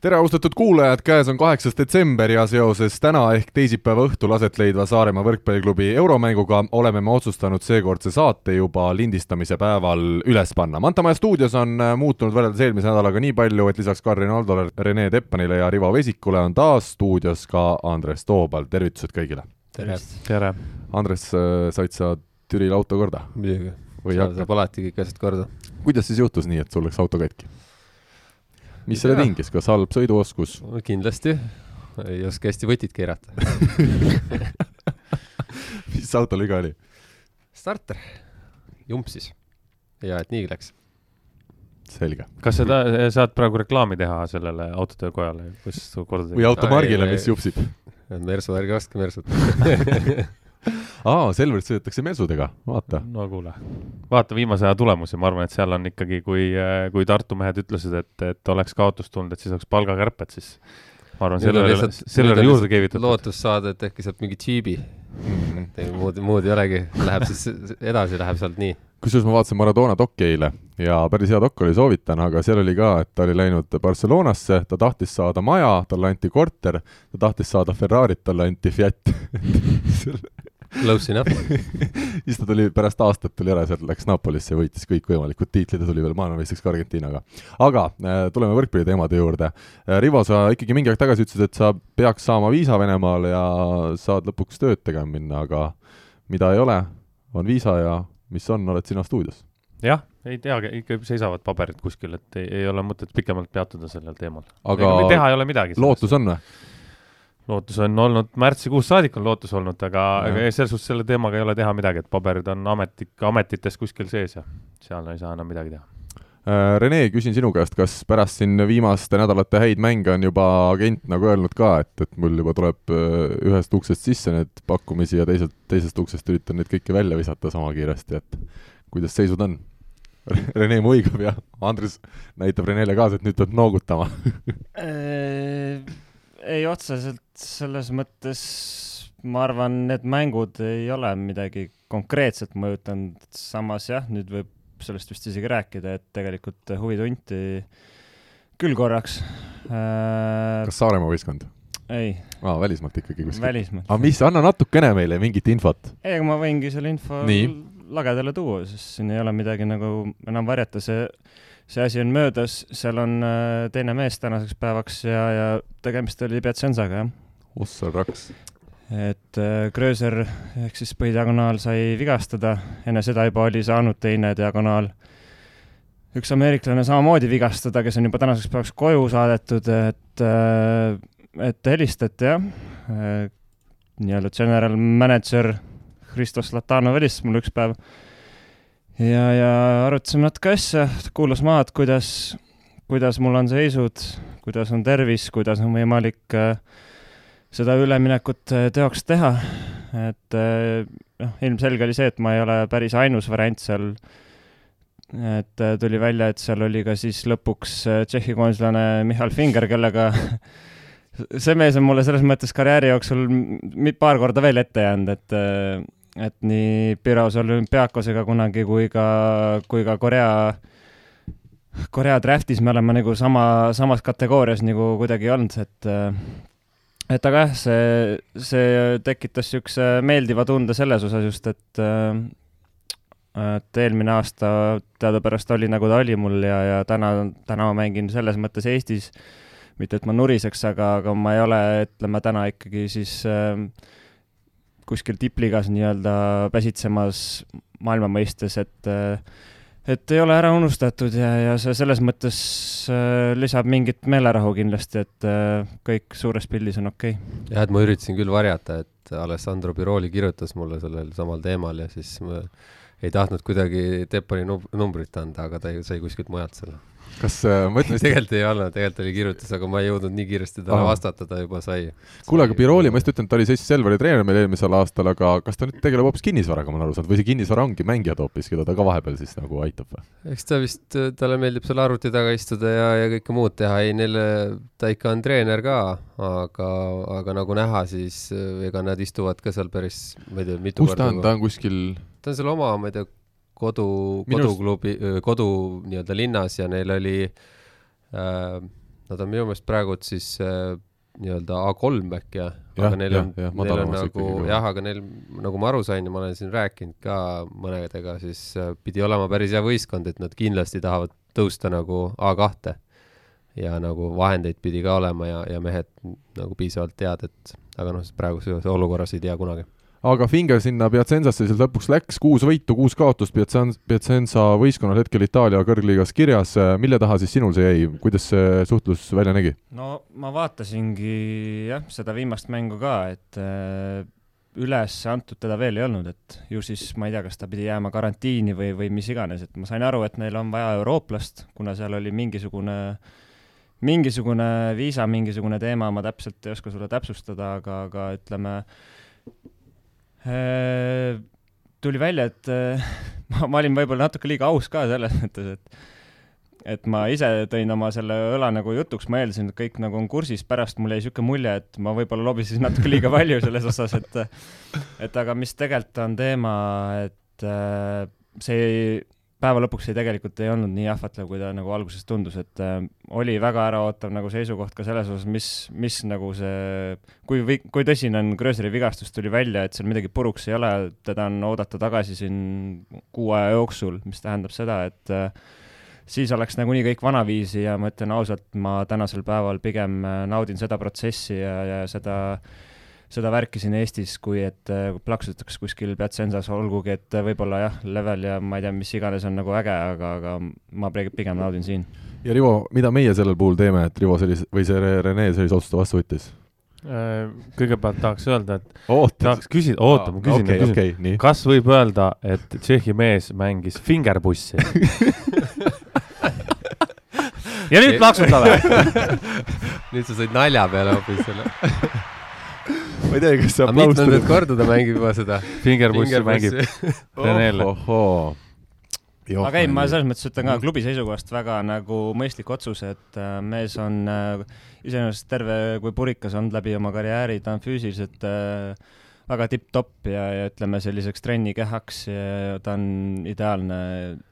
tere, austatud kuulajad, käes on kaheksas detsember ja seoses täna ehk teisipäeva õhtul aset leidva Saaremaa võrkpalliklubi euromänguga oleme me otsustanud seekordse saate juba lindistamise päeval üles panna. Mantamaja stuudios on äh, muutunud võrreldes eelmise nädalaga nii palju, et lisaks Karin Aldole, Rene Teppanile ja Rivo Vesikule on taas stuudios ka Andres Toobal, tervitused kõigile! tere! tere! Andres, äh, said sa Türil auto korda? muidugi, saab alati kõik asjad korda. kuidas siis juhtus nii, et sul läks auto katki? Mis selle tingis, kas halb sõiduoskus? kindlasti, ei oska hästi võtit keerata mis autol viga oli? starter, jumpsis. hea, et nii läks. selge. kas sa ta-, saad praegu reklaami teha sellele autotöökojale, kus su korda või automargile, mis jupsib? Mersu, ärge ostke Mersut aa, Selverit sõidetakse mesudega, vaata. no kuule, vaata viimase aja tulemusi, ma arvan, et seal on ikkagi, kui, kui Tartu mehed ütlesid, et, et oleks kaotust tulnud, et siis oleks palgakärped, siis ma arvan, sellele, sellele juurde keevitatud. lootus saada, et äkki saab mingi džiibi mm. -hmm. muud, muud ei olegi, läheb siis edasi, läheb sealt nii. kusjuures ma vaatasin Maradona dokki eile ja päris hea dokk oli, soovitan, aga seal oli ka, et ta oli läinud Barcelonasse, ta tahtis saada maja, talle anti korter, ta tahtis saada Ferrarit, talle anti Fiat Close enough siis ta tuli pärast aastat tuli ära, sealt läks Napolisse ja võitis kõikvõimalikud tiitlid ja tuli veel maailmameistriks ka Argentiinaga. aga äh, tuleme võrkpalliteemade juurde äh,. Rivo, sa ikkagi mingi aeg tagasi ütlesid, et sa peaks saama viisa Venemaale ja saad lõpuks tööd tegema minna, aga mida ei ole, on viisa ja mis on, oled sina stuudios. jah, ei teagi, ikka seisavad paberid kuskil, et ei, ei ole mõtet pikemalt peatuda sellel teemal. aga teha ei ole midagi. lootus on või? Lootus on olnud, märtsikuust saadik on lootus olnud, aga, aga selles suhtes selle teemaga ei ole teha midagi, et paberid on ametik, ametites kuskil sees ja seal ei saa enam midagi teha. Äh, Rene, küsin sinu käest, kas pärast siin viimaste nädalate häid mänge on juba agent nagu öelnud ka, et, et mul juba tuleb äh, ühest uksest sisse need pakkumisi ja teiselt, teisest uksest üritan neid kõiki välja visata sama kiiresti, et kuidas seisud on? Rene muigab ja Andres näitab Renele kaasa, et nüüd peab noogutama äh, ei, otseselt selles mõttes ma arvan, need mängud ei ole midagi konkreetset mõjutanud, samas jah, nüüd võib sellest vist isegi rääkida, et tegelikult huvi tunti küll korraks äh.... kas Saaremaa võistkond? ei. aa, välismaalt ikkagi kuskil? välismaalt. aga mis, anna natukene meile mingit infot. ei, aga ma võingi selle info Nii. lagedale tuua, sest siin ei ole midagi nagu enam varjata, see see asi on möödas, seal on äh, teine mees tänaseks päevaks ja, ja tegemist oli Piacenzaga, jah. Ossa raks. et äh, Gröser ehk siis põhidiagonaal sai vigastada, enne seda juba oli saanud teine diagonaal, üks ameeriklane samamoodi vigastada, kes on juba tänaseks päevaks koju saadetud, et, äh, et helistati jah, nii-öelda general manager Hristos Latanov helistas mulle üks päev. Ja, ja arutasime natuke asja, kuulas maha, et kuidas, kuidas mul on seisud, kuidas on tervis, kuidas on võimalik äh, seda üleminekut äh, teoks teha. et äh, noh, ilmselge oli see, et ma ei ole päris ainus variant seal. et äh, tuli välja, et seal oli ka siis lõpuks Tšehhi koonslane Michal Finger, kellega see mees on mulle selles mõttes karjääri jooksul paar korda veel ette jäänud, et et nii Piros olümpiaakosega kunagi kui ka, kui ka Korea, Korea draft'is me oleme nagu sama, samas kategoorias nagu kuidagi olnud, et et aga jah, see, see tekitas niisuguse meeldiva tunde selles osas just, et et eelmine aasta teadupärast oli nagu ta oli mul ja, ja täna, täna ma mängin selles mõttes Eestis, mitte et ma nuriseks, aga, aga ma ei ole, ütleme täna ikkagi siis äh, kuskil tippligas nii-öelda päsitsemas maailma mõistes, et et ei ole ära unustatud ja, ja see selles mõttes äh, lisab mingit meelerahu kindlasti, et äh, kõik suures pildis on okei. Okay.. jah, et ma üritasin küll varjata, et Alessandro Biroli kirjutas mulle sellel samal teemal ja siis ma ei tahtnud kuidagi Teppani numbrit anda, aga ta sai kuskilt mujalt selle kas äh, ma ütlen tegelikult ei olnud, tegelikult oli kirjutus, aga ma ei jõudnud nii kiiresti talle vastata, ta juba sai. kuule, aga Biroli, ma just ütlen, ta oli siis Selveri treener meil eelmisel aastal, aga kas ta nüüd tegeleb hoopis kinnisvaraga, ma olen aru saanud, või see kinnisvara ongi mängijad hoopis, keda ta ka vahepeal siis nagu aitab või? eks ta vist, talle meeldib seal arvuti taga istuda ja, ja kõike muud teha, ei neil, ta ikka on treener ka, aga, aga nagu näha, siis ega nad istuvad ka seal päris, ma ei tea, mitu kus ta on, ta on kuskil ta on seal oma, ma ei tea, kodu koduklubi, kodu nii-öelda linnas ja neil oli äh,, nad on minu meelest praegu siis äh, nii-öelda A3 äkki jah, aga neil on, neil on nagu jah, aga neil, nagu ma aru sain ja ma olen siin rääkinud ka mõnedega, siis äh, pidi olema päris hea võistkond, et nad kindlasti tahavad tõusta nagu A2-te. ja nagu vahendeid pidi ka olema ja, ja mehed nagu piisavalt tead, et aga noh, praeguses olukorras ei tea kunagi aga Finger sinna Piacenzasse siis lõpuks läks, kuus võitu, kuus kaotust, Piacenza võistkonnal hetkel Itaalia kõrgliigas kirjas, mille taha siis sinul see jäi, kuidas see suhtlus välja nägi? no ma vaatasingi jah, seda viimast mängu ka, et äh, üles antud teda veel ei olnud, et ju siis ma ei tea, kas ta pidi jääma karantiini või, või mis iganes, et ma sain aru, et neil on vaja eurooplast, kuna seal oli mingisugune mingisugune viisa, mingisugune teema, ma täpselt ei oska sulle täpsustada, aga, aga ütleme, Äh, tuli välja, et äh, ma, ma olin võib-olla natuke liiga aus ka selles mõttes, et et ma ise tõin oma selle õla nagu jutuks, ma eeldasin, et kõik nagu on kursis, pärast mul jäi niisugune mulje, et ma võib-olla lobisesin natuke liiga palju selles osas, et et aga mis tegelikult on teema, et äh, see päeva lõpuks see tegelikult ei olnud nii ahvatlev, kui ta nagu alguses tundus, et äh, oli väga äraootav nagu seisukoht ka selles osas, mis, mis nagu see, kui, kui tõsine on Gröseri vigastus, tuli välja, et seal midagi puruks ei ole, teda on oodata tagasi siin kuu aja jooksul, mis tähendab seda, et äh, siis oleks nagunii kõik vanaviisi ja ma ütlen ausalt, ma tänasel päeval pigem äh, naudin seda protsessi ja, ja seda äh, seda värki siin Eestis, kui et äh, plaksutatakse kuskil Piacenzas, olgugi et äh, võib-olla jah, level ja ma ei tea, mis iganes on nagu äge, aga, aga ma pigem naudin siin. ja Rivo, mida meie sellel puhul teeme, et Rivo sellise, või see Rene sellise otsuse vastu võttis? Äh, kõigepealt tahaks öelda, et Ootad. tahaks küsida, oota, ma küsin okay,, okay, kas võib öelda, et Tšehhi mees mängis fingerbussi ja nüüd plaksutame nüüd sa said nalja peale hoopis selle ma ei tea, kas see aplaus tuli. mitmendat korda ta mängib juba seda? Fingerbussi mängib Renele. aga ei, ma selles mõttes ütlen ka klubi seisukohast väga nagu mõistlik otsus, et äh, mees on äh, iseenesest terve kui purikas olnud läbi oma karjääri, ta on füüsiliselt äh, väga tipp-topp ja, ja ütleme selliseks trennikehaks ja ta on ideaalne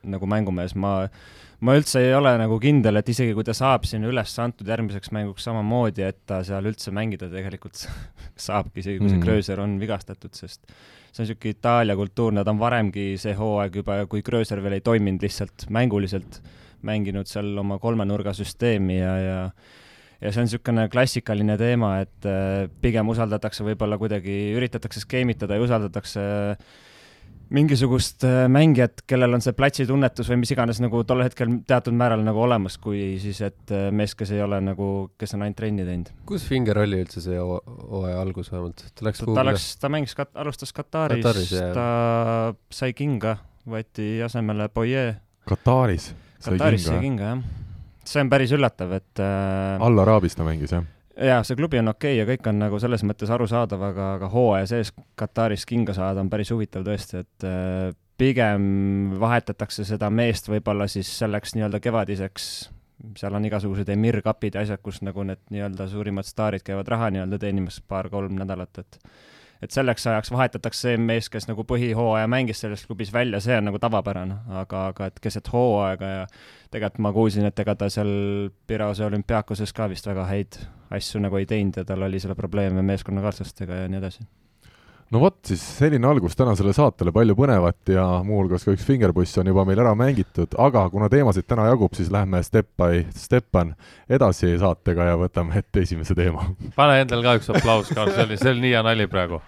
nagu mängumees, ma ma üldse ei ole nagu kindel, et isegi kui ta saab siin üles antud järgmiseks mänguks samamoodi, et ta seal üldse mängida tegelikult saabki, isegi kui see mm. Gröser on vigastatud, sest see on niisugune Itaalia kultuur, nad on varemgi see hooaeg juba, kui Gröser veel ei toiminud lihtsalt mänguliselt, mänginud seal oma kolmenurgasüsteemi ja, ja ja see on niisugune klassikaline teema, et äh, pigem usaldatakse võib-olla kuidagi, üritatakse skeemitada ja usaldatakse äh, mingisugust äh, mängijat, kellel on see platsitunnetus või mis iganes nagu tol hetkel teatud määral nagu olemas, kui siis, et äh, mees, kes ei ole nagu, kes on ainult trenni teinud. kus Finger oli üldse see hooaja algus vähemalt? ta läks ta, ta läks, ta mängis alustas Kataris, Kataris, ta sai kinga, võeti asemele Boye. Kataris Kataris kinga? sai kinga, jah. see on päris üllatav, et äh, Al Arabis ta mängis, jah? Jaa, see klubi on okei okay ja kõik on nagu selles mõttes arusaadav, aga, aga hooaja sees Kataris kinga saada on päris huvitav tõesti, et äh, pigem vahetatakse seda meest võib-olla siis selleks nii-öelda kevadiseks, seal on igasugused Emir kapid ja asjad, kus nagu need nii-öelda suurimad staarid käivad raha nii-öelda teenimas paar-kolm nädalat, et et selleks ajaks vahetatakse see mees, kes nagu põhihooaja mängis selles klubis välja, see on nagu tavapärane, aga, aga et keset hooaega ja tegelikult ma kuulsin, et ega ta seal Pirose olümpiaakoses ka vist väga häid asju nagu ei teinud ja tal oli selle probleeme meeskonnakaaslastega ja nii edasi no vot, siis selline algus tänasele saatele, palju põnevat ja muuhulgas ka üks fingerbuss on juba meil ära mängitud, aga kuna teemasid täna jagub, siis lähme step by stepan edasi saatega ja võtame ette esimese teema. pane endale ka üks aplaus ka, see oli, see oli nii hea nali praegu.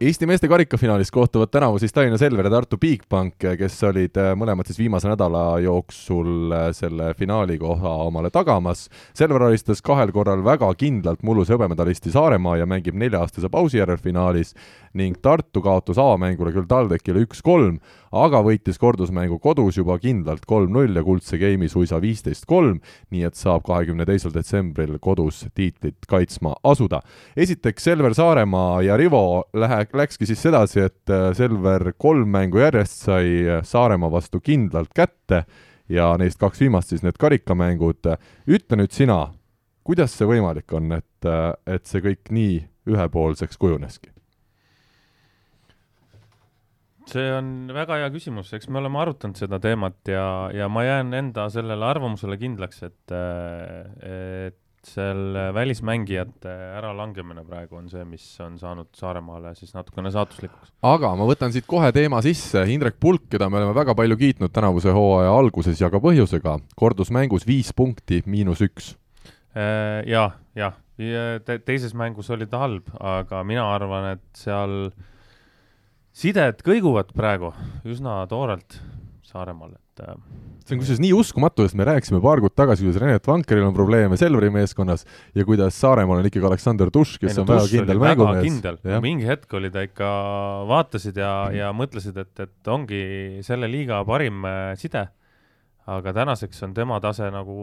Eesti meeste karikafinaalis kohtuvad tänavu siis Tallinna Selver ja Tartu Bigbank, kes olid äh, mõlemad siis viimase nädala jooksul äh, selle finaali koha omale tagamas. Selver alistas kahel korral väga kindlalt mulluse hõbemedalisti Saaremaa ja mängib nelja-aastase pausi järel finaalis ning Tartu kaotas avamängule küll TalTechile üks-kolm, aga võitis kordusmängu kodus juba kindlalt kolm-null ja kuldse game'i suisa viisteist-kolm, nii et saab kahekümne teisel detsembril kodus tiitlit kaitsma asuda. esiteks Selver Saaremaa ja Rivo lähe-, läkski siis sedasi, et äh, Selver kolm mängu järjest sai äh, Saaremaa vastu kindlalt kätte ja neist kaks viimast siis need karikamängud. ütle nüüd sina, kuidas see võimalik on, et, äh, et see kõik nii ühepoolseks kujuneski? See on väga hea küsimus, eks me oleme arutanud seda teemat ja, ja ma jään enda sellele arvamusele kindlaks, et, et selle välismängijate äralangemine praegu on see, mis on saanud Saaremaale siis natukene saatuslikuks. aga ma võtan siit kohe teema sisse, Indrek Pulk, keda me oleme väga palju kiitnud tänavuse hooaja alguses ja ka põhjusega, kordus mängus viis punkti, miinus üks. Äh, jah, jah, ja teises mängus oli ta halb, aga mina arvan, et seal äh, sided kõiguvad praegu üsna toorelt Saaremaal, et äh, see on kusjuures nii uskumatu, sest me rääkisime paar kuud tagasi, kuidas Renet Vankeril on probleeme Selveri meeskonnas ja kuidas Saaremaal on ikkagi Aleksander Tuš, kes ei, no, on väga kindel mängumees. mingi hetk oli ta ikka, vaatasid ja, ja mõtlesid, et, et ongi selle liiga parim äh, side aga tänaseks on tema tase nagu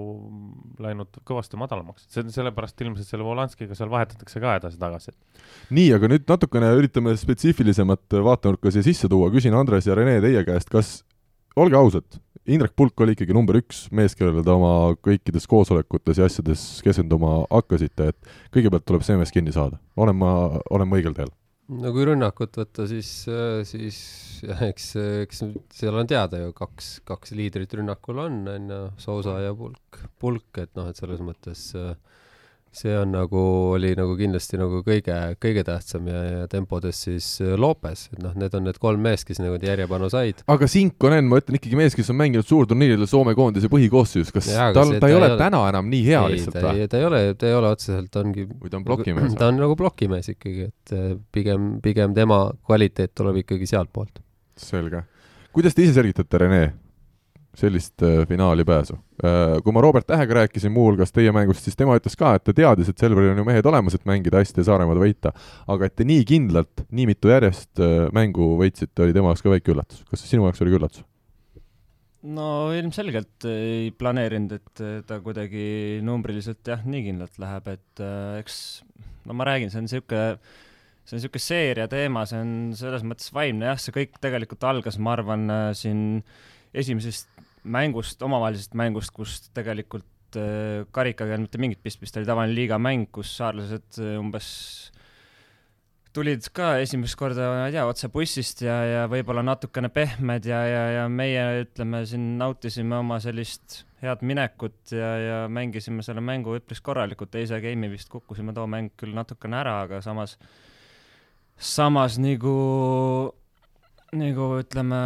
läinud kõvasti madalamaks, see on sellepärast ilmselt selle Volanskiga seal vahetatakse ka edasi-tagasi. nii, aga nüüd natukene üritame spetsiifilisemat vaatenurka siia sisse tuua, küsin Andres ja Rene teie käest, kas, olge ausad, Indrek Pulk oli ikkagi number üks mees, kellele te oma kõikides koosolekutes ja asjades keskenduma hakkasite, et kõigepealt tuleb see mees kinni saada, olen ma, olen ma õigel teel? No kui rünnakut võtta, siis, siis jah, eks, eks seal on teada ju kaks, kaks liidrit rünnakul on, on ju, Sousa ja Pulk, Pulk, et noh, et selles mõttes äh, see on nagu, oli nagu kindlasti nagu kõige, kõige tähtsam ja, ja tempodes siis äh, Lopes, et noh, need on need kolm meest, kes nagu järjepanu said. aga Sinkonen, ma ütlen ikkagi mees, kes on mänginud suurturniiridel Soome koondise põhikoosseisus, kas ja, tal, ta, ta ei ole ole täna enam nii hea ei, lihtsalt või? ta ei ole, ta ei ole otseselt, ongi või ta on plokimees? ta on nagu plokimees ikkagi, et äh, pigem, pigem tema kvaliteet tuleb ikkagi sealtpoolt. selge. kuidas te ise selgitate, Rene, sellist äh, finaali pääsu. Äh, kui ma Robert Tähega rääkisin muuhulgas teie mängust, siis tema ütles ka, et ta teadis, et Selveril on ju mehed olemas, et mängida hästi ja Saaremaad võita. aga et te nii kindlalt, nii mitu järjest äh, mängu võitsite, oli tema jaoks ka väike üllatus. kas sinu jaoks oli ka üllatus? no ilmselgelt ei planeerinud, et ta kuidagi numbriliselt jah, nii kindlalt läheb, et äh, eks no ma räägin, see on niisugune see on niisugune seeria teema, see on selles mõttes vaimne jah, see kõik tegelikult algas, ma arvan, siin esimesest mängust, omavahelisest mängust, kus tegelikult äh, karikaga ei olnud mitte mingit pistmist, oli tavaline liigamäng, kus saarlased äh, umbes tulid ka esimest korda, ma ei tea, otse bussist ja, ja võib-olla natukene pehmed ja, ja, ja meie ütleme siin nautisime oma sellist head minekut ja, ja mängisime selle mängu üpris korralikult, teise game'i vist kukkusime too mäng küll natukene ära, aga samas, samas nagu, nagu ütleme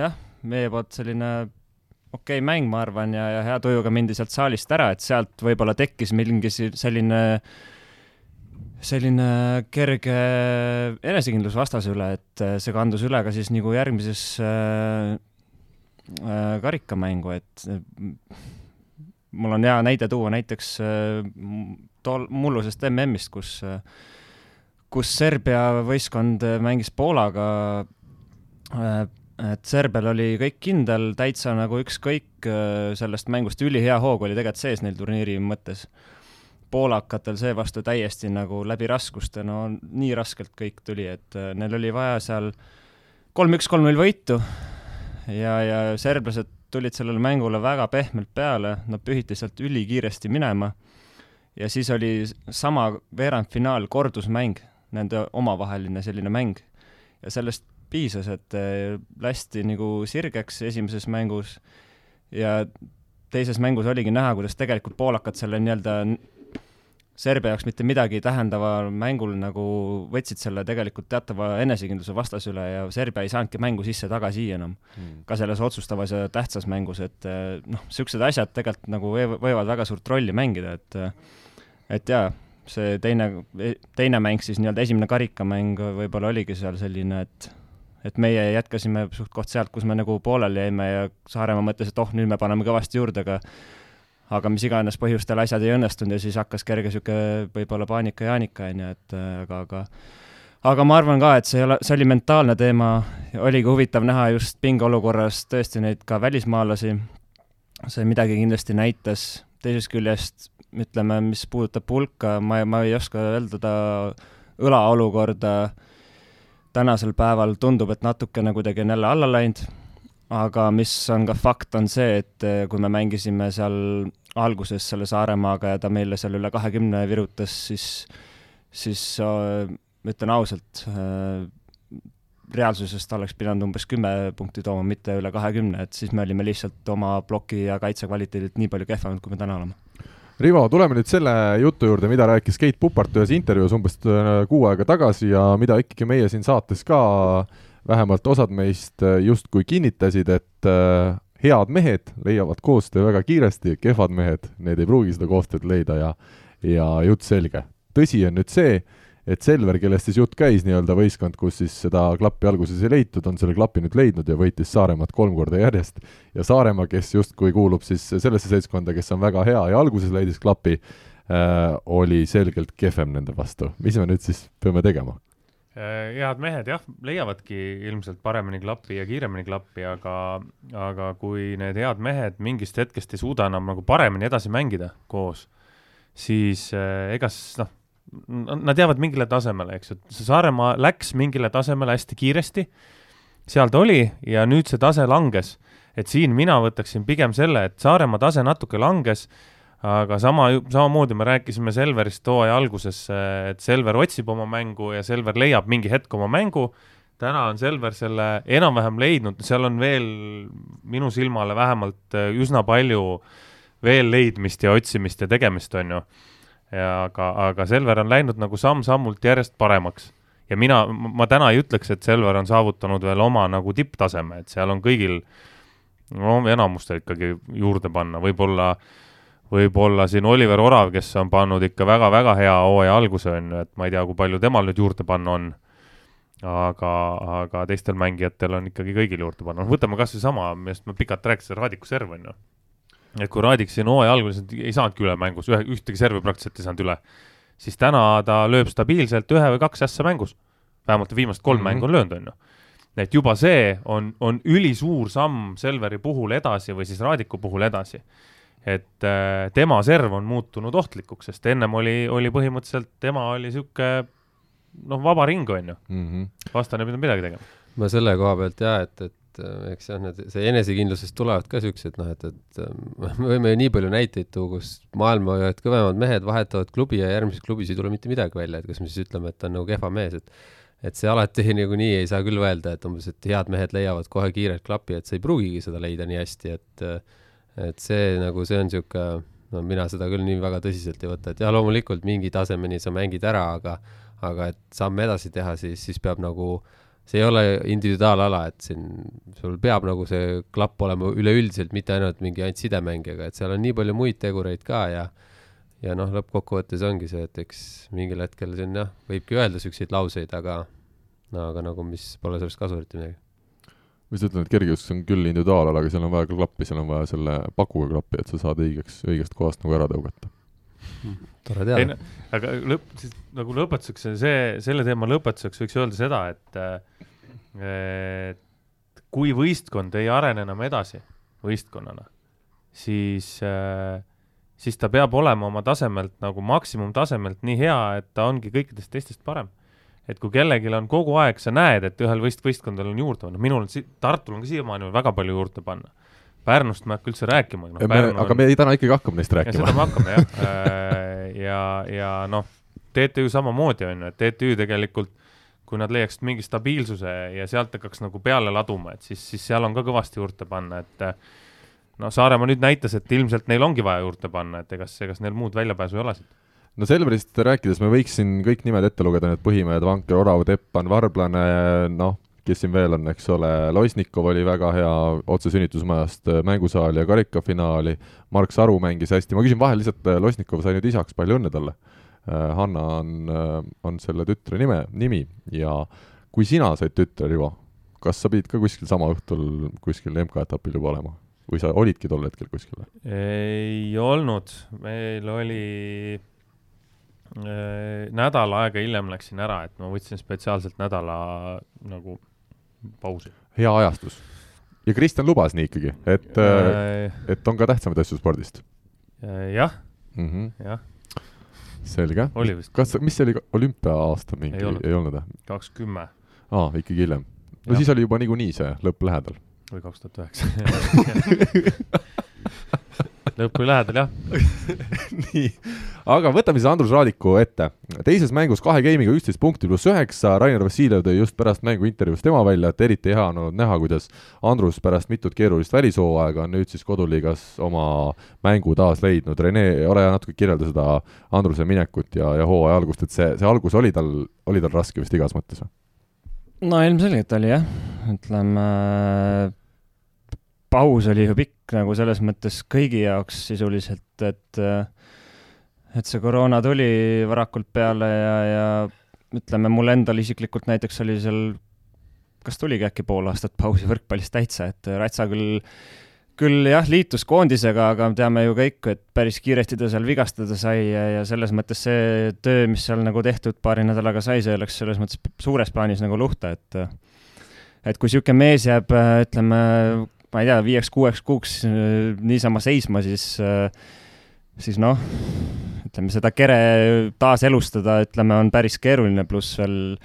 jah, meie poolt selline okei okay mäng, ma arvan, ja, ja hea tujuga mindi sealt saalist ära, et sealt võib-olla tekkis mingi selline, selline kerge enesekindlus vastase üle, et äh, see kandus üle ka siis nagu järgmises äh, äh, karikamängu, et äh, mul on hea näide tuua näiteks äh, tol mullusest MM-ist, kus äh, kus Serbia võistkond mängis Poolaga äh, et Serbial oli kõik kindel, täitsa nagu ükskõik äh, sellest mängust, ülihea hoog oli tegelikult sees neil turniiri mõttes. poolakatel seevastu täiesti nagu läbi raskuste, no nii raskelt kõik tuli, et äh, neil oli vaja seal kolm-üks, kolm-null võitu ja, ja serblased tulid sellele mängule väga pehmelt peale, nad pühiti sealt ülikiiresti minema ja siis oli sama veerandfinaal, kordusmäng, nende omavaheline selline mäng. ja sellest piisas, et eh, lasti nagu sirgeks esimeses mängus ja teises mängus oligi näha, kuidas tegelikult poolakad selle nii-öelda Serbia jaoks mitte midagi tähendaval mängul nagu võtsid selle tegelikult teatava enesekindluse vastase üle ja Serbia ei saanudki mängu sisse-tagasi enam. Mm.. ka selles otsustavas ja tähtsas mängus, et eh, noh, niisugused asjad tegelikult nagu võivad väga suurt rolli mängida, et et jaa, see teine, teine mäng siis nii-öelda esimene karikamäng võib-olla oligi seal selline, et et meie jätkasime suht-koht sealt, kus me nagu pooleli jäime ja Saaremaa mõtles, et oh, nüüd me paneme kõvasti juurde, aga aga mis iganes põhjustel asjad ei õnnestunud ja siis hakkas kerge niisugune võib-olla paanika-jaanika, on ju, et aga, aga aga ma arvan ka, et see ei ole, see oli mentaalne teema, oligi huvitav näha just pingeolukorras tõesti neid ka välismaalasi, see midagi kindlasti näitas, teisest küljest ütleme, mis puudutab pulka, ma, ma ei oska öelda ta õlaolukorda, tänasel päeval tundub, et natukene kuidagi on jälle alla läinud, aga mis on ka fakt, on see, et eh, kui me mängisime seal alguses selle Saaremaaga ja ta meile seal üle kahekümne virutas, siis, siis äh, ütlen ausalt äh,, reaalsuses ta oleks pidanud umbes kümme punkti tooma, mitte üle kahekümne, et siis me olime lihtsalt oma ploki ja kaitse kvaliteedilt nii palju kehvemad, kui me täna oleme Rivo, tuleme nüüd selle jutu juurde, mida rääkis Keit Pupart ühes intervjuus umbes äh, kuu aega tagasi ja mida ikkagi meie siin saates ka, vähemalt osad meist äh, justkui kinnitasid, et äh, head mehed leiavad koostöö väga kiiresti, kehvad mehed, need ei pruugi seda koostööd leida ja ja jutt selge. tõsi on nüüd see, et Selver, kellest siis jutt käis, nii-öelda võistkond, kus siis seda klappi alguses ei leitud, on selle klapi nüüd leidnud ja võitis Saaremaad kolm korda järjest. ja Saaremaa, kes justkui kuulub siis sellesse seltskonda, kes on väga hea ja alguses leidis klapi äh,, oli selgelt kehvem nende vastu. mis me nüüd siis peame tegema? Äh, head mehed jah, leiavadki ilmselt paremini klappi ja kiiremini klappi, aga, aga kui need head mehed mingist hetkest ei suuda enam nagu paremini edasi mängida koos, siis äh, ega siis noh, nad jäävad mingile tasemele, eks ju, see Saaremaa läks mingile tasemele hästi kiiresti, seal ta oli ja nüüd see tase langes. et siin mina võtaksin pigem selle, et Saaremaa tase natuke langes, aga sama, samamoodi me rääkisime Selverist hooaja alguses, et Selver otsib oma mängu ja Selver leiab mingi hetk oma mängu, täna on Selver selle enam-vähem leidnud, seal on veel minu silmale vähemalt üsna palju veel leidmist ja otsimist ja tegemist, on ju ja aga, aga Selver on läinud nagu samm-sammult järjest paremaks. ja mina, ma täna ei ütleks, et Selver on saavutanud veel oma nagu tipptaseme, et seal on kõigil, no enamustel ikkagi juurde panna, võib-olla võib-olla siin Oliver Orav, kes on pannud ikka väga-väga hea hooaja alguse, on ju, et ma ei tea, kui palju temal nüüd juurde panna on. aga, aga teistel mängijatel on ikkagi kõigil juurde panna, noh, võtame kas või sama, millest ma pikalt rääkisin, Radiku serv, on ju et kui Raadik siin hooaja alguses ei saanudki üle mängus, ühe, ühtegi servi praktiliselt ei saanud üle, siis täna ta lööb stabiilselt ühe või kaks ässa mängus. vähemalt viimased kolm mm -hmm. mängu on löönud, on ju. et juba see on, on ülisuur samm Selveri puhul edasi või siis Raadiku puhul edasi. et äh, tema serv on muutunud ohtlikuks, sest ennem oli, oli põhimõtteliselt, tema oli niisugune noh, vaba ring, on ju mm. -hmm. vastane ei pidanud midagi tegema. ma selle koha pealt jaa, et, et et äh, eks jah, need, see enesekindlusest tulevad ka siuksed noh, et, et äh, me võime ju nii palju näiteid tuua, kus maailma ühed kõvemad mehed vahetavad klubi ja järgmises klubis ei tule mitte midagi välja, et kas me siis ütleme, et ta on nagu kehva mees, et et see alati niikuinii ei saa küll öelda, et umbes, et head mehed leiavad kohe kiirelt klapi, et sa ei pruugigi seda leida nii hästi, et et see nagu, see on niisugune, no mina seda küll nii väga tõsiselt ei võta, et jah, loomulikult mingi tasemeni sa mängid ära, aga aga et samme edasi teha, siis, siis peab nagu äh, see ei ole individuaalala, et siin sul peab nagu see klapp olema üleüldiselt, mitte ainult mingi ainult sidemängijaga, et seal on nii palju muid tegureid ka ja ja noh, lõppkokkuvõttes ongi see, et eks mingil hetkel siin jah, võibki öelda siukseid lauseid, aga no aga nagu, mis pole sellest kasu eriti midagi. ma just ütlen, et kergejõustik on küll individuaalala, aga seal on vaja ka klappi, seal on vaja selle pakuga klappi, et sa saad õigeks, õigest kohast nagu ära tõugata tore teada. aga lõpp, siis nagu lõpetuseks, see, selle teema lõpetuseks võiks öelda seda, et, et kui võistkond ei arene enam edasi võistkonnana, siis, siis ta peab olema oma tasemelt nagu maksimumtasemelt nii hea, et ta ongi kõikidest teistest parem. et kui kellelgi on kogu aeg, sa näed, et ühel võist-, võistkondadel on juurde panna, minul on si-, Tartul on ka siiamaani väga palju juurde panna Pärnust ma ei hakka üldse rääkima no,. aga on... me täna ikkagi hakkame neist rääkima. seda me hakkame jah äh, ja, ja noh, TTÜ samamoodi on ju, et TTÜ tegelikult kui nad leiaksid mingi stabiilsuse ja sealt hakkaks nagu peale laduma, et siis, siis seal on ka kõvasti juurde panna, et no Saaremaa nüüd näitas, et ilmselt neil ongi vaja juurde panna, et egas, egas neil muud väljapääsu ei ole siit no Selverist rääkides ma võiks siin kõik nimed ette lugeda, need põhimehed, Vanker, Orav, Teppan, Varblane, noh, kes siin veel on, eks ole, Losnikov oli väga hea otse sünnitusmajast äh, mängusaali ja karikafinaali, Mark Saru mängis hästi, ma küsin vahel lihtsalt, äh, Losnikov sai nüüd isaks, palju õnne talle! Hanna on, on selle tütre nime, nimi ja kui sina said tütre, Rivo, kas sa pidid ka kuskil sama õhtul kuskil MK-etapil juba olema? või sa olidki tol hetkel kuskil? ei olnud, meil oli äh, nädal aega hiljem läksin ära, et ma võtsin spetsiaalselt nädala nagu pausi. hea ajastus. ja Kristjan lubas nii ikkagi, et äh,, et on ka tähtsamaid asju spordist? jah mm -hmm., jah. selge. oli vist. kas, mis see oli, olümpia-aasta mingi, ei olnud või? kaks kümme. aa, ikkagi hiljem. no ja. siis oli juba niikuinii see lõpp lähedal. või kaks tuhat üheksa lõppu lähedal, jah nii, aga võtame siis Andrus Raadiku ette. teises mängus kahe game'iga üksteist punkti pluss üheksa, Rainer Vassiljev tõi just pärast mängu intervjuus tema välja, et eriti hea on olnud näha, kuidas Andrus pärast mitut keerulist välishooaega on nüüd siis koduliigas oma mängu taas leidnud. Rene, ole hea, natuke kirjelda seda Andruse minekut ja, ja hooaja algust, et see, see algus oli tal, oli tal raske vist igas mõttes või? no ilmselgelt oli jah, ütleme paus oli ju pikk nagu selles mõttes kõigi jaoks sisuliselt, et et see koroona tuli varakult peale ja, ja ütleme, mul endal isiklikult näiteks oli seal, kas tuligi äkki pool aastat pausi võrkpallist täitsa, et Ratsa küll, küll jah, liitus koondisega, aga teame ju kõik, et päris kiiresti ta seal vigastada sai ja, ja selles mõttes see töö, mis seal nagu tehtud paari nädalaga sai, see läks selles mõttes suures plaanis nagu luhta, et et kui niisugune mees jääb, ütleme, ma ei tea, viieks-kuueks kuuks äh, niisama seisma, siis, äh, siis noh, ütleme seda kere taaselustada, ütleme, on päris keeruline, pluss veel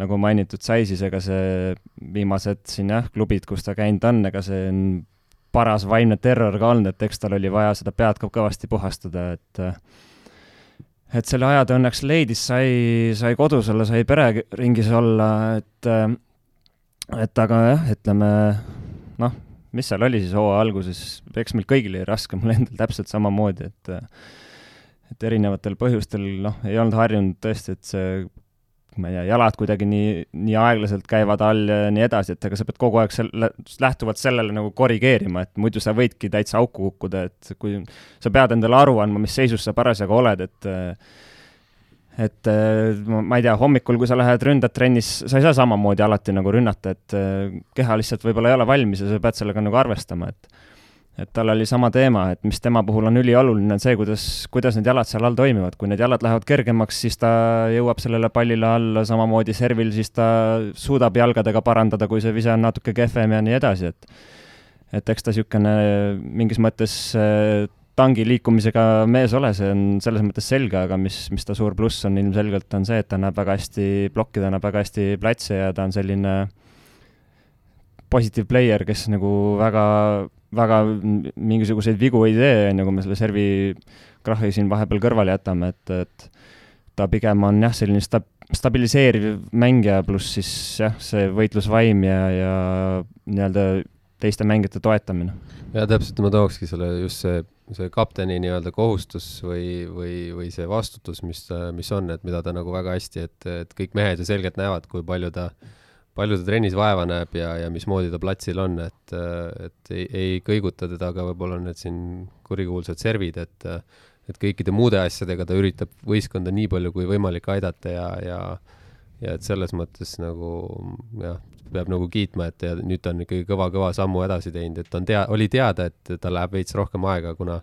nagu mainitud sai, siis ega see viimased siin jah, klubid, kus ta käinud on, ega see on paras vaimne terror ka olnud, et eks tal oli vaja seda pead ka kõvasti puhastada, et et selle aja ta õnneks leidis, sai, sai kodus olla, sai pereringis olla, et et aga jah, ütleme noh, mis seal oli siis hooaja alguses, eks meil kõigil oli raske, mul endal täpselt samamoodi, et et erinevatel põhjustel noh, ei olnud harjunud tõesti, et see ma ei tea, jalad kuidagi nii, nii aeglaselt käivad all ja nii edasi, et ega sa pead kogu aeg selle, lähtuvalt sellele nagu korrigeerima, et muidu sa võidki täitsa auku kukkuda, et kui sa pead endale aru andma, mis seisus sa parasjagu oled, et et ma ei tea, hommikul, kui sa lähed ründad trennis, sa ei saa samamoodi alati nagu rünnata, et keha lihtsalt võib-olla ei ole valmis ja sa pead sellega nagu arvestama, et et tal oli sama teema, et mis tema puhul on ülioluline, on see, kuidas, kuidas need jalad seal all toimivad, kui need jalad lähevad kergemaks, siis ta jõuab sellele pallile alla, samamoodi servil, siis ta suudab jalgadega parandada, kui see vise on natuke kehvem ja nii edasi, et et eks ta niisugune mingis mõttes äh, tangi liikumisega mees ole, see on selles mõttes selge, aga mis, mis ta suur pluss on ilmselgelt, on see, et ta näeb väga hästi plokki, ta näeb väga hästi platse ja ta on selline positive player, kes nagu väga, väga mingisuguseid vigu ei tee, enne kui me selle servi krahhi siin vahepeal kõrvale jätame, et, et ta pigem on jah, selline sta-, stabiliseeriv mängija, pluss siis jah, see võitlusvaim ja, ja nii-öelda teiste mängijate toetamine. ja täpselt, ma tookski selle just see see kapteni nii-öelda kohustus või, või, või see vastutus, mis, mis on, et mida ta nagu väga hästi, et, et kõik mehed ju selgelt näevad, kui palju ta, palju ta trennis vaeva näeb ja, ja mismoodi ta platsil on, et, et ei, ei kõiguta teda ka võib-olla need siin kurikuulsad servid, et et kõikide muude asjadega ta üritab võistkonda nii palju kui võimalik aidata ja, ja ja et selles mõttes nagu jah, peab nagu kiitma, et ja nüüd ta on ikkagi kõva-kõva sammu edasi teinud, et on tea-, oli teada, et tal läheb veits rohkem aega, kuna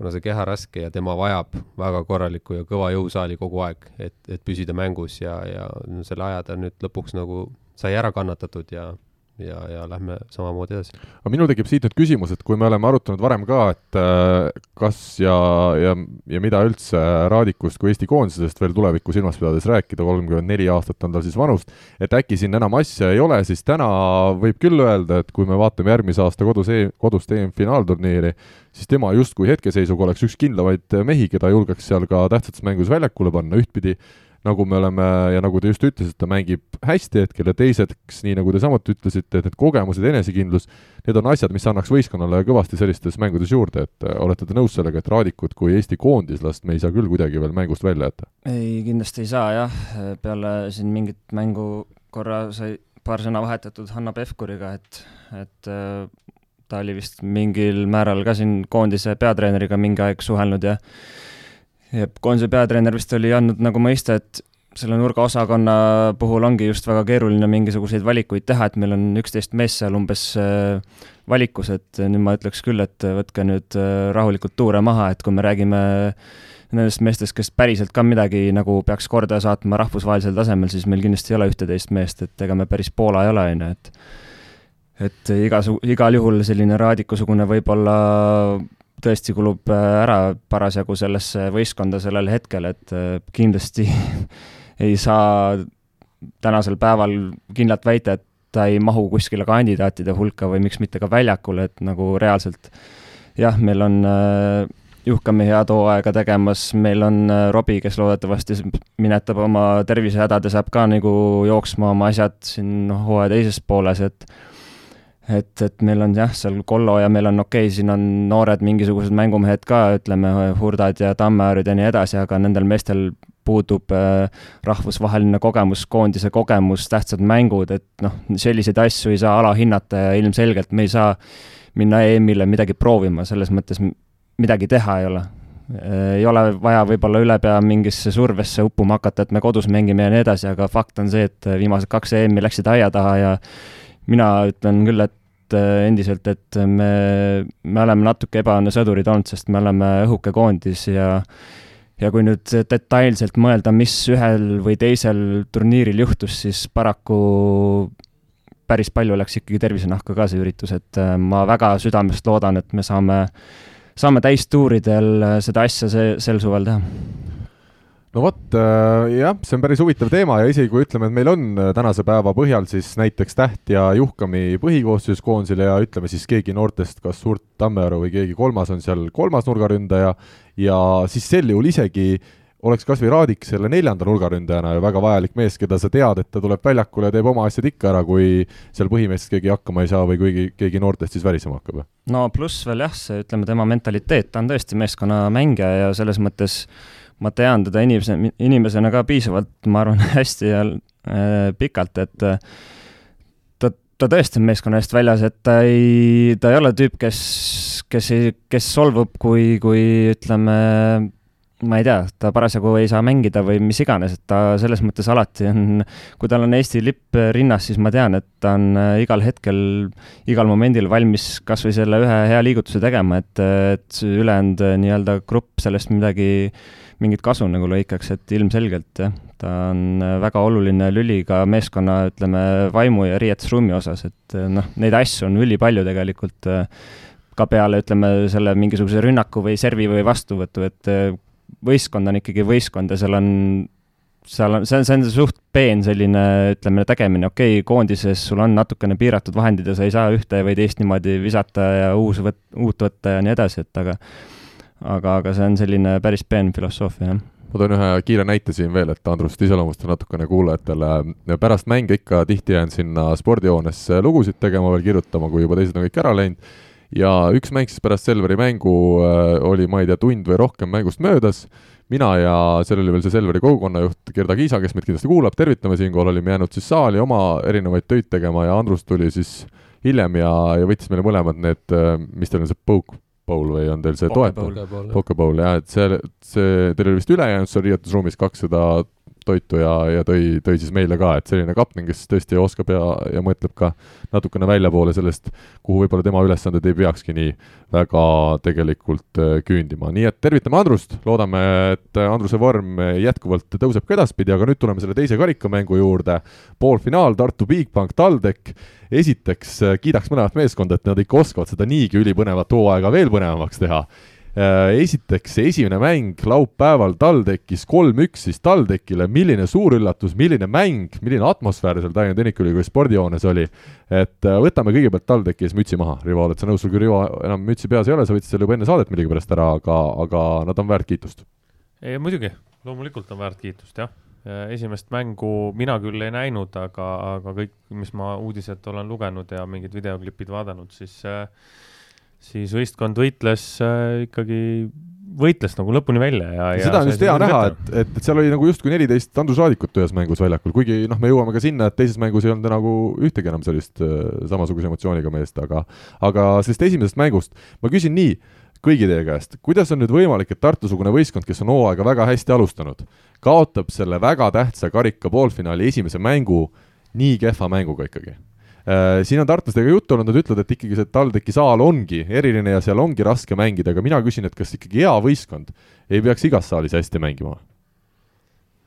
kuna see keha raske ja tema vajab väga korralikku ja kõva jõusaali kogu aeg, et, et püsida mängus ja, ja no selle aja ta nüüd lõpuks nagu sai ära kannatatud ja ja, ja lähme samamoodi edasi. aga minul tekib siit nüüd küsimus, et kui me oleme arutanud varem ka, et äh, kas ja, ja, ja mida üldse Raadikust kui Eesti koondisest veel tulevikku silmas pidades rääkida, kolmkümmend neli aastat on tal siis vanust, et äkki siin enam asja ei ole, siis täna võib küll öelda, et kui me vaatame järgmise aasta kodus e, kodust EM-finaalturniiri, siis tema justkui hetkeseisuga oleks üks kindlamaid mehi, keda julgeks seal ka tähtsates mängudes väljakule panna, ühtpidi nagu me oleme ja nagu te just ütlesite, ta mängib hästi hetkel ja teiseks, nii nagu te samuti ütlesite, et need kogemused enesekindlus, need on asjad, mis annaks võistkonnale kõvasti sellistes mängudes juurde, et äh, olete te nõus sellega, et Raadikut kui Eesti koondislast me ei saa küll kuidagi veel mängust välja jätta? ei, kindlasti ei saa jah, peale siin mingit mängu korra sai paar sõna vahetatud Hanno Pevkuriga, et, et äh, ta oli vist mingil määral ka siin koondise peatreeneriga mingi aeg suhelnud ja ja koondise peatreener vist oli andnud nagu mõista, et selle nurgaosakonna puhul ongi just väga keeruline mingisuguseid valikuid teha, et meil on üksteist meest seal umbes äh, valikus, et nüüd ma ütleks küll, et võtke nüüd äh, rahulikult tuure maha, et kui me räägime nendest meestest, kes päriselt ka midagi nagu peaks korda saatma rahvusvahelisel tasemel, siis meil kindlasti ei ole ühteteist meest, et ega me päris Poola ei ole, on ju, et et igasu-, igal juhul selline Raadiku-sugune võib-olla tõesti kulub ära parasjagu sellesse võistkonda sellel hetkel, et kindlasti ei saa tänasel päeval kindlalt väita, et ta ei mahu kuskile kandidaatide hulka või miks mitte ka väljakule, et nagu reaalselt jah, meil on äh, Juhkami head hooaega tegemas, meil on äh, Robbie, kes loodetavasti minetab oma tervisehädad ja saab ka nagu jooksma oma asjad siin hooaja teises pooles, et et, et meil on jah, seal Kollo ja meil on okei okay,, siin on noored mingisugused mängumehed ka, ütleme, Hurdad ja Tammäärid ja nii edasi, aga nendel meestel puudub äh, rahvusvaheline kogemus, koondise kogemus, tähtsad mängud, et noh, selliseid asju ei saa alahinnata ja ilmselgelt me ei saa minna EM-ile midagi proovima, selles mõttes midagi teha ei ole. Äh, ei ole vaja võib-olla ülepea mingisse survesse uppuma hakata, et me kodus mängime ja nii edasi, aga fakt on see, et viimased kaks EM-i läksid aia taha ja mina ütlen küll, et äh, endiselt, et me, me oleme natuke ebaõnne sõdurid olnud, sest me oleme õhuke koondis ja ja kui nüüd detailselt mõelda, mis ühel või teisel turniiril juhtus, siis paraku päris palju läks ikkagi tervisenahka ka see üritus, et äh, ma väga südamest loodan, et me saame, saame täistuuridel äh, seda asja see, sel suvel teha no vot äh, jah, see on päris huvitav teema ja isegi kui ütleme, et meil on tänase päeva põhjal siis näiteks Täht ja Juhkami põhikoosseisus koondisel ja ütleme siis keegi noortest, kas Surt Tammearu või keegi kolmas on seal kolmas nurgaründaja ja siis sel juhul isegi oleks kas või Raadik selle neljanda nurgaründajana ju väga vajalik mees, keda sa tead, et ta tuleb väljakule ja teeb oma asjad ikka ära, kui seal põhimeestest keegi hakkama ei saa või kui keegi noortest siis värisema hakkab. no pluss veel jah, see ütleme, tema mentaliteet, ta on tõesti meeskonnamängija ja selles mõttes ma tean teda inimese, inimesena ka piisavalt, ma arvan, hästi ja äh, pikalt, et äh, ta tõesti on meeskonna eest väljas, et ta ei, ta ei ole tüüp, kes, kes ei, kes solvub, kui, kui ütleme, ma ei tea, ta parasjagu ei saa mängida või mis iganes, et ta selles mõttes alati on, kui tal on Eesti lipp rinnas, siis ma tean, et ta on äh, igal hetkel, igal momendil valmis kas või selle ühe hea liigutuse tegema, et, et ülejäänud äh, nii-öelda grupp sellest midagi mingit kasu nagu lõikaks, et ilmselgelt jah, ta on väga oluline lüli ka meeskonna, ütleme, vaimu ja riietusruumi osas, et noh, neid asju on ülipalju tegelikult ka peale, ütleme, selle mingisuguse rünnaku või servi või vastuvõtu, et võistkond on ikkagi võistkond ja seal on seal on, see on, see on suht peen selline, ütleme, tegemine, okei okay,, koondises sul on natukene piiratud vahendid ja sa ei saa ühte või teist niimoodi visata ja uus võt-, uut võtta ja nii edasi, et aga aga, aga see on selline päris peen filosoofia, jah ma toon ühe kiire näite siin veel, et Andrust iseloomustada natukene kuulajatele. pärast mänge ikka tihti jään sinna spordihoonesse lugusid tegema, veel kirjutama, kui juba teised on kõik ära läinud. ja üks mäng siis pärast Selveri mängu äh, oli, ma ei tea, tund või rohkem mängust möödas. mina ja seal oli veel see Selveri kogukonnajuht Gerda Kiisa, kes meid kindlasti kuulab, tervitame siinkohal, olime jäänud siis saali oma erinevaid töid tegema ja Andrus tuli siis hiljem ja, ja võttis meile mõlemad need, äh, mis teil on see poke bowl või on teil see toetav? Poke bowl jah, et see, see, teil oli vist ülejäänud seal riietusruumis kakssada toitu ja, ja tõi, tõi siis meile ka, et selline kapten, kes tõesti oskab ja, ja mõtleb ka natukene väljapoole sellest, kuhu võib-olla tema ülesanded ei peakski nii väga tegelikult äh, küündima. nii et tervitame Andrust, loodame, et Andruse vorm jätkuvalt tõuseb ka edaspidi, aga nüüd tuleme selle teise karikamängu juurde. poolfinaal Tartu Bigbank TalTech esiteks äh, kiidaks mõlemat meeskonda, et nad ikka oskavad seda niigi ülipõnevat hooaega veel põnevamaks teha. Äh, esiteks, esimene mäng laupäeval TalTechis kolm-üks siis TalTechile, milline suur üllatus, milline mäng, milline atmosfäär seal Tallinna Tehnikaülikooli spordihoones oli. et äh, võtame kõigepealt TalTechi ees mütsi maha, Rivo, oled sa nõus, sul küll Rivo enam mütsi peas ei ole, sa võtsid selle juba enne saadet millegipärast ära, aga, aga nad on väärt kiitust. muidugi, loomulikult on väärt kiitust, jah esimest mängu mina küll ei näinud, aga, aga kõik, mis ma uudised olen lugenud ja mingid videoklipid vaadanud, siis äh, siis võistkond võitles äh, ikkagi, võitles nagu lõpuni välja ja, ja seda on just hea näha, et, et, et seal oli nagu justkui neliteist Andrus Raadikut ühes mängus väljakul, kuigi noh, me jõuame ka sinna, et teises mängus ei olnud nagu ühtegi enam sellist äh, samasuguse emotsiooniga meest, aga aga sellest esimesest mängust ma küsin nii, kõigi teie käest, kuidas on nüüd võimalik, et Tartu-sugune võistkond, kes on hooaega väga hästi alustanud, kaotab selle väga tähtsa karika poolfinaali esimese mängu nii kehva mänguga ikkagi? Äh, siin on tartlastega juttu olnud, nad ütlevad, et ikkagi see TalTechi saal ongi eriline ja seal ongi raske mängida, aga mina küsin, et kas ikkagi hea võistkond ei peaks igas saalis hästi mängima?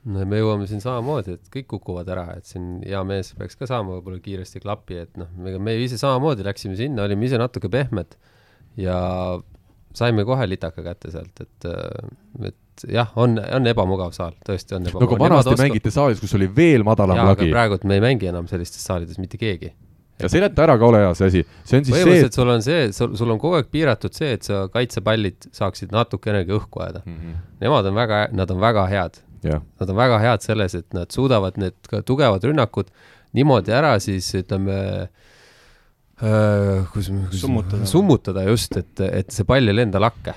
no me jõuame siin samamoodi, et kõik kukuvad ära, et siin hea mees peaks ka saama võib-olla kiiresti klapi, et noh, ega me ise samamoodi läksime sinna, olime ise natuke pehmed ja saime kohe litaka kätte sealt, et, äh, et jah, on, on ebamugav saal, tõesti on ebamugav. no aga vanasti mängite saalis, kus oli veel madalam jaa, lagi. praegu me ei mängi enam sellistes saalides mitte keegi. Ja seleta ära ka, ole hea, see asi, see on siis see, et sul on see, sul, sul on kogu aeg piiratud see, et sa kaitsepallid saaksid natukenegi õhku ajada mm. -hmm. Nemad on väga, nad on väga head. Nad on väga head selles, et nad suudavad need ka tugevad rünnakud niimoodi ära siis ütleme äh, kus, kus summutada, summutada just, et, et see pall ei lenda lakke.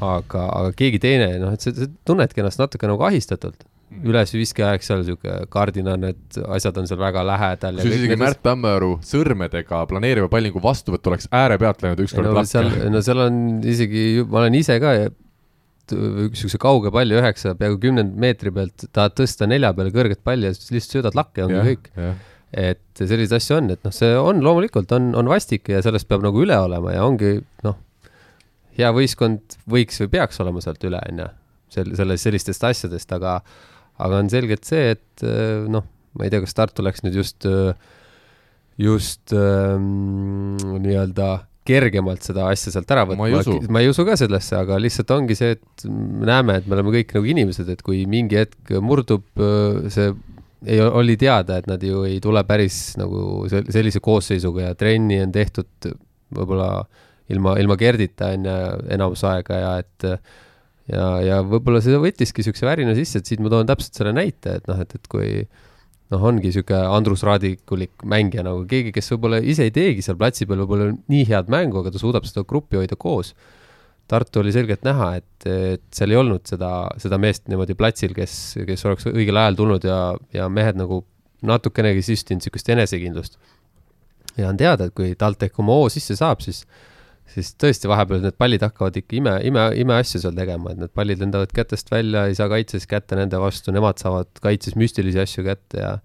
aga, aga keegi teine, noh, et sa tunnedki ennast natuke nagu ahistatult ülesviskajaeg seal sihuke kardina, need asjad on seal väga lähedal. kusjuures isegi Märt Tammearu sõrmedega planeeriva pallingu vastuvõtt oleks ääre pealt läinud ükskord no, lakke. no seal on isegi, ma olen ise ka niisuguse kauge palli üheksa, peaaegu kümne meetri pealt tahad tõsta nelja peale kõrget palli ja siis lihtsalt söödad lakke ja ongi kõik et selliseid asju on, et noh, see on loomulikult on, on vastik ja sellest peab nagu üle olema ja ongi noh, hea võistkond võiks või peaks olema sealt üle, on ju, sel-, selles, sellistest asjadest, aga aga on selgelt see, et noh, ma ei tea, kas Tartu läks nüüd just, just ähm, nii-öelda kergemalt seda asja sealt ära võtma, ma ei usu. Ka sellesse, aga lihtsalt ongi see, et me näeme, et me oleme kõik nagu inimesed, et kui mingi hetk murdub see ei, oli teada, et nad ju ei tule päris nagu sellise koosseisuga ja trenni on tehtud võib-olla ilma, ilma Gerdita on ju enamus aega ja et ja, ja võib-olla see võttiski niisuguse värina sisse, et siit ma toon täpselt selle näite, et noh, et, et kui noh, ongi niisugune Andrus Raadikulik mängija nagu keegi, kes võib-olla ise ei teegi seal platsi peal võib-olla nii head mängu, aga ta suudab seda gruppi hoida koos Tartu oli selgelt näha, et, et seal ei olnud seda, seda meest niimoodi platsil, kes, kes oleks õigel ajal tulnud ja, ja mehed nagu natukenegi süstinud niisugust enesekindlust. ja on teada, et kui TalTech oma hoo sisse saab, siis, siis tõesti vahepeal need pallid hakkavad ikka ime, ime, imeasju seal tegema, et need pallid lendavad kätest välja, ei saa kaitses kätte nende vastu, nemad saavad kaitses müstilisi asju kätte ja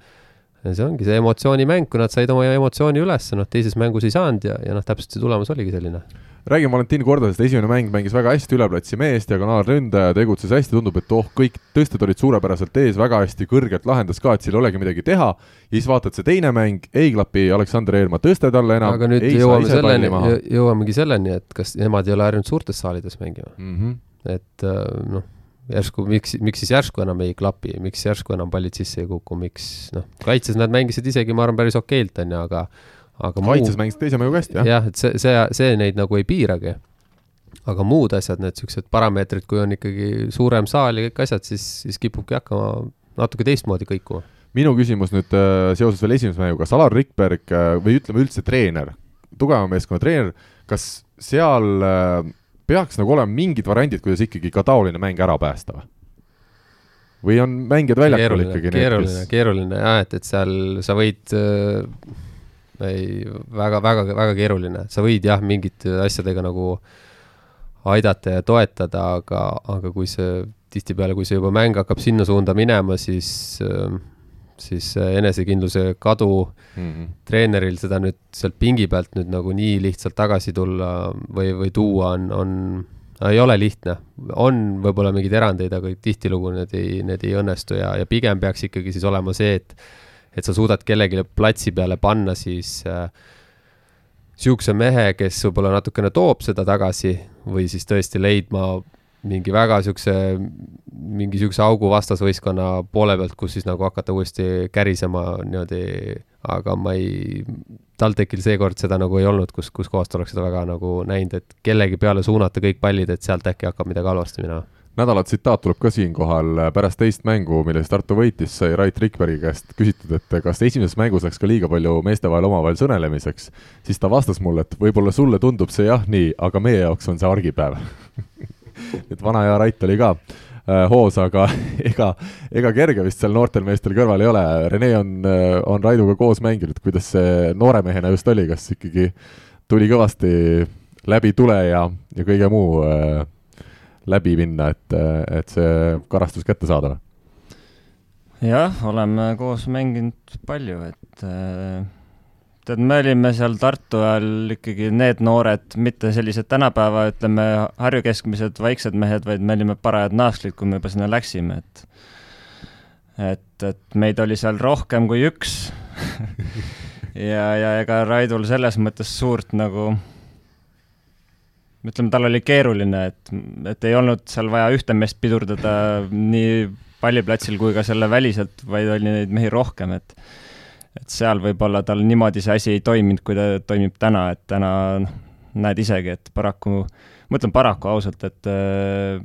ja see ongi see emotsioonimäng, kui nad said oma emotsiooni üles, noh, teises mängus ei saanud ja, ja noh, täpselt see tulemus oligi selline räägime Valentin Kordasest, esimene mäng mängis väga hästi üleplatsi meest, diagonaalründaja, tegutses hästi, tundub, et oh, kõik tõsted olid suurepäraselt ees, väga hästi kõrgelt lahendas ka, et siin ei olegi midagi teha, ja siis vaatad, see teine mäng ei klapi Aleksander Eermaa tõste talle enam, aga nüüd jõuame selleni, jõuamegi selleni, et kas nemad ei ole harjunud suurtes saalides mängima mm. -hmm. et äh, noh, järsku, miks, miks siis järsku enam ei klapi, miks järsku enam pallid sisse ei kuku, miks noh, kaitses nad mängisid isegi, ma arvan, päris okeilt, on ju, aga aga kaitses muu... mängisid teise mängu hästi, jah. jah, et see, see, see neid nagu ei piiragi. aga muud asjad, need niisugused parameetrid, kui on ikkagi suurem saal ja kõik asjad, siis, siis kipubki hakkama natuke teistmoodi kõikuma. minu küsimus nüüd äh, seoses veel esimese mänguga, Salar Rikberg äh, või ütleme üldse treener, tugeva meeskonna treener, kas seal äh, peaks nagu olema mingid variandid, kuidas ikkagi ka taoline mäng ära päästa või? või on mängijad väljakul ikkagi need, keeruline kes..., keeruline jah, et, et seal sa võid äh, ei väga, väga, väga keeruline, sa võid jah, mingite asjadega nagu aidata ja toetada, aga, aga kui see tihtipeale, kui see juba mäng hakkab sinna suunda minema, siis, siis enesekindluse kadu mm -hmm. treeneril seda nüüd sealt pingi pealt nüüd nagu nii lihtsalt tagasi tulla või, või tuua on, on, ei ole lihtne. on võib-olla mingeid erandeid, aga tihtilugu need ei, need ei õnnestu ja, ja pigem peaks ikkagi siis olema see, et et sa suudad kellelegi platsi peale panna siis niisuguse äh, mehe, kes võib-olla natukene toob seda tagasi või siis tõesti leidma mingi väga niisuguse, mingi niisuguse augu vastasvõistkonna poole pealt, kus siis nagu hakata uuesti kärisema niimoodi, aga ma ei, TalTechil seekord seda nagu ei olnud, kus, kus kohast oleks seda väga nagu näinud, et kellegi peale suunata kõik pallid, et sealt äkki hakkab midagi halvasti minema nädala tsitaat tuleb ka siinkohal, pärast teist mängu, milles Tartu võitis, sai Rait Rikbergi käest küsitud, et kas esimeses mängus läks ka liiga palju meeste vahel omavahel sõnelemiseks, siis ta vastas mulle, et võib-olla sulle tundub see jah nii, aga meie jaoks on see argipäev. Et vana hea Rait oli ka äh, hoos, aga ega, ega kerge vist seal noortel meestel kõrval ei ole, Rene on, äh, on Raiduga koos mänginud, kuidas see noore mehena just oli, kas ikkagi tuli kõvasti läbi tule ja, ja kõige muu äh, läbi minna, et, et see karastus kätte saada või? jah, oleme koos mänginud palju, et äh, tead, me olime seal Tartu ajal ikkagi need noored, mitte sellised tänapäeva, ütleme, Harju keskmised vaiksed mehed, vaid me olime parajad naasklid, kui me juba sinna läksime, et et, et meid oli seal rohkem kui üks ja, ja ega Raidul selles mõttes suurt nagu ütleme, tal oli keeruline, et, et ei olnud seal vaja ühte meest pidurdada nii palliplatsil kui ka selle väliselt, vaid oli neid mehi rohkem, et et seal võib-olla tal niimoodi see asi ei toiminud, kui ta toimib täna, et täna noh, näed isegi, et paraku, ma ütlen paraku ausalt, et äh,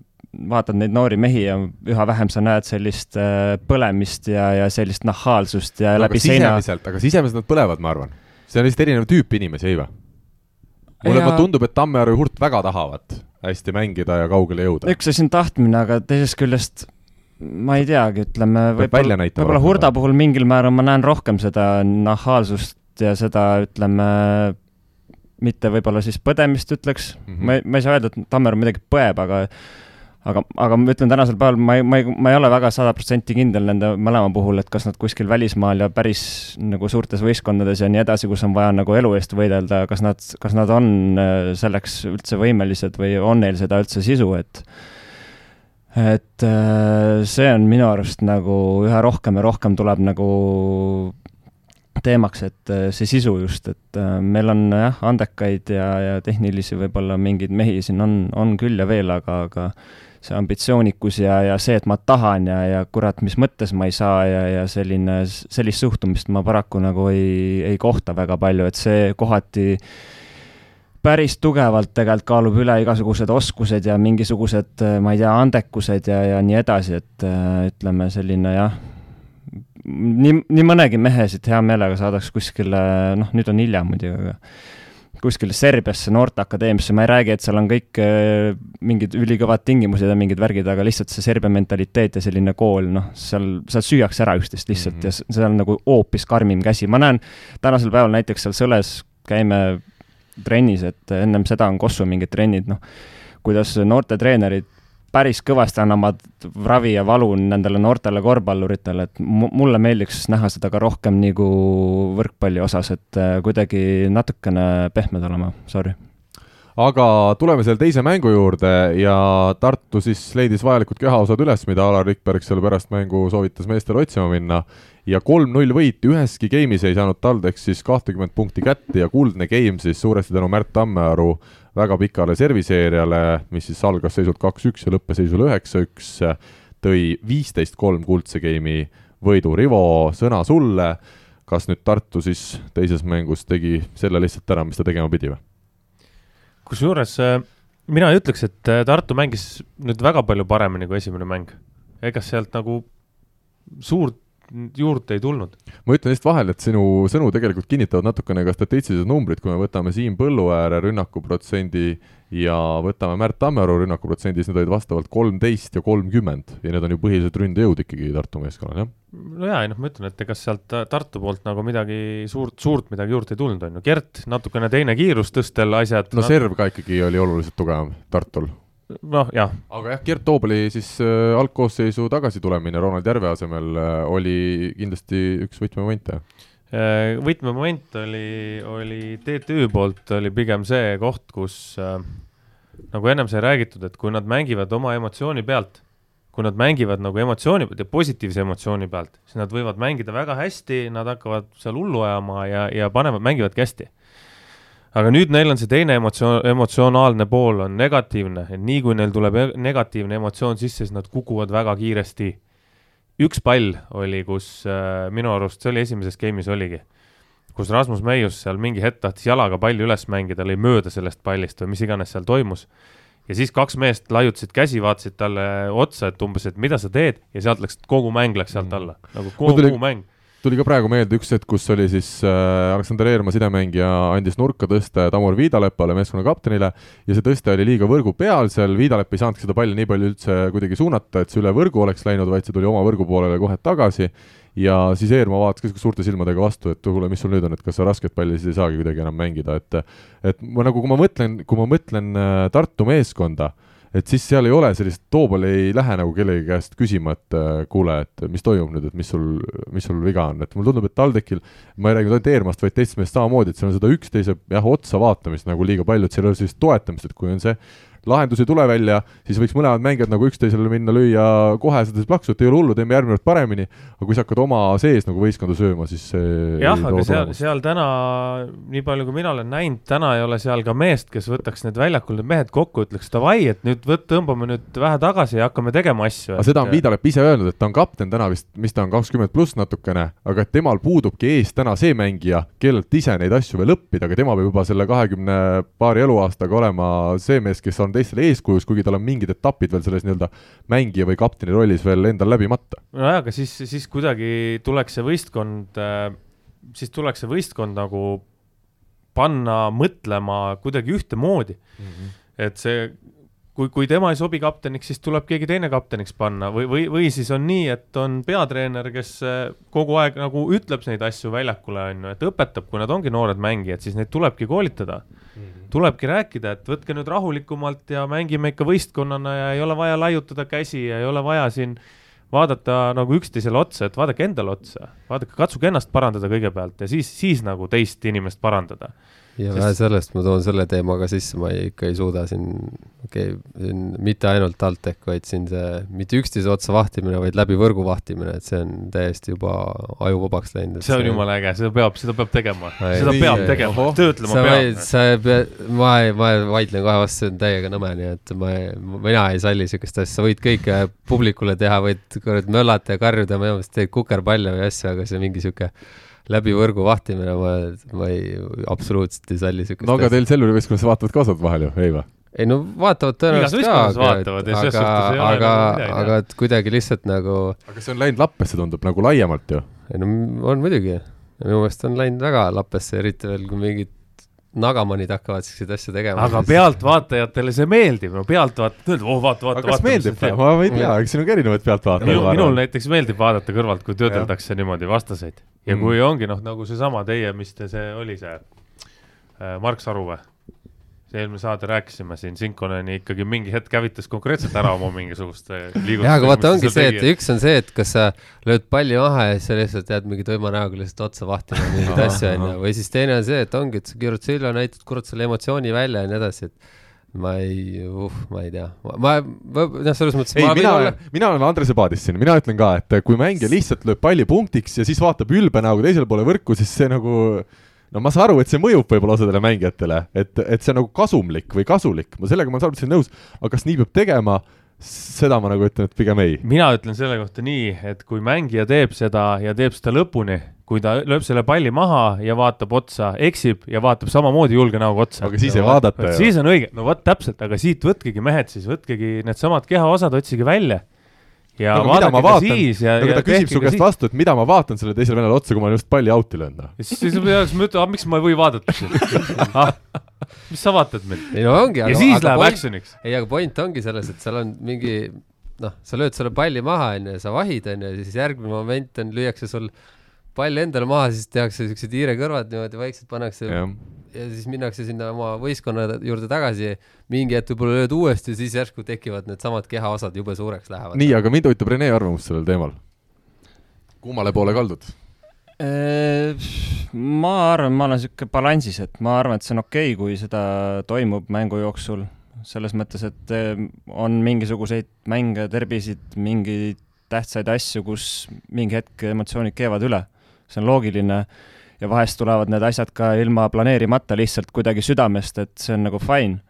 vaatad neid noori mehi ja üha vähem sa näed sellist äh, põlemist ja, ja sellist nahaalsust ja no, läbi seina. aga sisemiselt nad põlevad, ma arvan. see on lihtsalt erinev tüüp inimesi, ei või? Mulle ja... tundub, et Tammearu ja Hurt väga tahavad hästi mängida ja kaugele jõuda. üks asi on tahtmine, aga teisest küljest ma ei teagi, ütleme võib-olla, võib-olla Hurda puhul mingil määral ma näen rohkem seda nahaalsust ja seda, ütleme, mitte võib-olla siis põdemist ütleks mm, -hmm. ma ei, ma ei saa öelda, et Tammeru midagi põeb, aga aga, aga ma ütlen tänasel päeval, ma ei, ma ei, ma ei ole väga sada protsenti kindel nende mõlema puhul, et kas nad kuskil välismaal ja päris nagu suurtes võistkondades ja nii edasi, kus on vaja nagu elu eest võidelda, kas nad, kas nad on äh, selleks üldse võimelised või on neil seda üldse sisu, et et äh, see on minu arust nagu üha rohkem ja rohkem tuleb nagu teemaks, et äh, see sisu just, et meil on jah, andekaid ja, ja tehnilisi võib-olla mingeid mehi siin on, on küll ja veel, aga, aga see ambitsioonikus ja, ja see, et ma tahan ja, ja kurat, mis mõttes ma ei saa ja, ja selline, sellist suhtumist ma paraku nagu ei, ei kohta väga palju, et see kohati päris tugevalt tegelikult kaalub üle igasugused oskused ja mingisugused, ma ei tea, andekused ja, ja nii edasi, et ütleme, selline jah, nii, nii mõnegi mehe siit hea meelega saadaks kuskile, noh, nüüd on hilja muidugi, aga kuskile Serbiasse noorteakadeemiasse, ma ei räägi, et seal on kõik äh, mingid ülikõvad tingimused ja mingid värgid, aga lihtsalt see Serbia mentaliteet ja selline kool, noh, seal, seal süüakse ära üksteist lihtsalt mm -hmm. ja see on nagu hoopis karmim käsi, ma näen tänasel päeval näiteks seal Sõles käime trennis, et ennem seda on Kossu mingid trennid, noh, kuidas noortetreenerid päris kõvasti annavad ravi ja valu nendele noortele korvpalluritele, et mulle meeldiks näha seda ka rohkem nagu võrkpalli osas, et äh, kuidagi natukene pehmed olema, sorry. Aga tuleme selle teise mängu juurde ja Tartu siis leidis vajalikud kehaosad üles, mida Alar Rikberg seal pärast mängu soovitas meestele otsima minna. Ja kolm-null võit üheski game'is ei saanud TalTech siis kahtekümmet punkti kätte ja kuldne game siis suuresti tänu Märt Tammearu väga pikale serviseeriale, mis siis algas seisult kaks-üks ja lõppes seisule üheksa-üks, tõi viisteist kolm kuldse game'i võidu. Rivo, sõna sulle, kas nüüd Tartu siis teises mängus tegi selle lihtsalt ära, mis ta tegema pidi või? kusjuures äh, mina ei ütleks, et äh, Tartu mängis nüüd väga palju paremini kui esimene mäng. ega sealt nagu suurt juurde ei tulnud. ma ütlen lihtsalt vahele, et sinu sõnu tegelikult kinnitavad natukene ka statistilised numbrid, kui me võtame Siim Põlluääre rünnakuprotsendi ja võtame Märt Tammearu rünnakuprotsendi, siis need olid vastavalt kolmteist ja kolmkümmend. Ja need on ju põhilised ründejõud ikkagi Tartu meeskonnal, jah? no jaa, ei noh, ma ütlen, et ega sealt Tartu poolt nagu midagi suurt, suurt midagi juurde ei tulnud, on ju, Gert natukene teine kiirus tõstel asjad. No serv ka ikkagi oli oluliselt tugevam Tartul noh, jah. aga jah, Gert Toobali siis äh, algkoosseisu tagasitulemine Ronald Järve asemel äh, oli kindlasti üks võtmemomente äh,. võtmemoment oli, oli TTÜ poolt oli pigem see koht, kus äh, nagu ennem sai räägitud, et kui nad mängivad oma emotsiooni pealt, kui nad mängivad nagu emotsiooni pealt ja positiivse emotsiooni pealt, siis nad võivad mängida väga hästi, nad hakkavad seal hullu ajama ja, ja panevad, mängivadki hästi aga nüüd neil on see teine emotsioon, emotsionaalne pool on negatiivne, et nii kui neil tuleb e-, negatiivne emotsioon sisse, siis nad kukuvad väga kiiresti. üks pall oli, kus äh, minu arust, see oli esimeses game'is oligi, kus Rasmus Meius seal mingi hetk tahtis jalaga palli üles mängida, lõi mööda sellest pallist või mis iganes seal toimus. ja siis kaks meest laiutasid käsi, vaatasid talle otsa, et umbes, et mida sa teed ja sealt läks, kogu mäng läks sealt mm. alla, nagu kogu mäng tuli ka praegu meelde üks hetk, kus oli siis äh, Aleksander Eermaa sidemängija andis nurka tõste Tamur Viidalepale, meeskonna kaptenile, ja see tõste oli liiga võrgu peal seal, Viidalepp ei saanudki seda palli nii palju üldse kuidagi suunata, et see üle võrgu oleks läinud, vaid see tuli oma võrgu poolele kohe tagasi. Ja siis Eermaa vaatas ka suurte silmadega vastu, et kuule, mis sul nüüd on, et kas sa rasket palli siis ei saagi kuidagi enam mängida, et et ma nagu, kui ma mõtlen, kui ma mõtlen äh, Tartu meeskonda, et siis seal ei ole sellist, Toobal ei lähe nagu kellegi käest küsima, et äh, kuule, et mis toimub nüüd, et mis sul, mis sul viga on, et mulle tundub, et TalTechil, ma ei räägi ainult Eermast, vaid teistest meest samamoodi, et seal on seda üksteise jah, otsa vaatamist nagu liiga palju, et seal ei ole sellist toetamist, et kui on see lahendus ei tule välja, siis võiks mõlemad mängijad nagu üksteisele minna lüüa kohe seda plaksu, et ei ole hullu, teeme järgmine kord paremini, aga kui sa hakkad oma sees nagu võistkonda sööma, siis see jah, aga seal, seal täna, nii palju kui mina olen näinud, täna ei ole seal ka meest, kes võtaks need väljakul need mehed kokku, ütleks davai, et nüüd võt-, tõmbame nüüd vähe tagasi ja hakkame tegema asju. aga seda on Viidalepp ise öelnud, et ta on kapten täna vist, mis ta on, kakskümmend pluss natukene, aga et temal puudubki ees täna see mängija, kellelt ise neid asju veel õppida, aga tema peab juba selle kahekümne paari eluaastaga olema see mees, kes on teistele eeskujuks, kuigi tal on mingid etapid veel selles nii-öelda mängija või kapteni rollis veel endal läbimata. nojah, aga siis, siis kuidagi tuleks see võistkond, äh, siis tuleks see võistkond nagu panna mõtlema kuidagi ühtemoodi mm. -hmm. et see kui, kui tema ei sobi kapteniks, siis tuleb keegi teine kapteniks panna või, või, või siis on nii, et on peatreener, kes äh, kogu aeg nagu ütleb neid asju väljakule, on ju, et õpetab, kui nad ongi noored mängijad, siis neid tulebki koolitada mm. -hmm. tulebki rääkida, et võtke nüüd rahulikumalt ja mängime ikka võistkonnana ja ei ole vaja laiutada käsi ja ei ole vaja siin vaadata nagu üksteisele otsa, et vaadake endale otsa, vaadake, katsuge ennast parandada kõigepealt ja siis, siis nagu teist inimest parandada ja Sest... vähe sellest, ma toon selle teema ka sisse, ma ei, ikka ei suuda siin, okei okay,, siin mitte ainult TalTech, vaid siin see, mitte üksteise otsa vahtimine, vaid läbi võrgu vahtimine, et see on täiesti juba ajuvabaks läinud. see on jumala äge, seda peab, seda peab tegema, seda peab tegema, töötlema peab. sa pead, ma ei, ma vaidlen kohe vastu, see on täiega nõme, nii et ma ei, mina ei salli siukest asja, sa võid kõike publikule teha, võid kurat möllata ja karjuda, minu meelest teed kukerpalle või asju, aga see mingi sihuke läbi võrgu vahtimine, ma, ma ei, absoluutselt ei salli siukest no aga teil Selveri võistkonnas vaatavad ka osad vahel ju, ei või? ei no vaatavad tõenäoliselt ka, aga, aga, aga, aga et kuidagi lihtsalt nagu aga see on läinud lappesse, tundub nagu laiemalt ju? ei no on muidugi, minu meelest on läinud väga lappesse, eriti veel, kui mingid nagamanid hakkavad siukseid asju tegema. aga pealtvaatajatele see meeldib, no pealtvaatajad ütlevad, oh vaata, vaata, vaata. kas meeldib? ma ei tea, eks siin on ka erinevaid pealtvaatajaid. minul, minul näiteks meeldib vaadata kõrvalt, kui töödeldakse niimoodi vastaseid ja mm. kui ongi noh, nagu seesama teie, mis te see oli see äh, Mark Saru või? Eelmine saade rääkisime siin, Sinkoneni ikkagi mingi hetk hävitas konkreetselt ära oma mingisuguste liigutustega. jaa, aga vaata, ongi see, et üks on see, et kas sa lööd palli maha ja siis sa lihtsalt jääd mingi tuima näoga lihtsalt otsa vahtima mingeid asju, onju. või siis teine on see, et ongi, et sa keerad selja, näitad kurat selle emotsiooni välja ja nii edasi, et ma ei, uh, ma ei tea, ma, noh, selles mõttes. ei, mina olen, mina olen Andrese paadis siin, mina ütlen ka, et kui mängija lihtsalt lööb palli punktiks ja siis vaatab ülbe näoga teisele poole võrku, siis see nagu no ma saan aru, et see mõjub võib-olla osadele mängijatele, et, et see on nagu kasumlik või kasulik, ma sellega ma olen saavutasin nõus, aga kas nii peab tegema, seda ma nagu ütlen, et pigem ei. mina ütlen selle kohta nii, et kui mängija teeb seda ja teeb seda lõpuni, kui ta lööb selle palli maha ja vaatab otsa, eksib ja vaatab samamoodi julge näoga otsa. aga siis ei vaadata ju. siis on õige, no vot täpselt, aga siit võtkegi mehed siis, võtkegi needsamad kehaosad, otsige välja ja no, vaadake ka siis ja no aga ta küsib su käest vastu, et mida ma vaatan sellele teisele venelale otsa, kui ma olen just palli out'i löönud, noh. siis, siis ma peaks mõtlema, miks ma ei või vaadata ah, mis sa vaatad mind? ei no ongi. ja aga, siis aga läheb action'iks. ei, aga point ongi selles, et seal on mingi noh, sa lööd selle palli maha, onju, sa vahid, onju, ja siis järgmine moment on, lüüakse sul pall endale maha, siis tehakse siuksed hiirekõrvad niimoodi vaikselt pannakse ja. siis minnakse sinna oma võistkonna juurde tagasi. mingi hetk võib-olla lööd uuesti, siis järsku tekivad needsamad kehaosad jube suureks lähevad. nii, aga mind huvitab Rene arvamus sellel teemal. kummale poole kaldud? ma arvan, ma olen sihuke balansis, et ma arvan, et see on okei okay,, kui seda toimub mängu jooksul, selles mõttes, et on mingisuguseid mänge, terbisid, mingeid tähtsaid asju, kus mingi hetk emotsioonid keevad üle see on loogiline ja vahest tulevad need asjad ka ilma planeerimata lihtsalt kuidagi südamest, et see on nagu fine.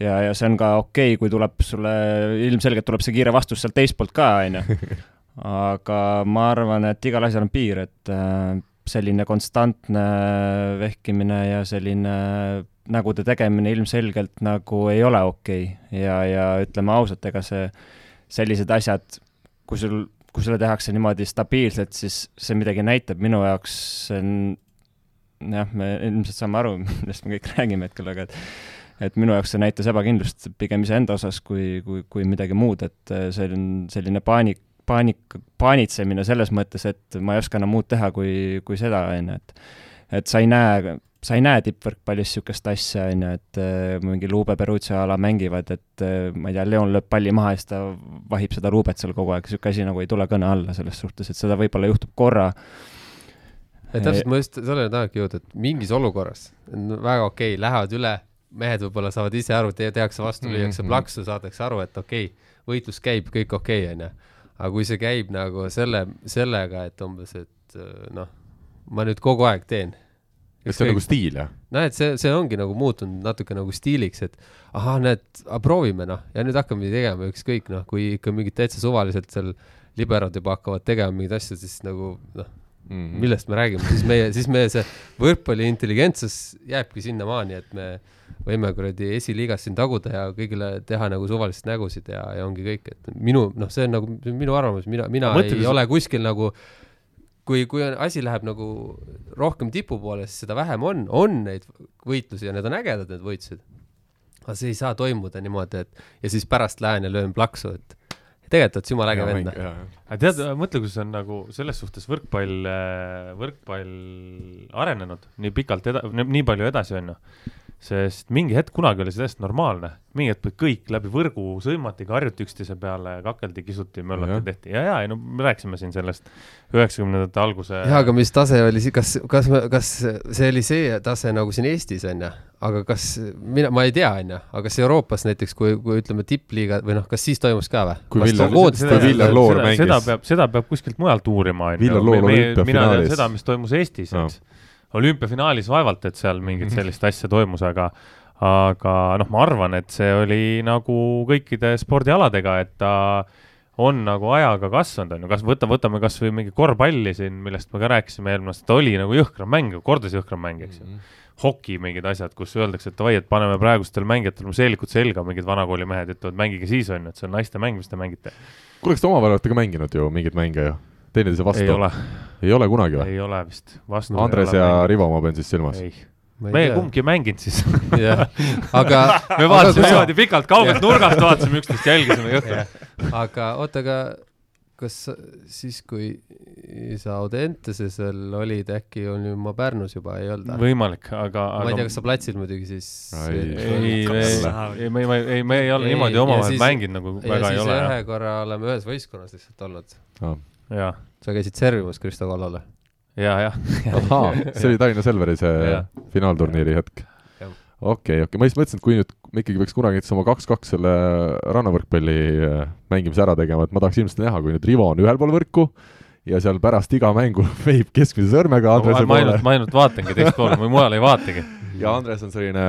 ja, ja see on ka okei okay,, kui tuleb sulle, ilmselgelt tuleb see kiire vastus sealt teist poolt ka, on ju. aga ma arvan, et igal asjal on piir, et äh, selline konstantne vehkimine ja selline nägude tegemine ilmselgelt nagu ei ole okei okay. ja, ja ütleme ausalt, ega see, sellised asjad, kui sul kui seda tehakse niimoodi stabiilselt, siis see midagi näitab, minu jaoks see on jah, me ilmselt saame aru, millest me kõik räägime hetkel, aga et et minu jaoks see näitas ebakindlust pigem iseenda osas kui, kui, kui midagi muud, et see on selline paanik, paanik, paanitsemine selles mõttes, et ma ei oska enam muud teha kui, kui seda, on ju, et et sa ei näe, sa ei näe tippvõrkpallis niisugust asja, on ju, et äh, mingi Luube Peruzzi ala mängivad, et äh, ma ei tea, Leon lööb palli maha ja siis ta vahib seda Luubet seal kogu aeg, niisugune asi nagu ei tule kõne alla selles suhtes, et seda võib-olla juhtub korra täpselt, ma just sellele tahangi jõuda, et mingis olukorras on väga okei okay,, lähevad üle, mehed võib-olla saavad ise aru, tehakse vastu, lüüakse mm -hmm. plaksu, saadakse aru, et okei okay,, võitlus käib, kõik okei okay,, onju. aga kui see käib nagu selle, sellega, et umbes, et noh, ma nüüd kogu aeg teen. Kas see on nagu stiil, jah? noh, et see, see ongi nagu muutunud natuke nagu stiiliks, et ahah, näed, proovime noh, ja nüüd hakkamegi tegema ükskõik noh, kui ikka mingid täitsa suvaliselt seal liberad juba hakkavad tegema mingeid asju, siis nagu noh mm, -hmm. millest me räägime, siis meie, siis meie see võrkpalli intelligentsus jääbki sinnamaani, et me võime kuradi esiliigas siin taguda ja kõigile teha nagu suvalist nägusid ja, ja ongi kõik, et minu, noh, see on nagu minu arvamus, mina, mina no, ei ole kuskil nagu kui, kui asi läheb nagu rohkem tipu poole, siis seda vähem on, on neid võitlusi ja need on ägedad, need võitlused. aga see ei saa toimuda niimoodi, et ja siis pärast lähen ja löön plaksu, et tegelikult oled sa jumala äge vend. aga tead, mõtle, kus on nagu selles suhtes võrkpall, äh, võrkpall arenenud nii pikalt nii palju edasi, on ju sest mingi hetk kunagi oli see täiesti normaalne, mingi hetk kõik läbi võrgu sõimati, karjuti üksteise peale, kakeldi, kisuti, möllati, tehti ja, ja ei no me rääkisime siin sellest üheksakümnendate alguse. jaa, aga mis tase oli, kas, kas, kas see oli see tase nagu siin Eestis on ju, aga kas mina, ma ei tea, on ju, aga kas Euroopas näiteks, kui, kui ütleme tippliiga või noh, kas siis toimus ka või? kui Villar, kui Villar Loor mängis. seda peab, seda peab kuskilt mujalt uurima, on ju. mina tean seda, mis toimus Eestis, eks olümpiafinaalis vaevalt, et seal mingit mhm. sellist asja toimus, aga aga noh, ma arvan, et see oli nagu kõikide spordialadega, et ta on nagu ajaga kasvanud, on ju, kas võta, võtame kas või mingi korvpalli siin, millest me ka rääkisime eelmine aasta, ta oli nagu jõhkram mäng, kordades jõhkram mäng, eks ju mm -hmm. hoki mingid asjad, kus öeldakse, et davai, et paneme praegustel mängijatel seelikud selga, mingid vanakooli mehed ütlevad, mängige siis, on ju, et see on naiste mäng, mis te mängite. kuule, kas te omavahel olete ka mänginud ju mingeid mänge ju? Teineteise vastu? ei ole. ei ole kunagi või? ei ole vist. Andres ja mänginud. Rivo, ma pean siis silmas. me kumbki ei mänginud siis aga me vaatasime niimoodi pikalt kaugelt nurgast, vaatasime üksteist, jälgisime jõhkralt. aga oota, aga kas siis, kui sa Audenteses veel olid, äkki olin ma Pärnus juba, ei olnud? võimalik, aga, aga ma ei tea, kas sa platsil muidugi siis ei, ei, ei, me, me, ei, me ei ole niimoodi omavahel mänginud nagu väga ei ole. ühe korra oleme ühes võistkonnas lihtsalt olnud ah jaa. sa käisid servimas Kristo Kallale? ja, jah. ahaa, see oli Tallinna Selveri see finaalturniiri hetk. Okei, okei, ma just mõtlesin, et kui nüüd me ikkagi peaks kunagi näiteks oma kaks-kaks selle rannavõrkpalli äh, mängimise ära tegema, et ma tahaks ilmselt näha, kui nüüd Rivo on ühel pool võrku ja seal pärast iga mängu veib keskmise sõrmega Andrese no, ma, poole. ma ainult vaatangi teist poole, ma mujal ei vaatagi ja Andres on selline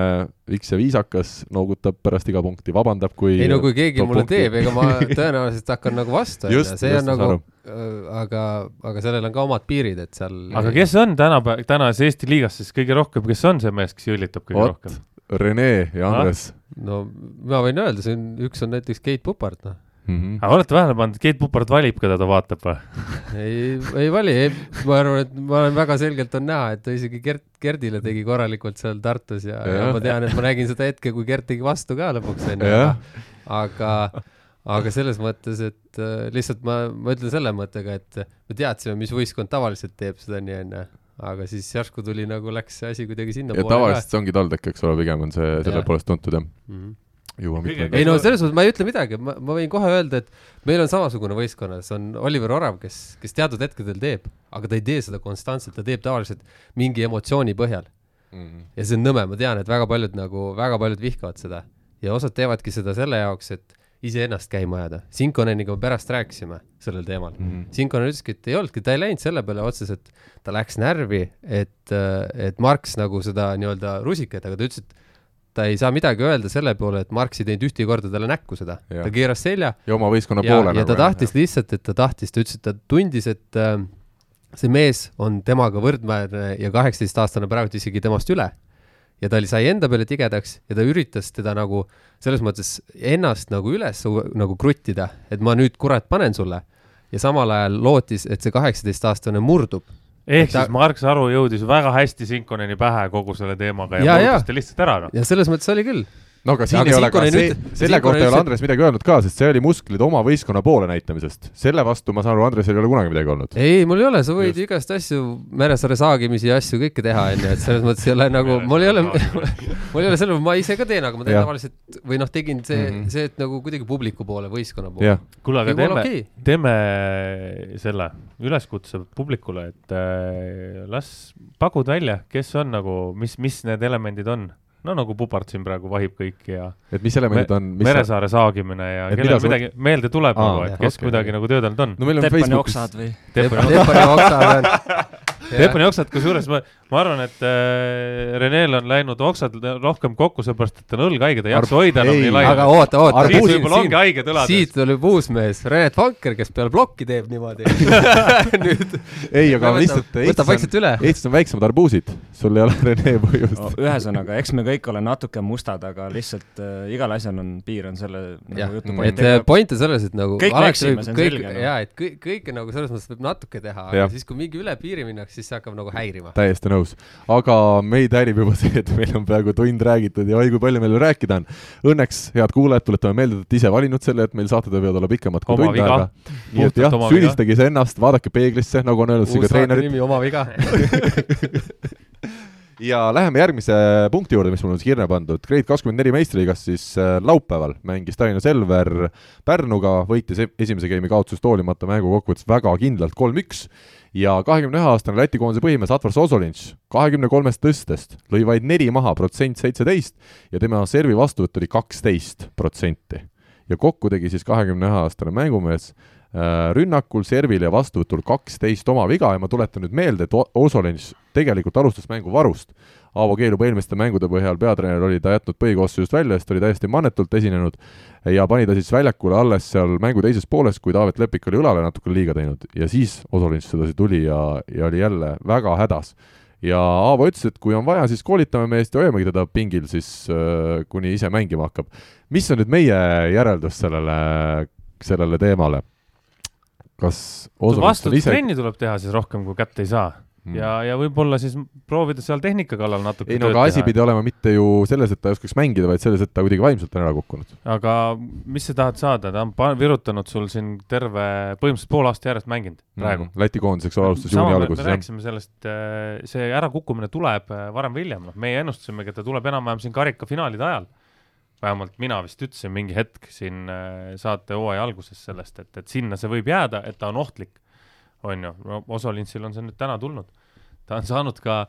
viks ja viisakas, noogutab pärast iga punkti, vabandab, kui ei no kui keegi mulle punkti. teeb, ega ma tõenäoliselt hakkan nagu vastu, see on nagu, äh, aga, aga sellel on ka omad piirid, et seal aga kes on tänapäeval, tänases Eesti liigas siis kõige rohkem, kes on see mees, kes jõllitab kõige Ot, rohkem? Rene ja Andres. no ma võin öelda, see on, üks on näiteks Keit Pupart, noh mm. -hmm. aga olete tähele pannud, et Keit Pupart valib, keda ta vaatab või? ei, ei vali, ma arvan, et ma olen väga selgelt on näha, et ta isegi Gert, Gerdile tegi korralikult seal Tartus ja, ja. ja ma tean, et ma nägin seda hetke, kui Gert tegi vastu ka lõpuks onju, aga aga selles mõttes, et äh, lihtsalt ma, ma ütlen selle mõttega, et me teadsime, mis võistkond tavaliselt teeb seda nii onju aga siis järsku tuli nagu läks see asi kuidagi sinnapoole tavaliselt see ongi TalTech, eks ole, pigem on see selle poolest tuntud jah mm. -hmm jõuame ikka. ei no selles mõttes ma ei ütle midagi, ma, ma võin kohe öelda, et meil on samasugune võistkonnas, on Oliver Orav, kes, kes teatud hetkedel teeb, aga ta ei tee seda konstantselt, ta teeb tavaliselt mingi emotsiooni põhjal mm. -hmm. ja see on nõme, ma tean, et väga paljud nagu, väga paljud vihkavad seda ja osad teevadki seda selle jaoks, et iseennast käima ajada. Sinkoneniga me pärast rääkisime sellel teemal mm. -hmm. Sinkonen ütleski, et ei olnudki, ta ei läinud selle peale otseselt, ta läks närvi, et, et Marx nagu seda nii-öelda rusikat, aga ta ütles, et ta ei saa midagi öelda selle poole, et Marx ei teinud ühtegi korda talle näkku seda. ta keeras selja. ja oma võistkonna poole. ja ta tahtis jah. lihtsalt, et ta tahtis, ta ütles, et ta tundis, et äh, see mees on temaga võrdväärne ja kaheksateistaastane praegu isegi temast üle. ja ta oli, sai enda peale tigedaks ja ta üritas teda nagu selles mõttes ennast nagu üles nagu kruttida, et ma nüüd kurat panen sulle ja samal ajal lootis, et see kaheksateistaastane murdub. Ehk Ta- siis Mark Saru jõudis väga hästi Sinkoneni pähe kogu selle teemaga ja, Ja, murdis ta lihtsalt ära, noh. ja selles mõttes oli küll. No aga siin Aga ei ole ka see selle kohta ei ole Andres midagi öelnud ka, sest see oli musklid oma võistkonna poole näitamisest. selle vastu ma saan aru, Andresel ei ole kunagi midagi olnud. ei, mul ei ole, sa võid Just. igast asju, Meresaare saagimisi ja asju kõike teha, onju, et selles mõttes ei ole nagu, mul ei ole, mul ei ole selle, ma ise ka teen, aga ma teen tavaliselt või noh, tegin see mm. -hmm. see, et nagu kuidagi publiku poole, võistkonna poole. kuule, aga teeme okei., teeme selle üleskutse publikule, et äh, las pakud välja, kes on nagu, mis, mis need elemendid on. No nagu Pupart siin praegu vahib kõiki ja et mis elemendid on, mis Meresaare saagimine ja Et kellel midagi meelde tuleb Aa, nagu, et jah, kes okei. kuidagi nagu töödelnud on. no meil on Teppani Facebookis oksad või? Teppani oksad on. Teepani oksad, kusjuures ma, ma arvan, et äh, Renel on läinud oksad rohkem kokku, seepärast et tal on õlg haige, ta ei jaksa hoida enam ei, nii aga laiali. oota, oota. siis võib-olla ongi haiged õlad. siit tuleb uus mees, Renet Vanker, kes peale plokki teeb niimoodi. nüüd ei, aga lihtsalt võtab vaikselt üle. Eestis on väiksemad arbuusid, sul ei ole Rene põhjust. ühesõnaga, eks me kõik ole natuke mustad, aga lihtsalt äh, igal asjal on piir on selle nagu, jutu point et äh, point on selles, et nagu Kõik me eksime, see on kõik selge, noh. jaa, et kõik, kõike nagu selles mõttes võib natuke teha, aga siis, kui mingi üle piiri minnakse, siis see hakkab nagu häirima. täiesti nõus. aga meid häirib juba see, et meil on peaaegu tund räägitud ja oi kui palju meil veel rääkida on. Õnneks, head kuulajad, tuletame meelde, et ise valinud selle, et meil saated võivad olla pikemad kui Oma tund aega. nii et jah süüdistage iseennast, vaadake peeglisse, nagu on öelnud siin ka uus saate treenerid. nimi Oma viga. ja läheme järgmise punkti juurde, mis mul on siis kirja pandud. Grade kakskümmend neli meistriliigas siis äh, laupäeval mängis Tallinna Selver Pärnuga, võitis e- esimese game'i kaotusest hoolimata mängu kokkuvõttes väga kindlalt kolm-üks ja kahekümne ühe aastane Läti koondise põhimees Atvar Sosolinš kahekümne kolmest tõstest lõi vaid neli maha, protsent seitseteist ja tema servi vastuvõtt oli kaksteist protsenti. ja kokku tegi siis kahekümne ühe aastane mängumees äh, rünnakul, servil ja vastuvõtul kaksteist oma viga ja ma tuletan nüüd meelde, et O- Osolins tegelikult alustas mängu varust. Aavo Keelub eelmiste mängude põhjal peatreener oli ta jätnud põhikoosseisust välja, sest ta oli täiesti mannetult esinenud ja pani ta siis väljakule alles seal mängu teises pooles, kui Taavet Lepik oli õlale natuke liiga teinud ja siis Osolins sedasi tuli ja, ja oli jälle väga hädas ja Aavo ütles, et kui on vaja, siis koolitame meest ja hoiamegi teda pingil siis äh, kuni ise mängima hakkab. mis on nüüd meie järeldus sellele, sellele teemale? kas on ise vastutrenni tuleb teha siis rohkem, kui kätte ei saa Mm. ja, ja võib-olla siis proovida seal tehnika kallal natuke ei no aga asi pidi olema mitte ju selles, et ta ei oskaks mängida, vaid selles, et ta kuidagi vaimselt on ära kukkunud. aga mis sa tahad saada, ta on virutanud sul siin terve, põhimõtteliselt pool aasta järjest mänginud praegu. mm.. Läti koondiseks alustas juuni me, me alguses, jah. rääkisime sellest, see ärakukkumine tuleb äh, varem või hiljem, noh, meie ennustasimegi, et ta tuleb enam-vähem siin karikafinaalide ajal. vähemalt mina vist ütlesin mingi hetk siin äh, saate hooaja alguses sellest, et, et sinna see võib jääda, et ta on ohtlik. On ju, no Osolinsil on see nüüd täna tulnud. ta on saanud ka,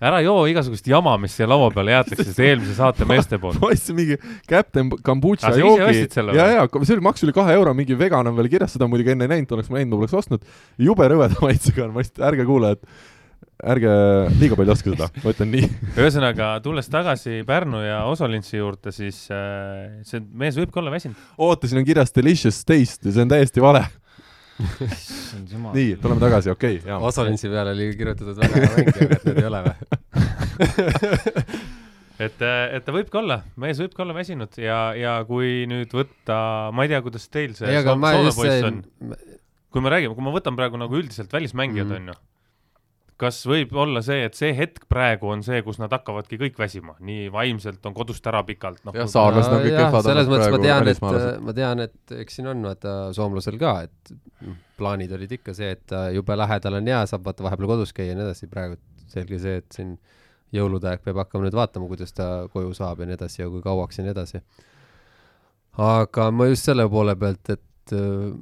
ära joo igasugust jama, mis siia laua peale jäetakse, see eelmise saate meeste poolt. ma ostsin mingi Captain Kombucha Ah, joogi ja, ja see oli, maksis üle kahe euro, mingi vegan on veel kirjas, seda muidugi enne ei näinud, oleks ma näinud, ma poleks ostnud. jube rõveda maitsega on, ma lihtsalt, ärge kuulajad, ärge liiga palju ostke seda, ma ütlen nii. ühesõnaga, tulles tagasi Pärnu ja Osolinsi juurde, siis äh, see mees võibki olla väsinud. oota, siin on kirjas delicious taste ja see on täiesti vale. nii, tuleme tagasi, okei okay,, jaa. Osolinsi peale oli kirjutatud väga hea mäng, aga et need ei ole või? et, et ta võibki olla, mees võibki olla väsinud ja, ja kui nüüd võtta, ma ei tea, kuidas teil see Soome poiss on,, kui me räägime, kui ma võtan praegu nagu üldiselt välismängijad mm, -hmm. Kas võib olla see, et see hetk praegu on see, kus nad hakkavadki kõik väsima, nii vaimselt on kodust ära pikalt, noh jah, saarlased on kõik kehvad selles mõttes ma tean, et ma tean, et eks siin on vaata soomlasel ka, et noh, plaanid olid ikka see, et jube lähedal on ja saab vaata vahepeal kodus käia ja nii edasi, praegu selge see, et siin jõulude aeg peab hakkama nüüd vaatama, kuidas ta koju saab ja nii edasi ja kui kauaks ja nii edasi. aga ma just selle poole pealt, et äh,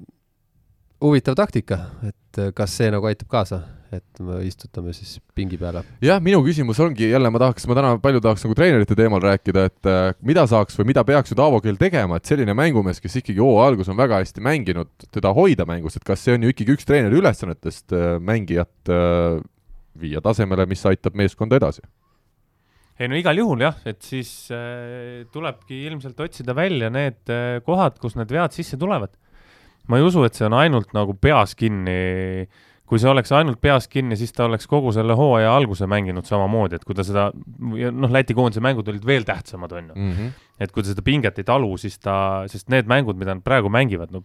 huvitav taktika, et äh, kas see nagu aitab kaasa, et me istutame siis pingi peale. jah, minu küsimus ongi jälle, ma tahaks, ma täna palju tahaks nagu treenerite teemal rääkida, et äh, mida saaks või mida peaks nüüd Aavo Keel tegema, et selline mängumees, kes ikkagi hooaja alguses on väga hästi mänginud, teda hoida mängus, et kas see on ju ikkagi üks treeneri ülesannetest äh, mängijat äh, viia tasemele, mis aitab meeskonda edasi? ei no igal juhul jah, et siis äh, tulebki ilmselt otsida välja need äh, kohad, kus need vead sisse tulevad. ma ei usu, et see on ainult nagu peas kinni kui see oleks ainult peas kinni, siis ta oleks kogu selle hooaja alguse mänginud samamoodi, et kui ta seda, noh, Läti koondise mängud olid veel tähtsamad, on ju mm. -hmm. et kui ta seda pinget ei talu, siis ta, sest need mängud, mida nad praegu mängivad, no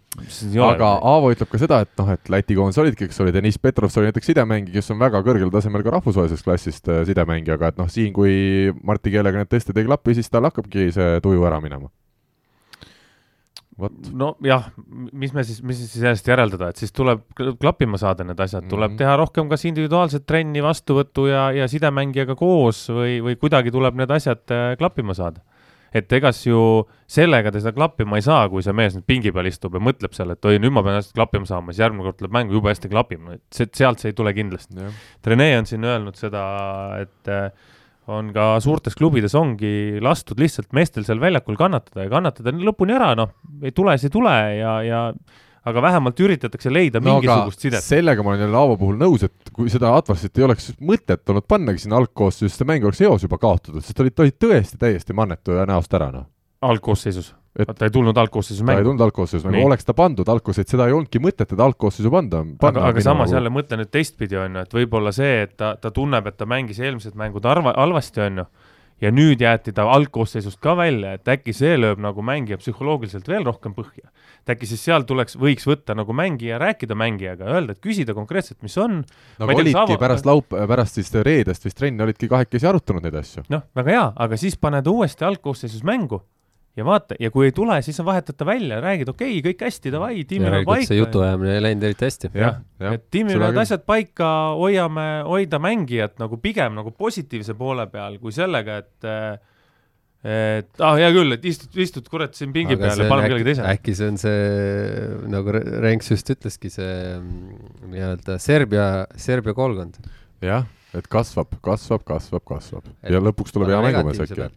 aga Aavo ütleb ka seda, et noh, et Läti koondis olidki, eks ole, Deniss Petrov oli näiteks sidemängija, kes on väga kõrgel tasemel ka rahvusvahelisest klassist äh, sidemängija, aga et noh, siin kui Marti keelega need tõesti ei klapi, siis tal hakkabki see tuju ära minema nojah, mis me siis, mis siis sellest järeldada, et siis tuleb klappima saada need asjad, tuleb mm -hmm. teha rohkem kas individuaalset trenni, vastuvõttu ja, ja sidemängijaga koos või, või kuidagi tuleb need asjad äh, klappima saada. et egas ju sellega ta seda klappima ei saa, kui see mees nüüd pingi peal istub ja mõtleb seal, et oi, nüüd ma pean hästi klappima saama, siis järgmine kord tuleb mängu, jube hästi klapib, no et see, sealt see ei tule kindlasti. Rene on siin öelnud seda, et äh, on ka suurtes klubides ongi lastud lihtsalt meestel seal väljakul kannatada ja kannatada lõpuni ära, noh, ei tule, siis ei tule ja, ja aga vähemalt üritatakse leida no, mingisugust sidet. sellega ma olen jälle Aavo puhul nõus, et kui seda Atvasit ei oleks mõtet olnud pannagi sinna algkoosseisu, see mäng oleks eos juba kaotatud, sest ta oli, ta oli tõesti täiesti mannetu ja näost ära, noh. algkoosseisus? Et ta ei tulnud algkoosseisus mängu. ta ei tulnud algkoosseisus mängu, oleks ta pandud algkoosseisu, seda ei olnudki mõtet teda algkoosseisu panda. aga, aga samas nagu... jälle mõtle nüüd teistpidi, on ju, et võib-olla see, et ta, ta tunneb, et ta mängis eelmised mängud arva, halvasti, on ju, ja nüüd jäeti ta algkoosseisust ka välja, et äkki see lööb nagu mängija psühholoogiliselt veel rohkem põhja. et äkki siis seal tuleks, võiks võtta nagu mängija, rääkida mängijaga, öelda, et küsida konkreetselt, mis on. no aga olidki saava... pärast laup-, pärast siis reedest vist trenni olidki kahekesi arutanud neid asju. noh, väga hea, aga siis paned uuesti algkoosseisus mängu ja vaata, ja kui ei tule, siis sa vahetad ta välja, räägid, okei okay,, kõik hästi, davai, tiimil on paika. see jutuajamine ei läinud eriti hästi. jah ja,, et tiimil on asjad paika, hoiame, hoida mängijat nagu pigem nagu positiivse poole peal kui sellega, et et ah, hea küll, et istud, istud kurat siin pingi Aga peal ja paneme kellegi teise. äkki see on see, nagu Renks just ütleski, see mm, nii-öelda Serbia, Serbia koolkond. jah, et kasvab, kasvab, kasvab, kasvab et ja lõpuks tuleb hea mängumees äkki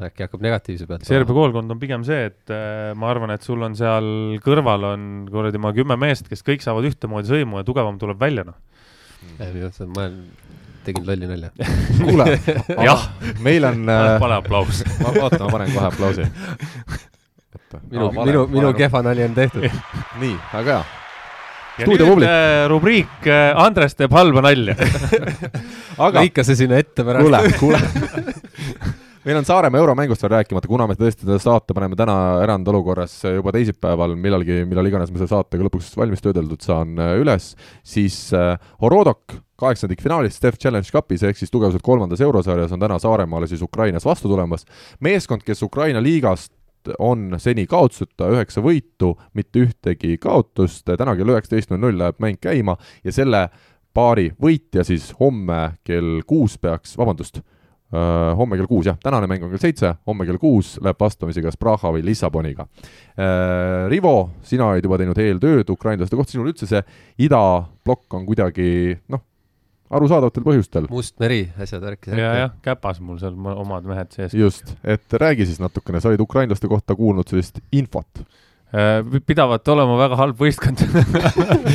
äkki hakkab negatiivse pealt Serbia koolkond on pigem see, et äh, ma arvan, et sul on seal kõrval on kuradi ma kümme meest, kes kõik saavad ühtemoodi sõimu ja tugevam tuleb välja, noh. ma tegin lolli nalja. kuule, jah, meil on äh, pane aplaus. ma, oota, ma panen kohe aplausi. minu, minu, minu kehva nali on tehtud nii, väga hea ja Stuudio nüüd äh, rubriik äh, Andres teeb halba nalja aga lõika see sinna ette pärast. kuule, kuule meil on Saaremaa euromängust veel rääkimata, kuna me tõesti seda saate paneme täna erandolukorras juba teisipäeval, millalgi, millal iganes me selle saatega lõpuks valmis töödeldud saan äh, üles, siis äh, Horodok kaheksandikfinaalis Steph Challenge Cupis ehk siis tugevuselt kolmandas eurosarjas on täna Saaremaale siis Ukrainas vastu tulemas. meeskond, kes Ukraina liigast on seni kaotuseta üheksa võitu, mitte ühtegi kaotust, täna kell üheksateist null null läheb mäng käima ja selle paari võitja siis homme kell kuus peaks, vabandust, homme kell kuus, jah, tänane mäng on kell seitse, homme kell kuus läheb vastamisi kas Praha või Lissaboniga uh,. Rivo, sina oled juba teinud eeltööd ukrainlaste kohta, sinul üldse see idablokk on kuidagi noh, arusaadavatel põhjustel. Must meri, asjad, värkid. ja, jah, käpas mul seal omad mehed sees. just, et räägi siis natukene, sa olid ukrainlaste kohta kuulnud sellist infot uh, pidavat olema väga halb võistkond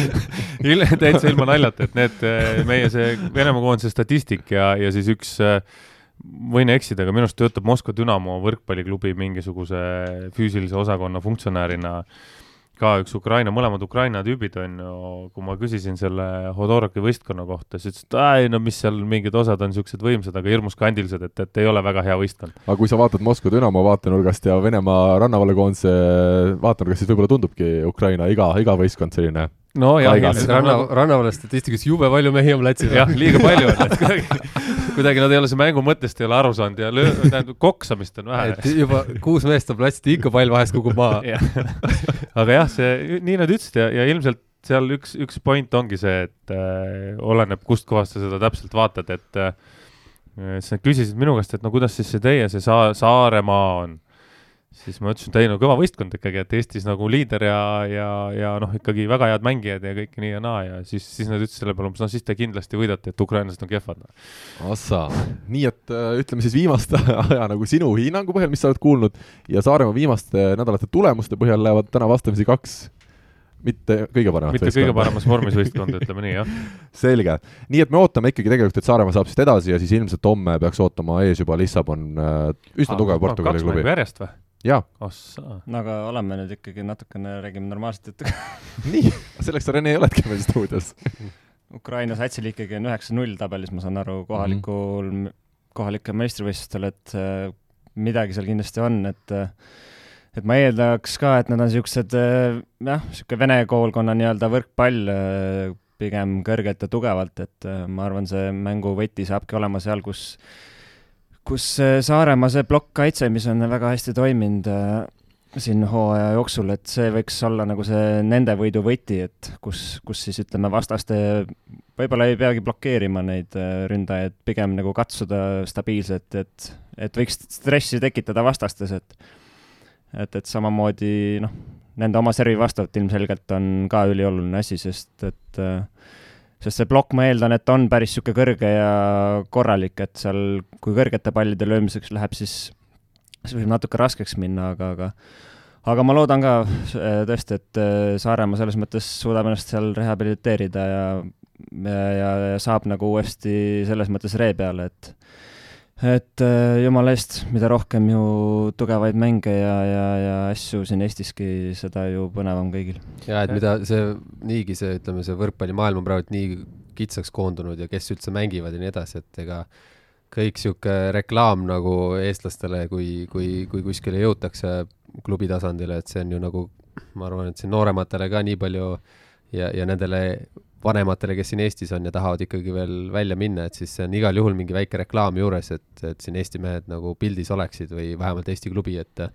täitsa ilma naljata, et need, meie see Venemaa koondise statistik ja, ja siis üks uh, võin eksida, aga minu arust töötab Moskva Dünamo võrkpalliklubi mingisuguse füüsilise osakonna funktsionäärina ka üks Ukraina, mõlemad Ukraina tüübid on ju, kui ma küsisin selle Hodoroki võistkonna kohta, siis ütles, et ei no mis seal mingid osad on niisugused võimsad, aga hirmus kandilised, et, et ei ole väga hea võistkond. aga kui sa vaatad Moskva Dünamo vaatenurgast ja Venemaa rannavalvekoondise vaatenurgast, siis võib-olla tundubki Ukraina iga, iga võistkond selline no jah, ranna, rannavalve statistikas jube palju mehi on platsil. jah, liiga palju on, et kuidagi, kuidagi nad ei ole see mängu mõttest ei ole aru saanud ja löö-, tähendab, koksamist on vähe. et juba kuus meest on platsil, ikka pall vahest kukub maha. Aga jah, see, nii nad ütlesid ja, ja ilmselt seal üks, üks point ongi see, et äh, oleneb, kustkohast sa seda täpselt vaatad, et äh, siis nad küsisid minu käest, et no kuidas siis see teie, see saa-, Saaremaa on siis ma ütlesin, et ei no kõva võistkond ikkagi, et Eestis nagu liider ja, ja, ja noh, ikkagi väga head mängijad ja kõik nii ja naa ja siis, siis nad ütlesid selle peale umbes, no siis te kindlasti võidate, et ukrainlased on kehvad. Assa, nii et äh, ütleme siis viimaste aja nagu sinu hinnangu põhjal, mis sa oled kuulnud, ja Saaremaa viimaste nädalate tulemuste põhjal lähevad täna vastamisi kaks mitte kõige paremat mitte võistkond. kõige paremas vormis võistkond, ütleme nii, jah. selge. nii et me ootame ikkagi tegelikult, et Saaremaa saab siit edasi ja siis ilmselt homme peaks ootama ees juba Lissabon, äh, üsna ah, tugev Portugali klubi. kaks mängu järjest või? Jaa. no aga oleme nüüd ikkagi natukene, räägime normaalset juttu nii, selleks sa, Rene, oledki meil stuudios Ukraina satsil ikkagi on üheksa-null tabelis, ma saan aru, kohalikul mm, -hmm. kohalikel meistrivõistlustel, et äh, midagi seal kindlasti on, et äh, et ma eeldaks ka, et nad on niisugused jah, niisugune vene koolkonna nii-öelda võrkpall pigem kõrgelt ja tugevalt, et ma arvan, see mängu võti saabki olema seal, kus kus Saaremaa see plokkkaitse, mis on väga hästi toiminud siin hooaja jooksul, et see võiks olla nagu see nende võidu võti, et kus, kus siis ütleme, vastaste võib-olla ei peagi blokeerima neid äh, ründajaid, pigem nagu katsuda stabiilselt, et, et võiks stressi tekitada vastastes, et et, et samamoodi noh, nende oma servi vastavalt ilmselgelt on ka ülioluline asi, sest et äh, sest see plokk, ma eeldan, et on päris niisugune kõrge ja korralik, et seal, kui kõrgete pallide löömiseks läheb, siis see võib natuke raskeks minna, aga, aga aga ma loodan ka äh, tõesti, et äh, Saaremaa selles mõttes suudab ennast seal rehabiliteerida ja, ja, ja, saab nagu uuesti selles mõttes ree peale, et et äh, jumala eest, mida rohkem ju tugevaid mänge ja, ja, ja asju siin Eestiski, seda ju põnevam kõigil. ja et mida see, niigi see, ütleme, see võrkpallimaailm on praegu nii kitsaks koondunud ja kes üldse mängivad ja nii edasi, et ega kõik sihuke reklaam nagu eestlastele, kui, kui, kui kuskile jõutakse klubi tasandile, et see on ju nagu, ma arvan, et siin noorematele ka nii palju ja, ja nendele vanematele, kes siin Eestis on ja tahavad ikkagi veel välja minna, et siis see on igal juhul mingi väike reklaam juures, et, et siin Eesti mehed nagu pildis oleksid või vähemalt Eesti klubi, et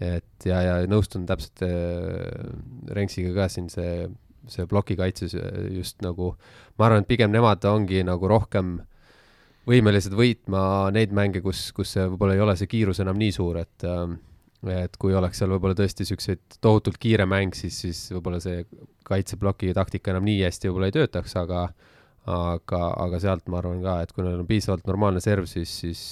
et ja, ja nõustun täpselt äh, Renksiga ka siin see, see plokikaitses just nagu, ma arvan, et pigem nemad ongi nagu rohkem võimelised võitma neid mänge, kus, kus võib-olla ei ole see kiirus enam nii suur, et äh, et kui oleks seal võib-olla tõesti niisuguseid tohutult kiire mäng, siis, siis võib-olla see kaitseploki taktika enam nii hästi võib-olla ei töötaks, aga aga, aga sealt ma arvan ka, et kui neil on piisavalt normaalne serv, siis, siis,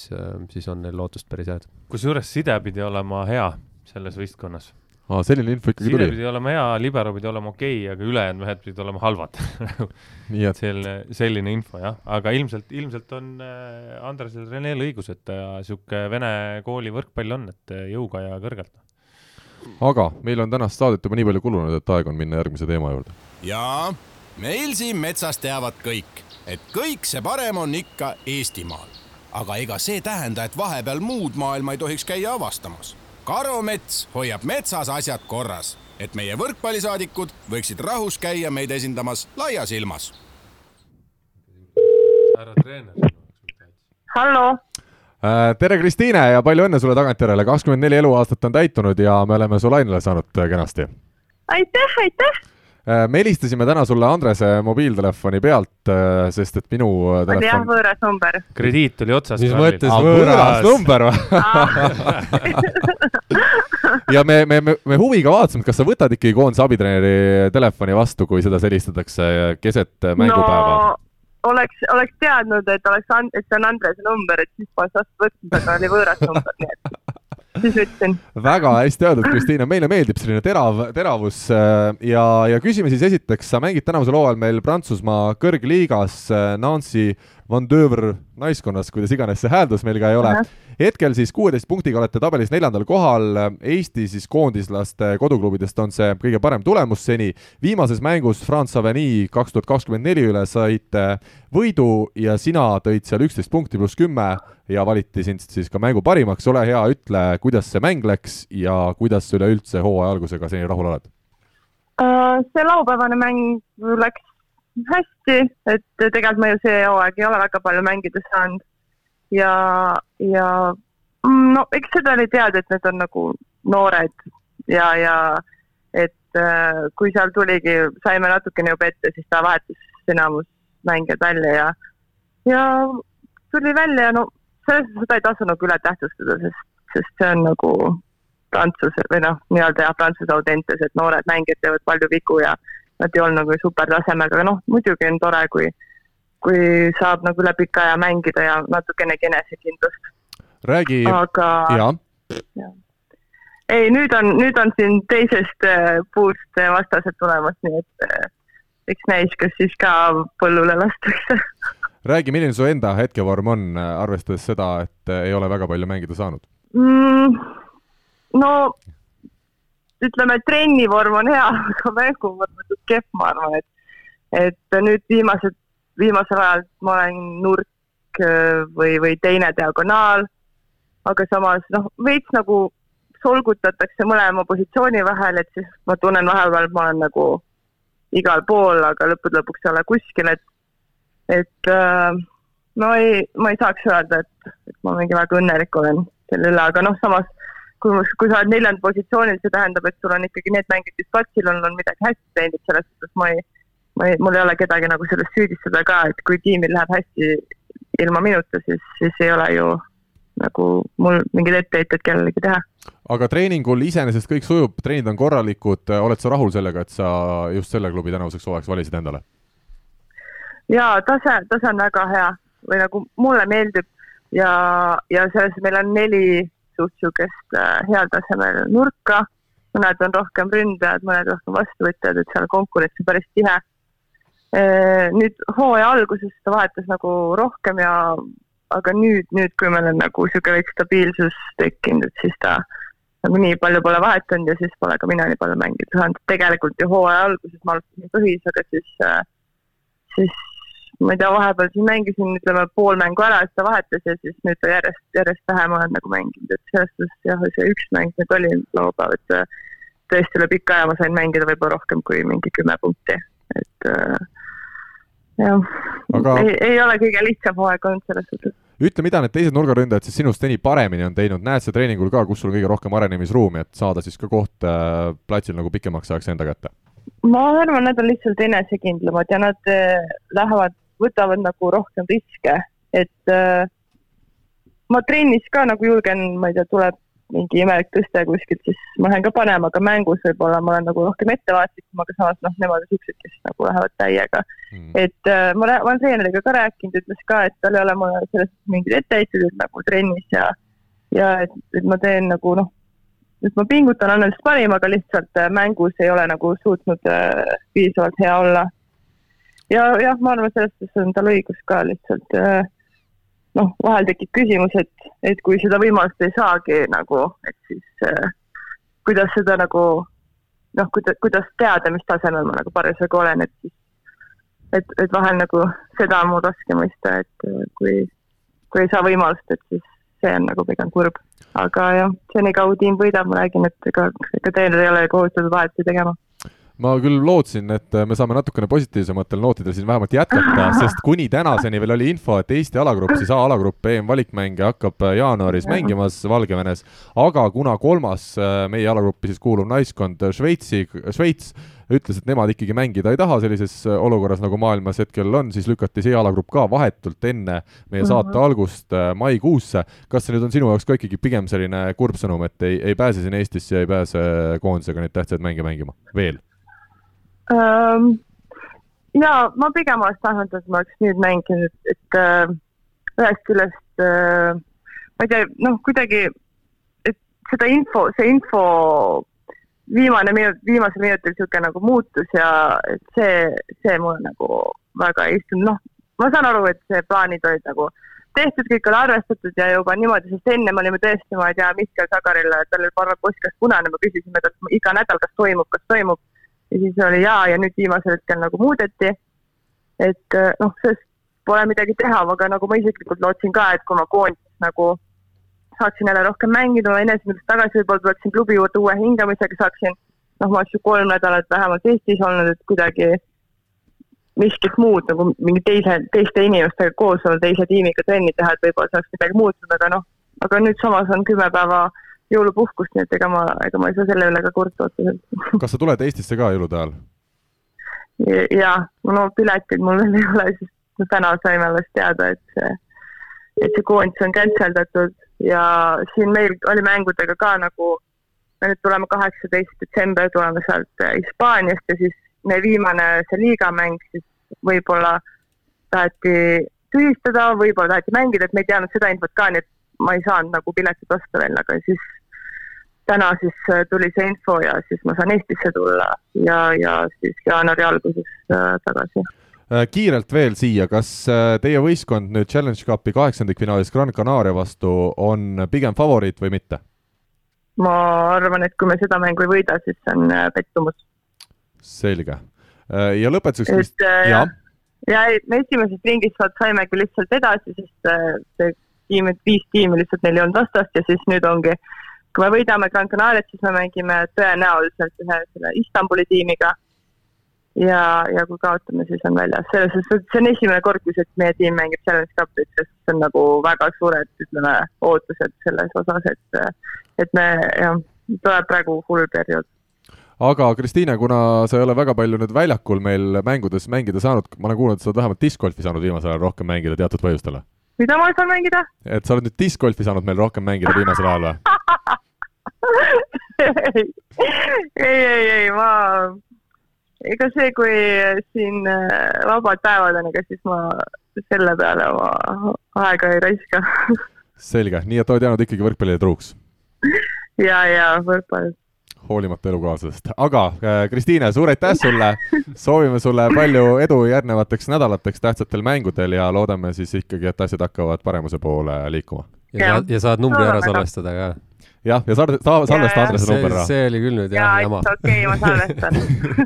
siis on neil lootust päris head. kusjuures side pidi olema hea selles võistkonnas aa, selline info ikkagi tuli? Sire pidi olema hea, libero pidi olema okei okay,, aga ülejäänud mehed pidid olema halvad nii et selline, selline info jah, aga ilmselt, ilmselt on äh, Andresel Renel õigus, et ta niisugune vene kooli võrkpall on, et äh, jõuga ja kõrgelt. aga meil on tänast saadet juba nii palju kulunud, et aeg on minna järgmise teema juurde. jaa, meil siin metsas teavad kõik, et kõik see parem on ikka Eestimaal. aga ega see tähenda, et vahepeal muud maailma ei tohiks käia avastamas Karo Mets hoiab metsas asjad korras, et meie võrkpallisaadikud võiksid rahus käia meid esindamas laias ilmas. härra treener. hallo äh, tere, Kristiine ja palju õnne sulle tagantjärele, kakskümmend neli eluaastat on täitunud ja me oleme su lainele saanud kenasti. aitäh, aitäh Äh, me helistasime täna sulle Andrese mobiiltelefoni pealt, äh, sest et minu äh, telefon. oli jah, võõras number. krediit tuli otsast. mis mõttes ah, võõras number või? ja me, me, me, me huviga vaatasime, kas sa võtad ikkagi koondise abitreeneri telefoni vastu, kui seda helistatakse keset mängupäeva no,? oleks, oleks teadnud, et oleks, et see on Andrese number, et siis poleks vastu võtnud, aga oli võõras number, nii et siis ütlesin. väga hästi öeldud, Kristiina, meile meeldib selline terav, teravus äh, ja, ja küsime siis esiteks, sa mängid tänavusel hooajal meil Prantsusmaa kõrgliigas äh, Nancy Van Döver naiskonnas, kuidas iganes see hääldus meil ka ei ole. hetkel siis kuueteist punktiga olete tabelis neljandal kohal, Eesti siis koondislaste koduklubidest on see kõige parem tulemus seni. viimases mängus France Aveni kaks tuhat kakskümmend neli üle saite võidu ja sina tõid seal üksteist punkti pluss kümme ja valiti sind siis ka mängu parimaks, ole hea, ütle, kuidas see mäng läks ja kuidas üleüldse hooaja algusega seni rahul oled? Äh, see laupäevane mäng läks hästi, et tegelikult ma ju see hooaeg ei ole väga palju mängida saanud. Ja, ja no eks seda oli teada, et need on nagu noored ja, ja et äh, kui seal tuligi, saime natukene juba ette, siis ta vahetas enamus mängijad välja ja, ja tuli välja ja no selles suhtes seda ei tasu nagu üle tähtsustada, sest, sest see on nagu prantsuse või noh, nii-öelda jah, prantsuse audentes, et noored mängijad teevad palju vigu ja nad ei olnud nagu supertasemel, aga noh, muidugi on tore, kui, kui saab nagu üle pika aja mängida ja natukenegi enesekindlust. räägi. aga. jaa. ei, nüüd on, nüüd on siin teisest äh, puust vastased tulemas, nii et äh, eks näis, kas siis ka põllule lastakse räägi, milline su enda hetkevorm on, arvestades seda, et ei ole väga palju mängida saanud mm,? no ütleme, trennivorm on hea, aga mänguvorm on kehv, ma arvan, et et nüüd viimased, viimasel ajal ma olen nurk äh, või, või teine diagonaal, aga samas noh, veits nagu solgutatakse mõlema positsiooni vahel, et siis ma tunnen vahepeal, et ma olen nagu igal pool, aga lõppude lõpuks ei ole kuskil, et, et äh, no ei, ma ei saaks öelda, et, et ma mingi väga õnnelik olen selle üle, aga noh, samas kui, kui sa oled neljandal positsioonil, see tähendab, et sul on ikkagi need mängijad, kes platsil on, on midagi hästi teinud, selles suhtes ma ei, ma ei, mul ei ole kedagi nagu sellest süüdistada ka, et kui tiimil läheb hästi ilma minuta, siis, siis ei ole ju nagu mul mingeid etteheited kellelegi teha. aga treeningul iseenesest kõik sujub, treenid on korralikud, oled sa rahul sellega, et sa just selle klubi tänavuseks hooajaks valisid endale? jaa, tase, tase on väga hea või nagu mulle meeldib ja, ja selles meil on neli suht niisugust äh, heal tasemel nurka, mõned on rohkem ründajad, mõned rohkem vastuvõtjad, et seal konkurents on päris tihe. Äh, nüüd hooaja alguses ta vahetas nagu rohkem ja, aga nüüd, nüüd, kui meil on nagu niisugune veits stabiilsus tekkinud, siis ta nagu nii palju pole vahetanud ja siis pole ka mina nii palju mängida saanud. tegelikult ju hooaja alguses ma alustasin põhis, aga siis, äh, siis ma ei tea, vahepeal siin mängisin, ütleme pool mängu ära, siis ta vahetas ja siis nüüd järjest, järjest vähem olen nagu mänginud, et selles suhtes jah, see üks mäng nüüd oli laupäev, et tõesti üle pika aja ma sain mängida võib-olla rohkem kui mingi kümme punkti, et äh, jah Aga..., ei, ei ole kõige lihtsam hooaeg olnud selles suhtes. ütle, mida need teised nurgaründajad siis sinust seni paremini on teinud, näed sa treeningul ka, kus sul on kõige rohkem arenemisruumi, et saada siis ka koht äh, platsil nagu pikemaks ajaks enda kätte? ma arvan, nad on lihtsalt enesekindlamad ja nad äh, lähevad võtavad nagu rohkem riske, et äh, ma trennis ka nagu julgen, ma ei tea, tuleb mingi imelik tõste kuskilt, siis ma lähen ka panema, aga mängus võib-olla ma olen nagu rohkem ettevaatlikum, aga samas noh, nemad on siuksed, kes nagu lähevad täiega. Mm.. et äh, ma, ma olen treeneriga ka rääkinud, ütles ka, et tal ei ole mulle selles suhtes mingeid etteheiteid nagu trennis ja, ja et, et ma teen nagu noh, et ma pingutan, annan lihtsalt parima, aga lihtsalt äh, mängus ei ole nagu suutnud äh, piisavalt hea olla ja jah, ma arvan, selles suhtes on tal õigus ka lihtsalt äh, noh, vahel tekib küsimus, et, et kui seda võimalust ei saagi nagu, et siis äh, kuidas seda nagu noh, kuidas, kuidas teada, mis tasemel ma nagu parasjagu olen, et siis et, et vahel nagu seda on mul raske mõista, et äh, kui, kui ei saa võimalust, et siis see on nagu pigem kurb. aga jah, senikaua tiim võidab, ma räägin, et ega, ega treener ei ole kohustatud vahetusi tegema ma küll lootsin, et me saame natukene positiivsematel nootidel siin vähemalt jätkata, sest kuni tänaseni veel oli info, et Eesti alagrupp, siis A-alagrupp EM-valikmänge hakkab jaanuaris mängimas Valgevenes, aga kuna kolmas äh, meie alagruppi siis kuuluv naiskond Šveitsi, Šveits ütles, et nemad ikkagi mängida ei taha sellises äh, olukorras, nagu maailmas hetkel on, siis lükati see alagrupp ka vahetult enne meie saate mm -hmm. algust äh, maikuusse. kas see nüüd on sinu jaoks ka ikkagi pigem selline kurb sõnum, et ei, ei pääse siin Eestisse ja ei pääse koondisega neid tähtsaid mänge mängima veel? Ja ma pigem oleks tahtnud, et ma oleks nüüd mänginud, et äh, ühest küljest äh, ma ei tea, noh, kuidagi, et seda info, see info viimane minut, viimasel minutil niisugune nagu muutus ja et see, see mulle nagu väga ei istunud, noh, ma saan aru, et see plaanid olid nagu tehtud, kõik oli arvestatud ja juba niimoodi, sest enne me olime tõesti, ma ei tea, Mihkel Sagarile, tal oli parem postkast punane, me küsisime talt iga nädal, kas toimub, kas toimub ja siis oli jaa ja nüüd viimasel hetkel nagu muudeti. et äh, noh, sellest pole midagi teha, aga nagu ma isiklikult lootsin ka, et kui ma koondises nagu saaksin jälle rohkem mängida, enesekindlust tagasi, võib-olla tuleksin klubi juurde uue hingamisega, saaksin noh, ma oleks ju kolm nädalat vähemalt Eestis olnud, et kuidagi miskit muud nagu mingi teise, teiste inimestega koos olla, teise tiimiga trenni teha, et võib-olla oleks midagi muutunud, aga noh, aga nüüd samas on kümme päeva jõulupuhkust, nii et ega ma, ega ma ei saa selle üle ka kurta otseselt. kas sa tuled Eestisse ka jõulude ajal? jaa, no pileteid mul veel ei ole, sest täna saime alles teada, et see, et see koondis on cancel datud ja siin meil oli mängudega ka nagu, me nüüd tuleme kaheksateist detsember, tuleme sealt Hispaaniast ja siis meie viimane see liigamäng siis võib-olla taheti tühistada, võib-olla taheti mängida, et me ei teadnud seda infot ka, nii et ma ei saanud nagu piletit osta veel, aga siis täna siis äh, tuli see info ja siis ma saan Eestisse tulla ja, ja siis jaanuari alguses äh, tagasi. Äh, kiirelt veel siia, kas teie võistkond nüüd Challenge Cupi kaheksandikfinaalis Gran Canaria vastu on pigem favoriit või mitte? ma arvan, et kui me seda mängu ei võida, siis see on pettumus. selge ja lõpetuseks, et äh, ja, ja me esimeses ringis saimegi lihtsalt edasi, sest see tiim, viis tiimi lihtsalt neil ei olnud vastast ja siis nüüd ongi, kui me võidame Gran Canariat, siis me mängime tõenäoliselt ühe selle Istanbuli tiimiga ja, ja kui kaotame, siis on väljas. selles suhtes, et see on esimene kord, kus meie tiim mängib Challenge Cupit, sest see on nagu väga suured, ütleme, ootused selles osas, et, et me, jah, tuleb praegu hull periood aga Kristiine, kuna sa ei ole väga palju nüüd väljakul meil mängudes mängida saanud, ma olen kuulnud, et sa oled vähemalt discgolfi saanud viimasel ajal rohkem mängida teatud põhjustel. mida ma saan mängida? et sa oled nüüd discgolfi saanud meil rohkem mängida viimasel ajal või ei, ei, ei, ma ega see, kui siin äh, vabad päevad on, ega siis ma selle peale oma aega ei raiska selge, nii et oled jäänud ikkagi võrkpallile truuks? ja, ja võrkpall. hoolimata elukaaslasest, aga äh, Kristiine, suur aitäh sulle, soovime sulle palju edu järgnevateks nädalateks tähtsatel mängudel ja loodame siis ikkagi, et asjad hakkavad paremuse poole liikuma. ja, ja, ja saad numbri ära salvestada ka jah, ja salve, salvesta Andrese number ära. see oli küll nüüd jah jama. okei okay,, ma salvestan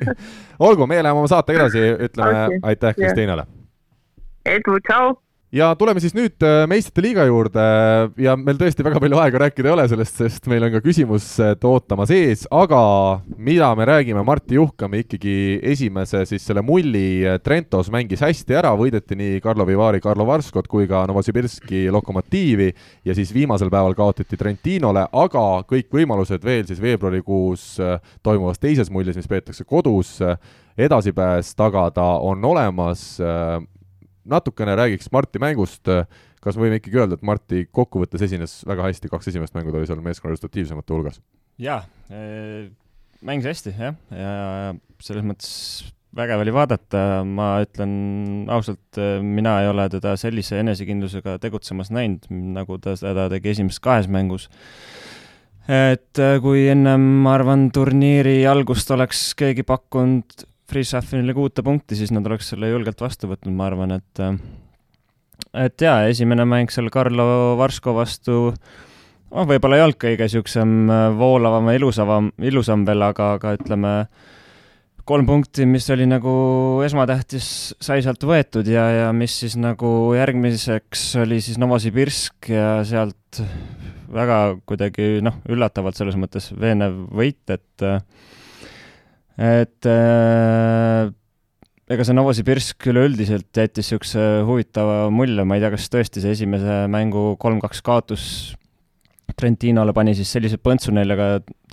olgu, meie läheme oma saatega edasi, ütleme okay. aitäh Kristiinale. edu, tšau ja tuleme siis nüüd äh, meistrite liiga juurde. Ja meil tõesti väga palju aega rääkida ei ole sellest, sest meil on ka küsimused ootamas ees, aga mida me räägime, Martti Juhkam ikkagi esimese siis selle mulli Trentos mängis hästi ära, võideti nii Karlo Vivari, Karlo Varskot kui ka Novosibirski Lokomotiivi. Ja siis viimasel päeval kaotati Trentinole, aga kõik võimalused veel siis veebruarikuus äh, toimuvas teises mullis, mis peetakse kodus, äh, edasipääs tagada on olemas natukene räägiks Marti mängust, kas võime ikkagi öelda, et Marti kokkuvõttes esines väga hästi, kaks esimest mängu ta oli seal meeskonna resultatiivsemate hulgas? jaa, äh, mängis hästi jah, ja selles mõttes vägev oli vaadata, ma ütlen ausalt, äh, mina ei ole teda sellise enesekindlusega tegutsemas näinud, nagu ta seda tegi esimeses kahes mängus. et kui ennem, ma arvan, turniiri algust oleks keegi pakkunud Freeshuffile kuute punkti, siis nad oleks selle julgelt vastu võtnud, ma arvan, et et jaa, esimene mäng seal Carlo Varsko vastu noh, võib-olla ei olnud kõige niisugusem äh, voolavam ja ilusavam, ilusam veel, aga, aga ütleme, kolm punkti, mis oli nagu esmatähtis, sai sealt võetud ja, ja mis siis nagu järgmiseks oli siis Novosibirsk ja sealt väga kuidagi noh, üllatavalt selles mõttes veenev võit, et et äh, ega see Novosibirsk üleüldiselt jättis niisuguse huvitava mulje, ma ei tea, kas tõesti see esimese mängu kolm-kaks kaotus Trentinole pani siis sellise põntsu neile ka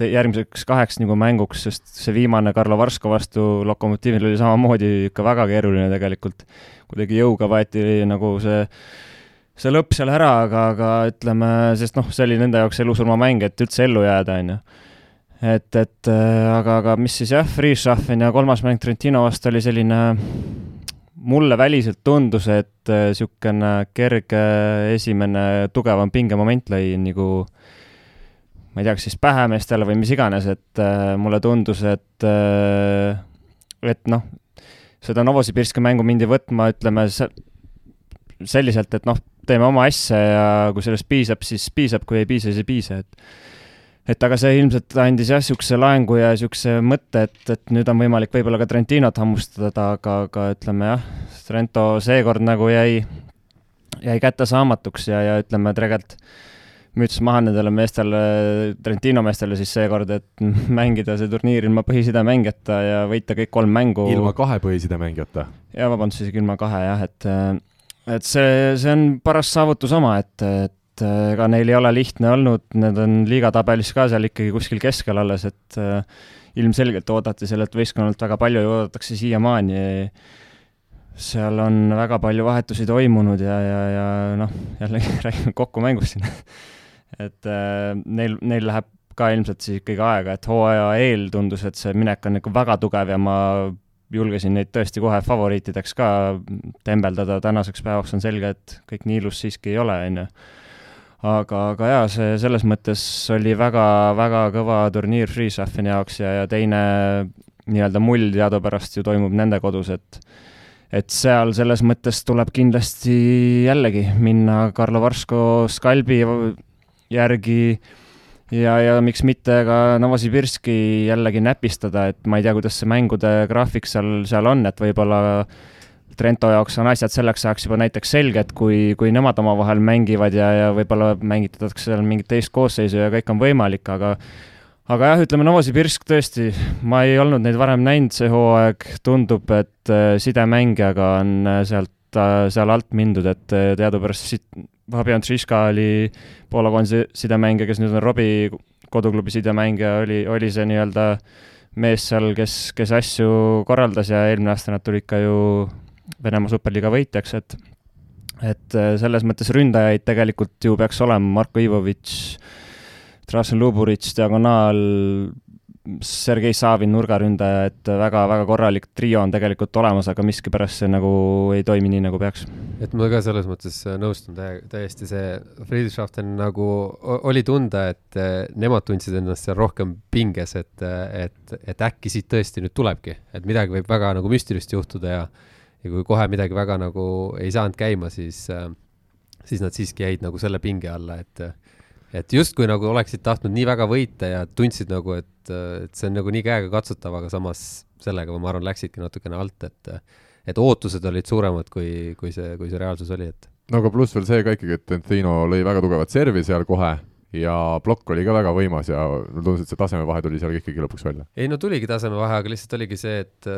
järgmiseks kaheks nagu mänguks, sest see viimane Karlo Varsko vastu Lokomotiivil oli samamoodi ikka väga keeruline tegelikult. kuidagi jõuga võeti nagu see, see lõpp seal ära, aga, aga ütleme, sest noh, see oli nende jaoks elusurmamäng, et üldse ellu jääda, on ju et, et äh, aga, aga mis siis jah, Freeschaffen ja kolmas mäng Trentino vastu oli selline, mulle väliselt tundus, et niisugune äh, kerge esimene tugevam pingemoment lõi nagu ma ei tea, kas siis pähemeestele või mis iganes, et äh, mulle tundus, et et noh, seda Novosibirski mängu mindi võtma, ütleme selliselt, et noh, teeme oma asja ja kui sellest piisab, siis piisab, kui ei piisa, siis ei piisa, et et aga see ilmselt andis jah, niisuguse laengu ja niisuguse mõtte, et, et nüüd on võimalik võib-olla ka Trentinot hammustada, aga, aga ütleme jah, Trento seekord nagu jäi, jäi kättesaamatuks ja, ja ütleme, tegelikult müts maha nendele meestele, Trentino meestele siis seekord, et mängida see turniir ilma põhisidemängijata ja võita kõik kolm mängu. ilma kahe põhisidemängijata? jaa, vabandust, isegi ilma kahe jah, et et see, see on paras saavutus oma, et, et et äh, ega neil ei ole lihtne olnud, need on liigatabelis ka seal ikkagi kuskil keskel alles, et äh, ilmselgelt oodati sellelt võistkonnalt väga palju ja oodatakse siiamaani. seal on väga palju vahetusi toimunud ja, ja, ja noh, jällegi räägime kokkumängust siin et äh, neil, neil läheb ka ilmselt siis ikkagi aega, et hooaja eel tundus, et see minek on ikka väga tugev ja ma julgesin neid tõesti kohe favoriitideks ka tembeldada, tänaseks päevaks on selge, et kõik nii ilus siiski ei ole, on ju aga, aga jaa, see selles mõttes oli väga-väga kõva turniir Freeshuffini jaoks ja, ja teine nii-öelda mull teadupärast ju toimub nende kodus, et et seal selles mõttes tuleb kindlasti jällegi minna Karlo Varsko skalbi järgi ja, ja miks mitte ka Novosibirski jällegi näpistada, et ma ei tea, kuidas see mängude graafik seal, seal on, et võib-olla Trento jaoks on asjad selleks ajaks juba näiteks selged, kui, kui nemad omavahel mängivad ja, ja võib-olla mängitatakse seal mingit teist koosseisu ja kõik on võimalik, aga aga jah, ütleme Novosibirsk tõesti, ma ei olnud neid varem näinud see hooaeg, tundub, et äh, sidemängijaga on äh, sealt, äh, seal alt mindud, et teadupärast siit Fabian Triška oli Poola koondise sidemängija, kes nüüd on Robbie koduklubi sidemängija, oli, oli see nii-öelda mees seal, kes, kes asju korraldas ja eelmine aasta nad tulid ka ju Venemaa superliiga võitjaks, et et äh, selles mõttes ründajaid tegelikult ju peaks olema. Marko Ivovitš, Dražen Luburitš, diagonaal, Sergei Savin, nurgaründaja, et väga-väga korralik trio on tegelikult olemas, aga miskipärast see nagu ei toimi nii, nagu peaks. et ma ka selles mõttes äh, nõustun täie, täiesti, see Friedrichshafen nagu oli tunda, et äh, nemad tundsid ennast seal rohkem pinges, et, et, et äkki siit tõesti nüüd tulebki, et midagi võib väga nagu müstilist juhtuda ja ja kui kohe midagi väga nagu ei saanud käima, siis, siis nad siiski jäid nagu selle pinge alla, et et justkui nagu oleksid tahtnud nii väga võita ja tundsid nagu, et, et see on nagu nii käegakatsutav, aga samas sellega, ma arvan, läksidki natukene alt, et et ootused olid suuremad, kui, kui see, kui see reaalsus oli, et no aga pluss veel see ka ikkagi, et Trentino lõi väga tugevat servi seal kohe ja plokk oli ka väga võimas ja tundus, et see tasemevahe tuli seal ikkagi lõpuks välja. ei no tuligi tasemevahe, aga lihtsalt oligi see, et,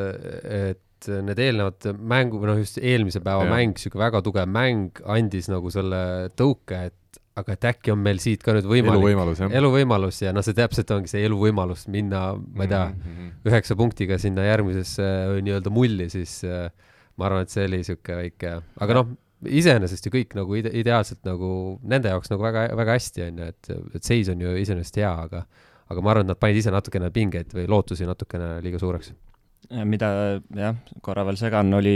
et need eelnevad mängu, või noh, just eelmise päeva ja. mäng, niisugune väga tugev mäng andis nagu selle tõuke, et aga et äkki on meil siit ka nüüd võimalik eluvõimalus, eluvõimalus ja noh, see täpselt ongi see eluvõimalus minna, ma ei tea mm, -hmm. üheksa punktiga sinna järgmisesse nii-öelda mulli, siis äh, ma arvan, et see oli niisugune väike, aga noh, iseenesest ju kõik nagu ide ideaalselt nagu nende jaoks nagu väga, väga hästi, on ju, et, et seis on ju iseenesest hea, aga aga ma arvan, et nad panid ise natukene pingeid või lootusi natukene liiga suureks. Mida jah, korra veel segan, oli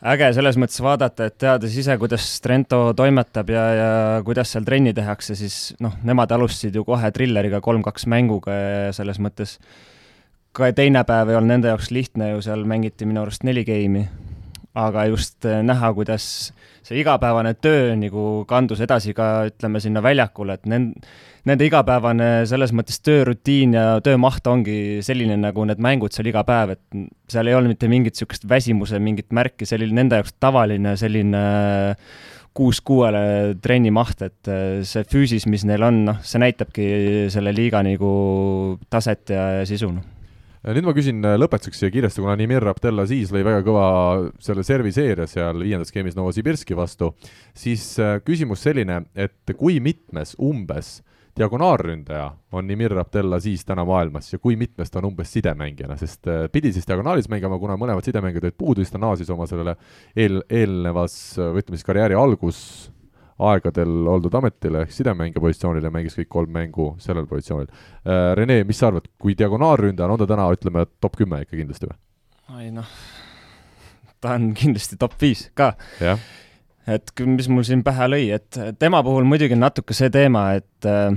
äge selles mõttes vaadata, et teades ise, kuidas Trento toimetab ja, ja kuidas seal trenni tehakse, siis noh, nemad alustasid ju kohe trilleriga kolm-kaks mänguga ja selles mõttes ka teine päev ei olnud nende jaoks lihtne ju, seal mängiti minu arust neli geimi. Aga just eh, näha, kuidas see igapäevane töö nagu kandus edasi ka ütleme sinna väljakule, et nend-, nende igapäevane selles mõttes töörutiin ja töömaht ongi selline, nagu need mängud seal iga päev, et seal ei olnud mitte mingit niisugust väsimuse mingit märki, oli nende jaoks tavaline selline kuus kuuele trenni maht, et see füüsis, mis neil on, noh, see näitabki selle liiga nagu taset ja sisu, noh nüüd ma küsin lõpetuseks siia kiiresti, kuna Nimir Abdelaziz lõi väga kõva selle serviseeria seal viiendas skeemis Novosibirski vastu, siis äh, küsimus selline, et kui mitmes umbes diagonaalründaja on Nimir Abdelaziz täna maailmas ja kui mitmes ta on umbes sidemängijana, sest äh, pidi siis diagonaalis mängima, kuna mõlemad sidemängijad olid puudu, siis ta naasis oma sellele eel, eelnevas, või ütleme siis karjääri algus aegadel oldud ametile ehk sidemängija positsioonil ja mängis kõik kolm mängu sellel positsioonil. Äh, Rene, mis sa arvad, kui diagonaalründaja on, ta täna, ütleme, top kümme ikka kindlasti või? ei noh, ta on kindlasti top viis ka. et mis mul siin pähe lõi, et tema puhul muidugi on natuke see teema, et äh,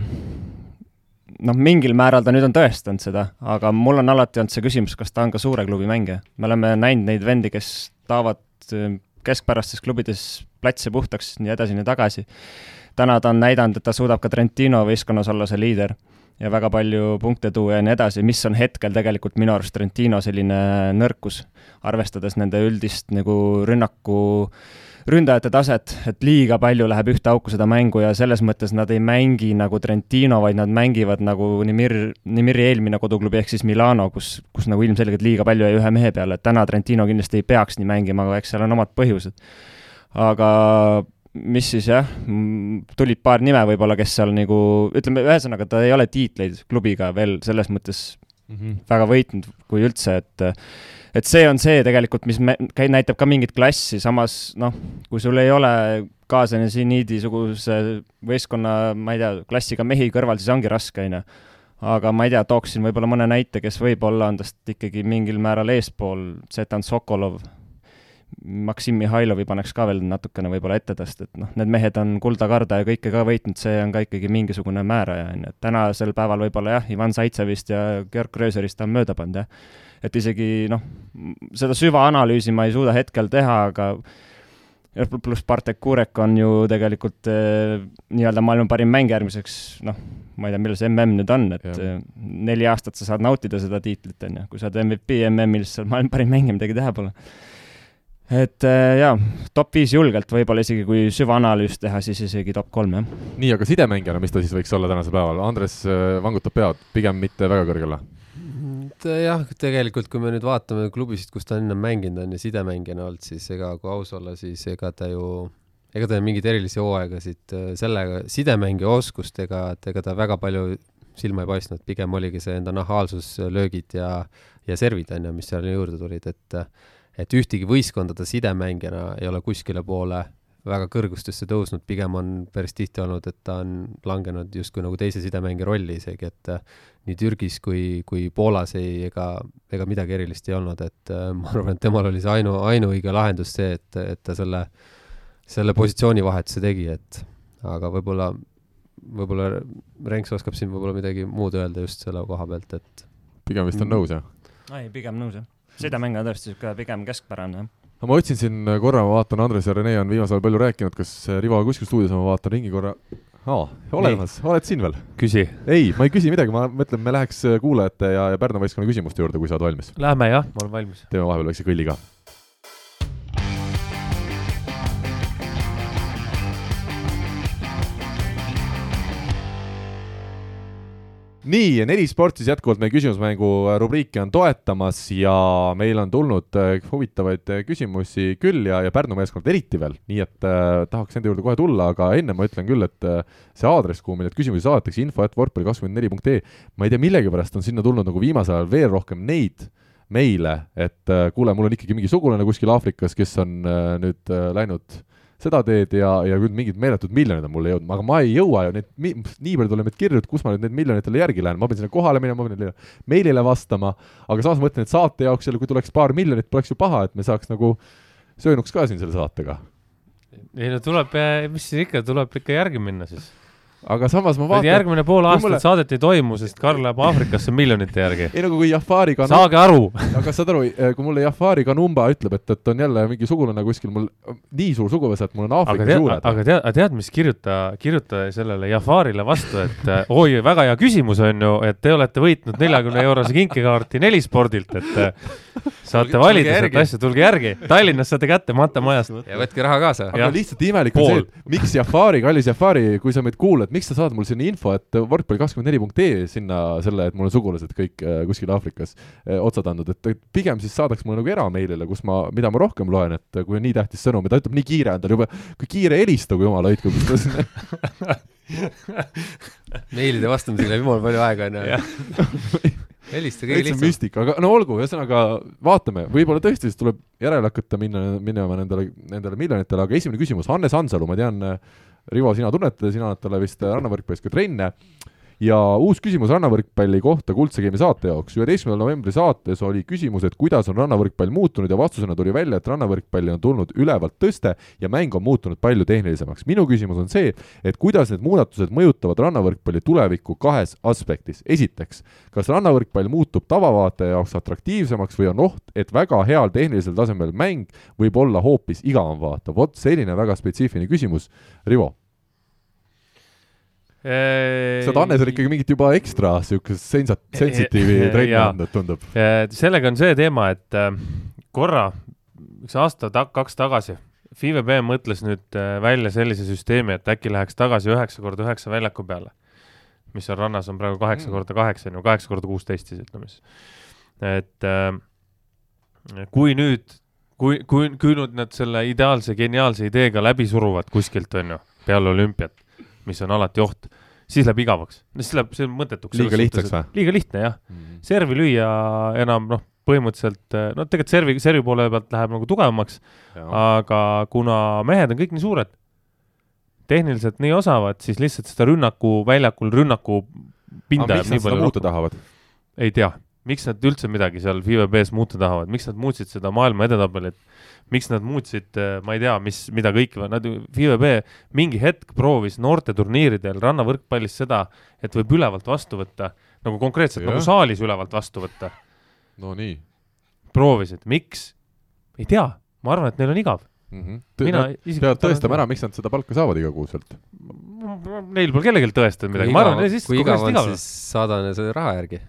noh, mingil määral ta nüüd on tõestanud seda, aga mul on alati olnud see küsimus, kas ta on ka suure klubi mängija. me oleme näinud neid vendi, kes taovad äh, keskpärastes klubides platse puhtaks, nii edasi, nii tagasi. täna ta on näidanud, et ta suudab ka Trentino võistkonnas olla see liider ja väga palju punkte tuua ja nii edasi, mis on hetkel tegelikult minu arust Trentino selline nõrkus, arvestades nende üldist nagu rünnaku äh, ründajate taset, et liiga palju läheb ühte auku seda mängu ja selles mõttes nad ei mängi nagu Trentino, vaid nad mängivad nagu Nimir, Nimiri eelmine koduklubi ehk siis Milano, kus, kus nagu ilmselgelt liiga palju jäi ühe mehe peale, et täna Trentino kindlasti ei peaks nii mängima, aga eks seal on omad põhjused. aga mis siis jah, tulid paar nime võib-olla, kes seal nagu, ütleme, ühesõnaga ta ei ole tiitleid klubiga veel selles mõttes mm -hmm. väga võitnud, kui üldse, et et see on see tegelikult, mis me, näitab ka mingit klassi, samas noh, kui sul ei ole kaaslane seniidisuguse võistkonna, ma ei tea, klassiga mehi kõrval, siis ongi raske, on ju. aga ma ei tea, tooksin võib-olla mõne näite, kes võib-olla on tast ikkagi mingil määral eespool, Zetan Sokolov, Maksim Mihhailovi paneks ka veel natukene võib-olla ette tast, et noh, need mehed on kulda-karda ja kõike ka võitnud, see on ka ikkagi mingisugune määraja, on ju, et tänasel päeval võib-olla jah, Ivan Zaitsevist ja Georg Gröserist on mööda pannud, jah et isegi noh, seda süvaanalüüsi ma ei suuda hetkel teha, aga pluss Bartek Kurek on ju tegelikult eh, nii-öelda maailma parim mängija järgmiseks, noh, ma ei tea, millal see mm nüüd on, et ja. Eh, neli aastat sa saad nautida seda tiitlit, on ju, kui sa oled MVP MM-il, siis sa oled maailma parim mängija, midagi teha pole. et eh, jaa, top viis julgelt, võib-olla isegi kui süvaanalüüs teha, siis isegi top kolm, jah. nii, aga sidemängijana, mis ta siis võiks olla tänasel päeval, Andres vangutab pead, pigem mitte väga kõrgele jah, tegelikult kui me nüüd vaatame klubisid, kus ta enne mänginud on ja sidemängijana olnud, siis ega kui aus olla, siis ega ta ju, ega ta mingeid erilisi hooaegasid äh, sellega, sidemängija oskustega, et ega ta väga palju silma ei paistnud, pigem oligi see enda nahaalsus, löögid ja, ja servid, on ju, mis seal juurde tulid, et et ühtegi võistkonda ta sidemängijana ei ole kuskile poole väga kõrgustesse tõusnud, pigem on päris tihti olnud, et ta on langenud justkui nagu teise sidemängija rolli isegi, et äh, nii Türgis kui, kui Poolas ei, ega, ega midagi erilist ei olnud, et äh, ma arvan, et temal oli see ainu, ainuõige lahendus see, et, et ta selle, selle positsioonivahetuse tegi, et aga võib-olla, võib-olla Renks oskab siin võib-olla midagi muud öelda just selle koha pealt, et pigem vist on nõus, jah? ei, pigem nõus, jah. sidemäng on tõesti niisugune pigem keskpärane, jah no ma otsin siin korra, ma vaatan, Andres ja Rene on viimasel ajal palju rääkinud, kas Rivo kuskil stuudios on, ma vaatan ringi korra. aa, olemas, oled siin veel? küsi. ei, ma ei küsi midagi, ma mõtlen, me läheks kuulajate ja, ja Pärnu võistkonna küsimuste juurde, kui sa oled valmis. Lähme jah, ma olen valmis. teeme vahepeal väikse kõlli ka nii, neli sport siis jätkuvalt meie küsimusmängu rubriiki on toetamas ja meil on tulnud äh, huvitavaid äh, küsimusi küll ja, ja Pärnu meeskond eriti veel, nii et äh, tahaks nende juurde kohe tulla, aga enne ma ütlen küll, et äh, see aadress, kuhu meile küsimusi saadetakse, info et võrkpalli kakskümmend neli punkt ee, ma ei tea, millegipärast on sinna tulnud nagu viimasel ajal veel rohkem neid meile, et äh, kuule, mul on ikkagi mingi sugulane kuskil Aafrikas, kes on äh, nüüd äh, läinud äh, seda teed ja, ja küll mingid meeletud miljonid on mulle jõudnud, aga ma ei jõua ju neid, nii palju tuleb neid kirju, et kus ma nüüd need miljonitele järgi lähen, ma pean sinna kohale minema, ma pean neile meilile vastama, aga samas mõtlen, et saate jaoks jälle, kui tuleks paar miljonit, poleks ju paha, et me saaks nagu söönuks ka siin selle saatega. ei no tuleb, mis siis ikka, tuleb ikka järgi minna siis aga samas ma vaatan. järgmine pool aastat mulle... saadet ei toimu, sest Karl läheb Aafrikasse miljonite järgi. ei nagu kui Jafari Kanumba. saage aru aga saad aru, eh, kui mulle Jafari Kanumba ütleb, et, et on jälle mingi sugulane kuskil mul nii suur suguvõsa, et mul on Aafrika aga juured. aga tead, tead, mis kirjuta, kirjuta sellele Jafarile vastu, et eh, oi, väga hea küsimus on ju, et te olete võitnud neljakümne eurose kinkekaarti Nelispordilt, et eh, saate valida seda asja, tulge järgi. Tallinnas saate kätte Matamajast. ja võtke raha kaasa. aga lihtsalt imelik on see, et miks Jafari, kallis Jafari, kui sa meid kuulad, miks sa saad mul sinna info, et võrkpalli kakskümmend neli punkt ee sinna selle, et mul on sugulased kõik äh, kuskil Aafrikas äh, otsad andnud, et pigem siis saadaks mulle nagu erameilile, kus ma, mida ma rohkem loen, et kui on nii tähtis sõnum ja ta ütleb nii kiire on tal juba, kui kiire helistagu jumala hoidku, meilide vastamisega läheb jumala palju aega, onju helistage kõige lihtsam. müstika, aga no olgu, ühesõnaga vaatame, võib-olla tõesti siis tuleb järele hakata minna, minema nendele, nendele miljonitele, aga esimene küsimus, Hannes Hansalu, ma tean, Rivo, sina tunned teda, sina oled talle vist rannavõrkpallis ka trenne ja uus küsimus rannavõrkpalli kohta Kuldse Game'i saate jaoks. üheteistkümnendal novembri saates oli küsimus, et kuidas on rannavõrkpall muutunud ja vastusena tuli välja, et rannavõrkpalli on tulnud ülevalt tõste ja mäng on muutunud palju tehnilisemaks. minu küsimus on see, et kuidas need muudatused mõjutavad rannavõrkpalli tulevikku kahes aspektis. esiteks, kas rannavõrkpall muutub tavavaataja jaoks atraktiivsemaks või on oht, et väga heal tehnilisel tasemel mäng võib olla hoopis igavam vaata? vot selline väga spetsiifiline küsimus. Rivo sa oled Hannesele ikkagi mingit juba ekstra niisugust sensat-, sensitiivi trenni andnud, tundub. sellega on see teema, et äh, korra, üks aasta ta-, kaks tagasi, FIVB mõtles nüüd äh, välja sellise süsteemi, et äkki läheks tagasi üheksa korda üheksa väljaku peale, mis seal rannas on praegu kaheksa mm. korda kaheksa, on ju, kaheksa korda kuusteist siis ütleme siis. et äh, kui nüüd, kui, kui, kui nüüd nad selle ideaalse, geniaalse ideega läbi suruvad kuskilt, on ju, peale olümpiat, mis on alati oht, siis läheb igavaks. no siis läheb, see on mõttetuks. liiga lihtsaks või? liiga lihtne, jah mm. -hmm. servi lüüa enam, noh, põhimõtteliselt, no tegelikult servi, servi poole pealt läheb nagu tugevamaks, aga kuna mehed on kõik nii suured, tehniliselt nii osavad, siis lihtsalt seda rünnaku, väljakul rünnaku pinda jääb nii palju. tahavad? ei tea, miks nad üldse midagi seal FIVB-s muuta tahavad, miks nad muutsid seda maailma edetabelit miks nad muutsid, äh, ma ei tea, mis, mida kõike, nad ju, FIVB mingi hetk proovis noorteturniiridel rannavõrkpallis seda, et võib ülevalt vastu võtta, nagu konkreetselt ja. nagu saalis ülevalt vastu võtta. no nii. proovisid, miks? ei tea, ma arvan, et neil on igav mm. -hmm. mina isiklikult peavad tõestama ära, miks nad seda palka saavad iga kuu sealt. ka. Neil pole kellelgi tõestada midagi, ma arvan, siis kui igav on, siis saadane selle raha järgi.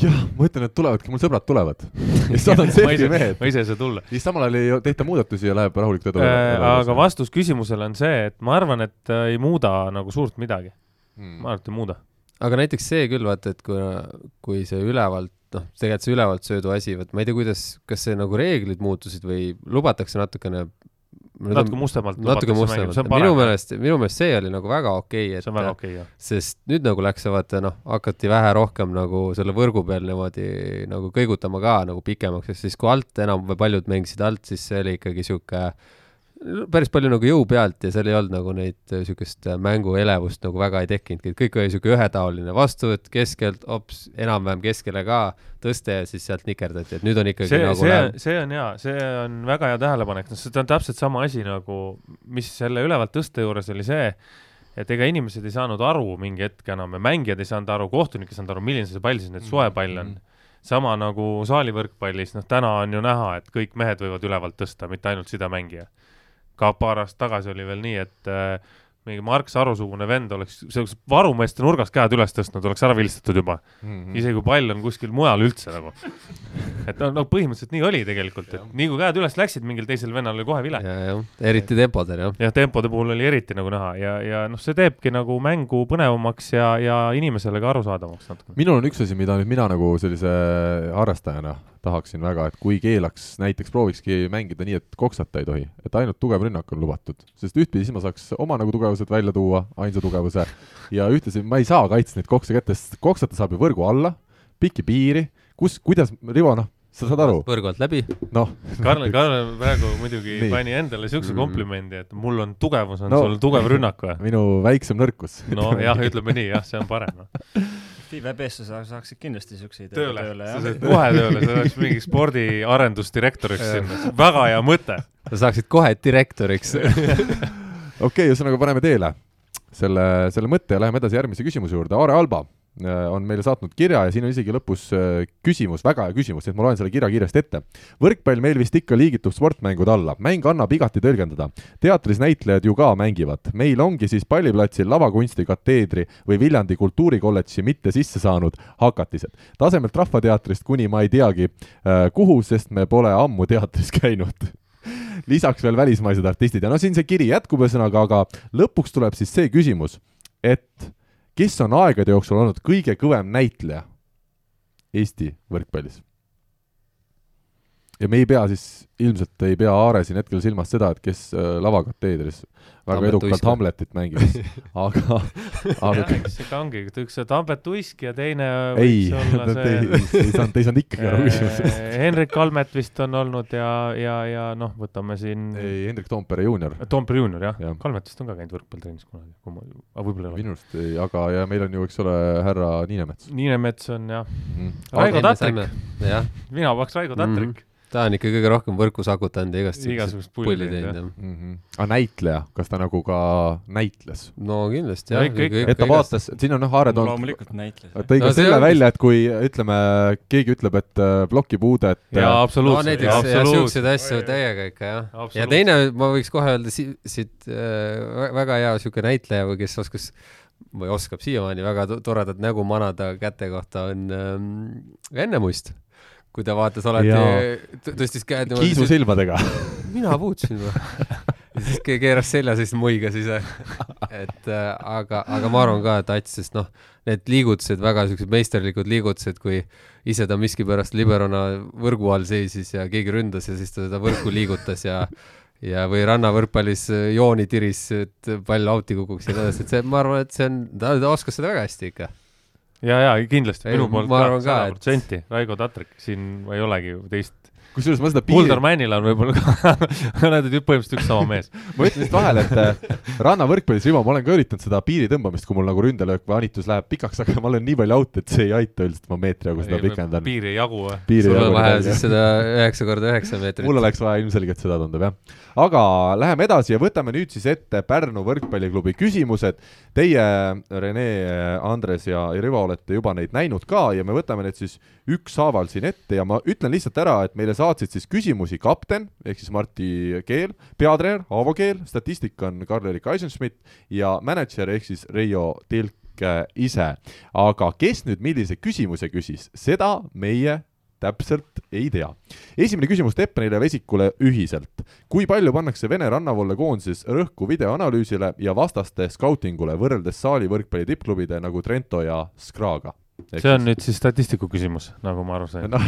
jah, ma ütlen, et tulevadki, mul sõbrad tulevad. ja siis selgi ise, mehed. ma ise ei saa tulla. siis samal ajal ei tehta muudatusi ja läheb rahulikult edu. Äh, aga vastus küsimusele on see, et ma arvan, et äh, ei muuda nagu suurt midagi. mm. ma arvan, et ei muuda. aga näiteks see küll, vaata, et kui, kui see ülevalt, noh, tegelikult see ülevalt söödu asi, vot ma ei tea, kuidas, kas see nagu reeglid muutusid või lubatakse natukene natuke mustemalt. natuke mustemalt, minu meelest, minu meelest see oli nagu väga okei okay,, see on väga et okei okay,, jah. sest nüüd nagu läks vaata noh, hakati vähe rohkem nagu selle võrgu peal niimoodi nagu kõigutama ka nagu pikemaks, sest siis kui alt enam või paljud mängisid alt, siis see oli ikkagi sihuke päris palju nagu jõu pealt ja seal ei olnud nagu neid äh, siukest äh, mänguelevust nagu väga ei tekkinudki, et kõik oli siuke ühetaoline vastuvõtt keskelt, hops, enam-vähem keskele ka, tõste ja siis sealt nikerdati, et nüüd on ikkagi see, nagu see see on hea, see on väga hea tähelepanek, noh, see on täpselt sama asi nagu, mis selle ülevalt tõste juures oli see, et ega inimesed ei saanud aru mingi hetk enam ja mängijad ei saanud aru, kohtunik ei saanud aru, milline see pall siis nüüd soe pall on. sama nagu saalivõrkpallis, noh, täna on ju näha, et kõik mehed võivad ülevalt tõsta, mitte ainult sidemängija. Ka paar aastat tagasi oli veel nii, et äh, mingi Mark Saru-sugune vend oleks selleks varumeeste nurgas käed üles tõstnud, oleks ära vilistatud juba Mm -hmm. isegi kui pall on kuskil mujal üldse nagu. et no, no põhimõtteliselt nii oli tegelikult, et nii kui käed üles läksid, mingil teisel vennal oli kohe vile. eriti tempodel jah. jah, tempode puhul oli eriti nagu näha ja, ja noh, see teebki nagu mängu põnevamaks ja, ja inimesele ka arusaadavamaks natuke. minul on üks asi, mida nüüd mina nagu sellise harrastajana tahaksin väga, et kui keelaks, näiteks proovikski mängida nii, et koksata ei tohi, et ainult tugev rünnak on lubatud, sest ühtpidi siis ma saaks oma nagu tugevused välja tuua, ainsa tugevuse, ja ühtlasi ma ei saa kaitsta neid kokse kätte, sest koksata saab ju võrgu alla, pikki piiri, kus, kuidas, Rivo, noh, sa saad aru, võrgu alt läbi, noh, Karl, Karl praegu muidugi Nii. pani endale siukse Mm. komplimendi, et mul on tugevus, on No. no. sul tugev rünnak või? minu väiksem nõrkus. nojah, ütleme nii, jah, see on parem no.. FIVB-sse sa saaksid kindlasti siukseid tööle, tööle, sa saad kohe tööle, sa oleks mingi spordiarendusdirektoriks sinna, väga hea mõte. sa saaksid kohe direktoriks. okei, ühesõnaga paneme teele selle, selle mõtte ja läheme edasi järgmise küsimuse juurde, Aare Alba äh, on meile saatnud kirja ja siin on isegi lõpus äh, küsimus, väga hea küsimus, nii et ma loen selle kirja kiiresti ette. võrkpall meil vist ikka liigitub sportmängude alla, mäng annab igati tõlgendada. teatris näitlejad ju ka mängivad, meil ongi siis palliplatsil lavakunsti kateedri või Viljandi kultuurikolledži mitte sisse saanud hakatised. tasemelt Rahvateatrist kuni ma ei teagi äh, kuhu, sest me pole ammu teatris käinud lisaks veel välismaised artistid ja no siin see kiri jätkub ühesõnaga, aga lõpuks tuleb siis see küsimus, et kes on aegade jooksul olnud kõige kõvem näitleja Eesti võrkpallis? Ja me ei pea siis, ilmselt ei pea Aare siin hetkel silmas seda, et kes äh, lavakateedris väga Tambet edukalt Uisk või? Hamletit mängis, aga, aga jah, eks ikka ongi, üks see Tambet Uisk ja teine ei, te ei, see ei saanud, te ei saanud ikkagi aru küsimusest. Eh, Henrik Kalmet vist on olnud ja, ja, ja noh, võtame siin ei, Hendrik Toompere juunior. Toompere juunior jah Jah. ja., Kalmet vist on ka käinud võrkpallitrennis kunagi, kui ma, aga võib-olla ei ole. minu arust ei, aga ja meil on ju, eks ole, härra Niinemets Niinemets on jah, mm.. Raigo Tatrik, jah, mina paneks Raigo Tatrik mm. Ta on ikka kõige rohkem võrku sakutanud ja igast Igasugust pulli teinud, jah. mm. -hmm. aga näitleja, kas ta nagu ka näitles? no kindlasti No jah. ikka- ikka. et ta vaatas, siin on noh, Aare toonud, loomulikult näitles. tõi ka No selle ongi- välja, et kui ütleme, keegi ütleb, et äh, plokipuudet jaa, no absoluutselt, näiteks jah, siukseid asju täiega ikka jah. ja teine, ma võiks kohe öelda si-, siit äh, väga hea siuke näitleja või kes oskas või oskab siiamaani väga to- toredat nägu manada käte kohta, on ähm, Enne Must. Kui ta vaatas alati tõstis käed kiisu silmadega. mina puutusin või? ja siis ke- keeras selja, siis muigas ise. et äh, aga, aga ma arvan ka, et Ats, sest noh, need liigutused, väga siuksed meisterlikud liigutused, kui ise ta miskipärast liberona võrgu all seisis ja keegi ründas ja siis ta seda võrku liigutas ja ja, või rannavõrkpallis äh, jooni tiris, et pall out'i kukuks ja nii edasi, et see, ma arvan, et see on, ta oskas seda väga hästi ikka. ja, ja kindlasti minu poolt ka sada protsenti, Raigo Tatrik, siin ei olegi teist. Kusjuures ma seda piiri, Kuldar Männil on võib-olla ka, nad on põhimõtteliselt üks sama mees. ma ütlen lihtsalt vahele, et äh, rannavõrkpallis, Rivo, ma olen ka üritanud seda piiri tõmbamist, kui mul nagu ründelöök või anitus läheb pikaks, aga ma olen nii palju out, et see ei aita üldiselt, ma meetri jagu seda pikendan. piiri ei jagu või? piiri sul on vaja siis seda üheksa korda üheksa meetrit. mul oleks vaja ilmselgelt seda tundub jah. aga läheme edasi ja võtame nüüd siis ette Pärnu võrkpalliklubi küsimused. Teie, Rene, Andres ja ja Rivo olete juba neid näinud ka ja me võtame need siis ükshaaval siin ette ja ma ütlen lihtsalt ära, et meile saatsid siis küsimusi kapten ehk siis Martti Keel, peatreener Aavo Keel, statistik on Karl-Erik Eisenschmidt ja mänedžer ehk siis Reio Tilk ise. aga kes nüüd millise küsimuse küsis, seda meie täpselt ei tea. esimene küsimus Teppanile ja Vesikule ühiselt. kui palju pannakse Vene rannavalle koondises rõhku videoanalüüsile ja vastaste skautingule võrreldes saali võrkpalli tippklubide nagu Trento ja Skraga? See on nüüd siis statistiku küsimus, nagu ma aru sain no.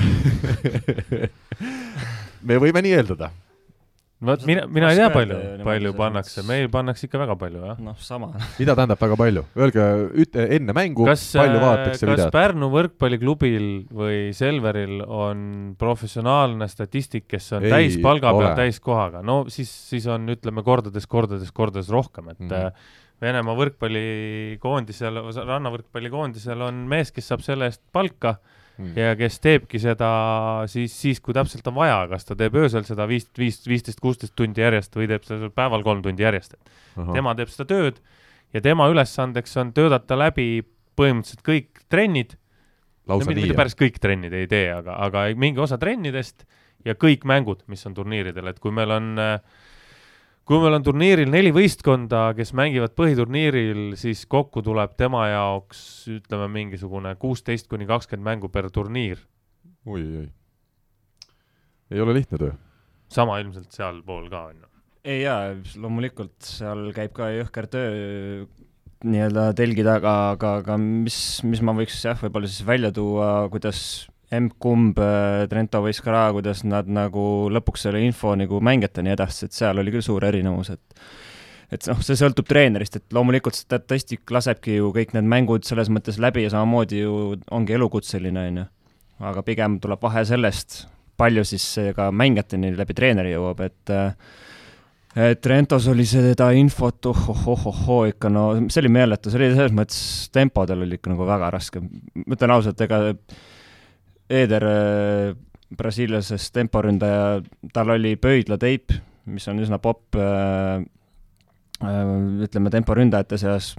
me võime nii eeldada vot mina, mina ei tea, palju, palju pannakse, meil pannakse ikka väga palju, jah. noh, sama. mida tähendab väga palju? Öelge üt-, enne mängu, palju vaadatakse kas videot? Pärnu võrkpalliklubil või Selveril on professionaalne statistik, kes on ei, täispalga peal, täiskohaga, no siis, siis on, ütleme, kordades, kordades, kordades rohkem, et mm -hmm. Venemaa võrkpallikoondisel, rannavõrkpallikoondisel on mees, kes saab selle eest palka mm. ja kes teebki seda siis, siis kui täpselt on vaja, kas ta teeb öösel seda viis, viis, viisteist, kuusteist tundi järjest või teeb seda päeval kolm tundi järjest, et tema teeb seda tööd ja tema ülesandeks on töötada läbi põhimõtteliselt kõik trennid. no, nii? päris kõik trennid ei tee, aga, aga mingi osa trennidest ja kõik mängud, mis on turniiridel, et kui meil on äh, kui meil on turniiril neli võistkonda, kes mängivad põhiturniiril, siis kokku tuleb tema jaoks ütleme mingisugune kuusteist kuni kakskümmend mängu per turniir oi,. oi-oi, ei ole lihtne töö. sama ilmselt sealpool ka, on ju? ei jaa, loomulikult seal käib ka jõhker töö nii-öelda telgi taga, aga, aga mis, mis ma võiks jah, võib-olla siis välja tuua, kuidas emb-kumb äh, Trento või Skra, kuidas nad nagu lõpuks selle info nagu mängijateni edastasid, seal oli küll suur erinevus, et et noh, see sõltub treenerist, et loomulikult statistik lasebki ju kõik need mängud selles mõttes läbi ja samamoodi ju ongi elukutseline, on ju. aga pigem tuleb vahe sellest, palju siis ka mängijateni läbi treeneri jõuab, et et Rentos oli seda infot ohohohoo ikka no, see oli meeletu, see oli selles mõttes, tempodel oli ikka nagu väga raske. ma ütlen ausalt, ega Eder äh, brasiillasest temporündaja, tal oli pöidlateip, mis on üsna popp äh, äh, ütleme, temporündajate seas,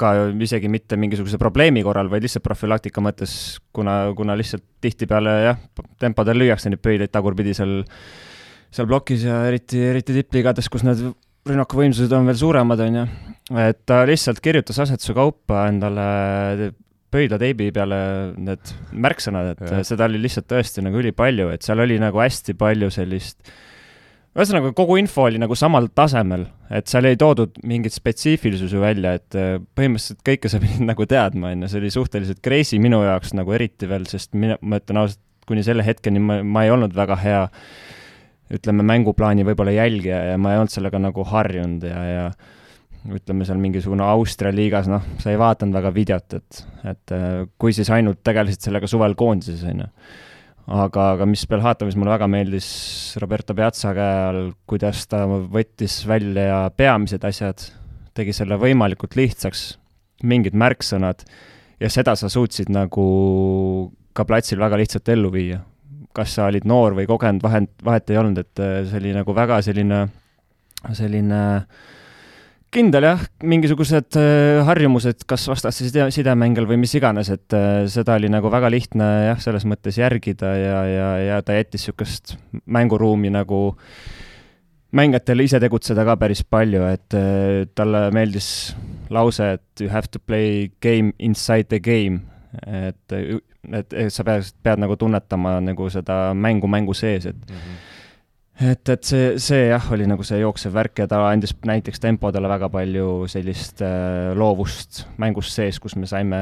ka isegi mitte mingisuguse probleemi korral, vaid lihtsalt profülaktika mõttes, kuna, kuna lihtsalt tihtipeale jah, tempodel lüüakse neid pöidlaid tagurpidi seal, seal plokis ja eriti, eriti tippliigades, kus need rünnakuvõimsused on veel suuremad, on ju, et ta lihtsalt kirjutas asetuse kaupa endale pöidlateibi peale need märksõnad, et ja. seda oli lihtsalt tõesti nagu ülipalju, et seal oli nagu hästi palju sellist ühesõnaga, kogu info oli nagu samal tasemel, et seal ei toodud mingit spetsiifilisusi välja, et äh, põhimõtteliselt kõike sa pidid nagu teadma, on ju, see oli suhteliselt crazy minu jaoks nagu eriti veel, sest mina, ma ütlen ausalt, kuni selle hetkeni ma, ma ei olnud väga hea ütleme, mänguplaani võib-olla jälgija ja ma ei olnud sellega nagu harjunud ja, ja ütleme seal mingisugune Austria liigas, noh, sa ei vaadanud väga videot, et, et äh, kui siis ainult tegelesid sellega suvel koondises, on ju. aga, aga mis Belhatovis mulle väga meeldis Roberto Piazza käe all, kuidas ta võttis välja peamised asjad, tegi selle võimalikult lihtsaks, mingid märksõnad, ja seda sa suutsid nagu ka platsil väga lihtsalt ellu viia. kas sa olid noor või kogenud, vahet, vahet ei olnud, et äh, see oli nagu väga selline, selline äh, kindel jah, mingisugused äh, harjumused, kas vastaste side, sidemängel või mis iganes, et äh, seda oli nagu väga lihtne jah, selles mõttes järgida ja, ja, ja ta jättis niisugust mänguruumi nagu mängijatele ise tegutseda ka päris palju, et äh, talle meeldis lause, et you have to play game inside the game, et, et, et sa pead, pead nagu tunnetama nagu seda mängu mängu sees, et mm -hmm et, et see, see jah, oli nagu see jooksev värk ja ta andis näiteks tempodele väga palju sellist äh, loovust mängust sees, kus me saime,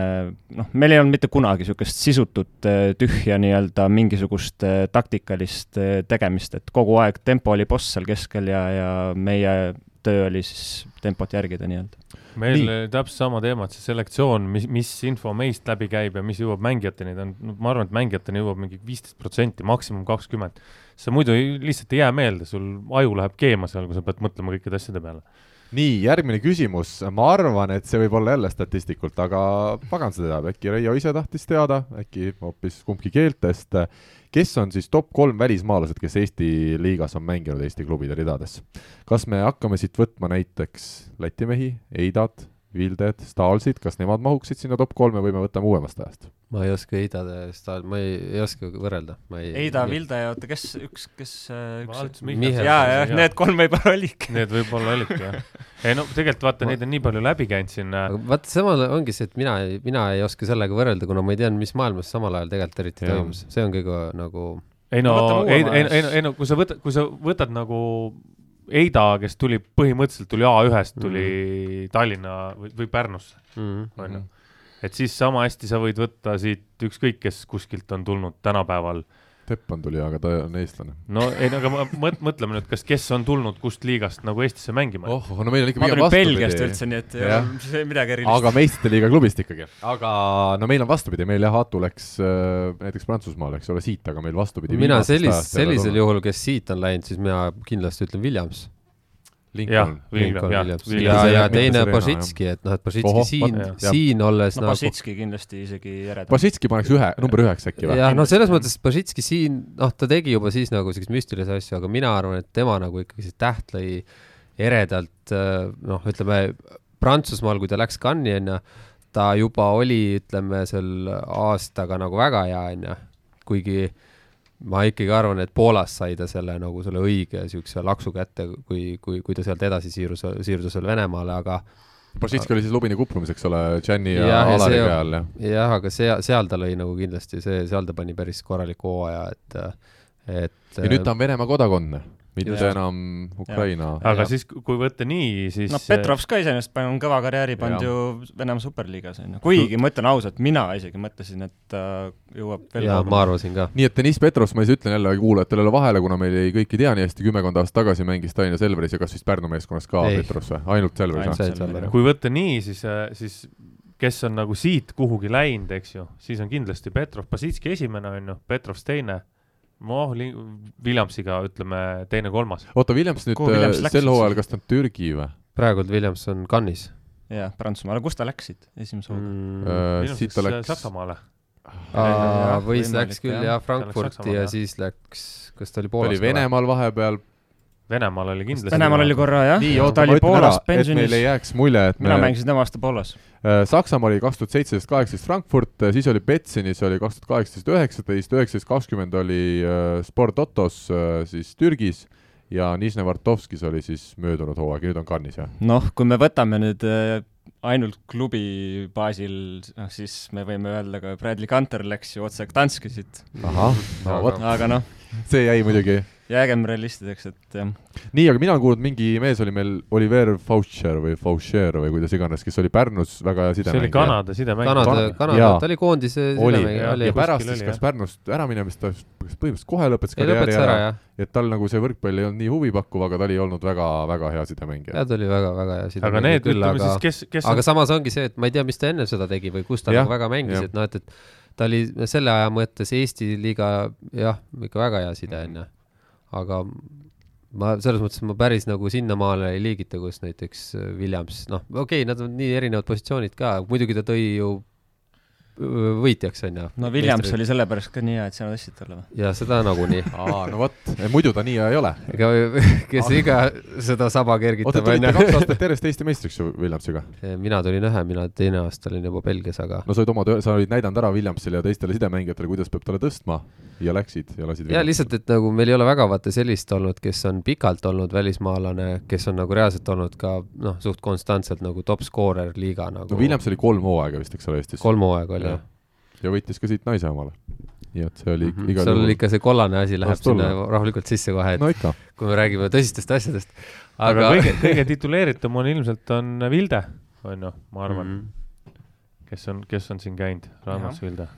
noh, meil ei olnud mitte kunagi niisugust sisutut äh, tühja nii-öelda mingisugust äh, taktikalist äh, tegemist, et kogu aeg tempo oli boss seal keskel ja, ja meie töö oli siis tempot järgida nii-öelda meil Nii. täpselt sama teema, et see selektsioon, mis, mis info meist läbi käib ja mis jõuab mängijateni, ta on, ma arvan, et mängijateni jõuab mingi viisteist protsenti, maksimum kakskümmend. See muidu lihtsalt ei jää meelde, sul aju läheb keema seal, kui sa pead mõtlema kõikide asjade peale. Nii, järgmine küsimus, ma arvan, et see võib olla jälle statistikult, aga pagan seda teab, äkki Reio ise tahtis teada, äkki hoopis kumbki keeltest. Kes on siis top kolm välismaalased, kes Eesti liigas on mänginud Eesti klubide ridades? kas me hakkame siit võtma näiteks Läti mehi, Eidat, Vilded, Staalsid, kas nemad mahuksid sinna top kolme või me võtame uuemast ajast? ma ei oska Heidade sta-, ma ei, ei oska võrrelda, ma ei Heida, Vilde ja oota, kes üks, kes äh, üks jaa, jah, need kolm võib-olla olidki. Need võib-olla olidki jah. ei no tegelikult vaata, neid on nii palju läbi käinud siin. aga vaata, samal ongi see, et mina, mina ei oska sellega võrrelda, kuna ma ei teadnud, mis maailmas samal ajal tegelikult eriti toimus, see on kõige nagu ei no ei, ei, ei, ei no kui sa võtad, kui sa võtad nagu Eida, kes tuli põhimõtteliselt tuli A1-st tuli mm -hmm. Tallinna või, või Pärnusse, mm, onju. et siis sama hästi sa võid võtta siit ükskõik, kes kuskilt on tulnud tänapäeval. Teppan tuli, aga ta on eestlane. no ei, aga ma mõt-, mõtleme nüüd, kas, kes on tulnud kust liigast nagu Eestisse mängima oh, no meil on ikka ma pigem tulin Belgiast vastupidi. üldse, nii et ei Jah. ole see midagi erilist. aga meistrite liiga klubist ikkagi. aga no meil on vastupidi, meil jah, Aatu läks äh, näiteks Prantsusmaale, eks ole, siit, aga meil vastupidi. mina sellis-, sellisel juhul, kes siit on läinud, siis mina kindlasti ütlen Williams. Lincoln. Ja, ja Mitte teine Božitski, et noh, et Božitski Ohoh, siin siin olles no nagu Basitski kindlasti isegi eredam. Basitski paneks ühe, number üheks äkki või? jah, no selles mõttes Božitski siin, noh, ta tegi juba siis nagu selliseid müstilisi asju, aga mina arvan, et tema nagu ikkagi see täht lõi eredalt, noh, ütleme Prantsusmaal, kui ta läks Cannes'i onju, ta juba oli, ütleme seal aastaga nagu väga hea onju, kuigi ma ikkagi arvan, et Poolas sai ta selle nagu selle õige siukse laksu kätte, kui, kui, kui ta sealt edasi siirus, siirdus veel Venemaale, aga Basitski oli siis Lubini kuprumis, eks ole, Gianni ja, ja Alari all, jah. jah, aga seal, seal ta lõi nagu kindlasti see, seal ta pani päris korraliku hooaja, et, et ja nüüd ta on Venemaa kodakondne, mitte Just. enam Ukraina. aga Jah. siis, kui võtta nii, siis noh, Petrovs ka iseenesest on kõva karjääri pannud ju Venemaa superliigas onju, kuigi ma ütlen ausalt, mina isegi mõtlesin, et ta jõuab veel ja ma arvasin ka. nii et Deniss Petrovs, ma siis ütlen jälle kuulajatele vahele, kuna meil ei kõik ei tea nii hästi, kümmekond aastat tagasi mängis Tallinna Selveris ja kas vist Pärnu meeskonnas ka Ei. Petrovs või? ainult Selveris või? kui võtta nii, siis, siis kes on nagu siit kuhugi läinud, eks ju, siis on kindlasti Petrov, Basitski esimene on ju, Petrovs teine, noh, Williamsiga ütleme teine-kolmas. oota, Williams nüüd Kuhu Williams äh, läks sel hooajal, kas ta on Türgi või? praegult Williams on Cannes'is jah, Prantsusmaale, kus ta läksid esimese hooga? mm.. Äh, siit ta läks, Saksamaale. Aa, võis, läks küll jah. läks Frankfurti Saksamaale, ja siis läks, kas ta oli ta Poolas oli? Venemaal vahepeal. Venemaal oli kindlasti. Venemaal oli korra jah, nii, ta oota, ma oli ütlen ära Poolas, et meil ei, jääks mulje, et mina me mängisin tema aasta Poolas. Äh, Saksamaa oli kaks tuhat seitseteist, kaheksateist Frankfurt, siis oli Betsenis oli kaks tuhat kaheksateist, üheksateist, üheksateist, kakskümmend oli äh, Sport äh, siis Türgis ja Nižne Vartovskis oli siis möödunud hooaeg, nüüd on Cannes'is jah? noh, kui me võtame nüüd äh, ainult klubi baasil, noh siis me võime öelda ka Bradley Gunter läks ju otse Gdanski siit, ahah, no vot, aga noh, see jäi muidugi. Jäägem realistideks, et jah, nii, aga mina olen kuulnud, mingi mees oli meil Oliver Faucher või Faucher või kuidas iganes, kes oli Pärnus väga hea see oli sidemängija. Kanada sidemäng. Kanada Kana-, Kanada ta oli koondise sidemängija, ja, oli ja. pärast siis kas. Pärnust äraminemist ta põhimõtteliselt kohe lõpetas karjääri ära ära et tal nagu see võrkpall ei olnud nii huvipakkuv, aga ta oli olnud väga-väga hea sidemängija. ja ta oli väga-väga hea aga sidemängija need, küll, ütleme aga siis, kes, kes aga samas ongi see, et ma ei tea, mis ta enne seda tegi või kus ta Jah, nagu väga mängis, et noh, et, et ta oli selle aja mõttes Eesti liiga jah, ikka väga hea side onju. Aga ma selles mõttes ma päris nagu sinnamaale ei liigita, kus näiteks äh, Williams, noh, okei okay,, nad on nii erinevad positsioonid ka, muidugi ta tõi ju öö, võitjaks onju. no Williams oli sellepärast ka nii hea, et sina tahtsid talle või? ja seda nagunii. aa, no vot, muidu ta nii hea ei ole. ega kes iga seda saba oota, kergitab tulite kaks onju. aastat järjest Eesti meistriks ju Williamsiga. mina tulin ühe, mina teine aasta olin juba Belgias, aga no sa olid oma töö, sa olid näidanud ära Williamsile ja teistele sidemängijatele, kuidas peab talle tõstma ja läksid ja lasid ja lihtsalt, et nagu meil ei ole väga vaata sellist olnud, kes on pikalt olnud välismaalane, kes on nagu reaalselt olnud ka noh, suht konstantselt nagu top scorer liiga nagu no Williams oli kolm hooaega vist, eks ole, Eestis. kolm hooaega oli Jah. jah. ja võitis ka siit naise omale. nii et see oli Mhm. igal seal juhul ikka see kollane asi läheb tulla. sinna rahulikult sisse kohe, et no ikka, kui me räägime tõsistest asjadest. aga aga kõige, kõige tituleeritum on ilmselt on Vilde, on ju, ma arvan mm. -hmm. kes on, kes on siin käinud, Raimas Vilde.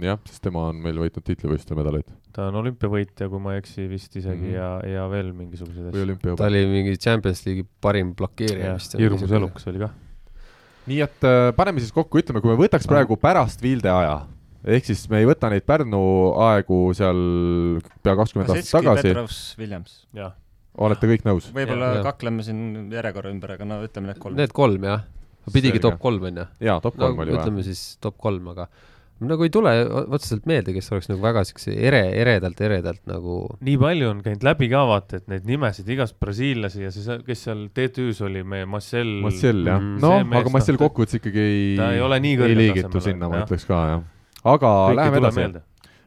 jah, sest tema on meil võitnud tiitlivõistluse medaleid ta on olümpiavõitja, kui ma ei eksi, vist isegi mm -hmm. ja, ja veel mingisuguseid asju. ta oli mingi Champions League'i parim blokeerija vist., hirmus elukas oli kah. nii et äh, paneme siis kokku, ütleme, kui me võtaks praegu pärast Vilde aja, ehk siis me ei võta neid Pärnu aegu seal pea kakskümmend aastat tagasi, Petrovs, Williams. olete kõik nõus? võib-olla kakleme siin järjekorra ümber, aga no ütleme need kolm. Need kolm jah, pidigi Selge. top kolm onju. jaa, top no kolm oli vaja. ütleme siis top kolm, aga nagu ei tule otseselt meelde, kes oleks nagu väga siukse ere, eredalt, eredalt nagu. nii palju on käinud läbi ka vaata, et neid nimesid igast brasiillasi ja siis, kes seal TTÜ-s oli, meie Marcel. Marcel jah mm., noh, aga Marcel kokkuvõttes ikkagi ei, ei, ole nii ei liigitu sinna, ma ütleks ka jah. aga Kõik läheme edasi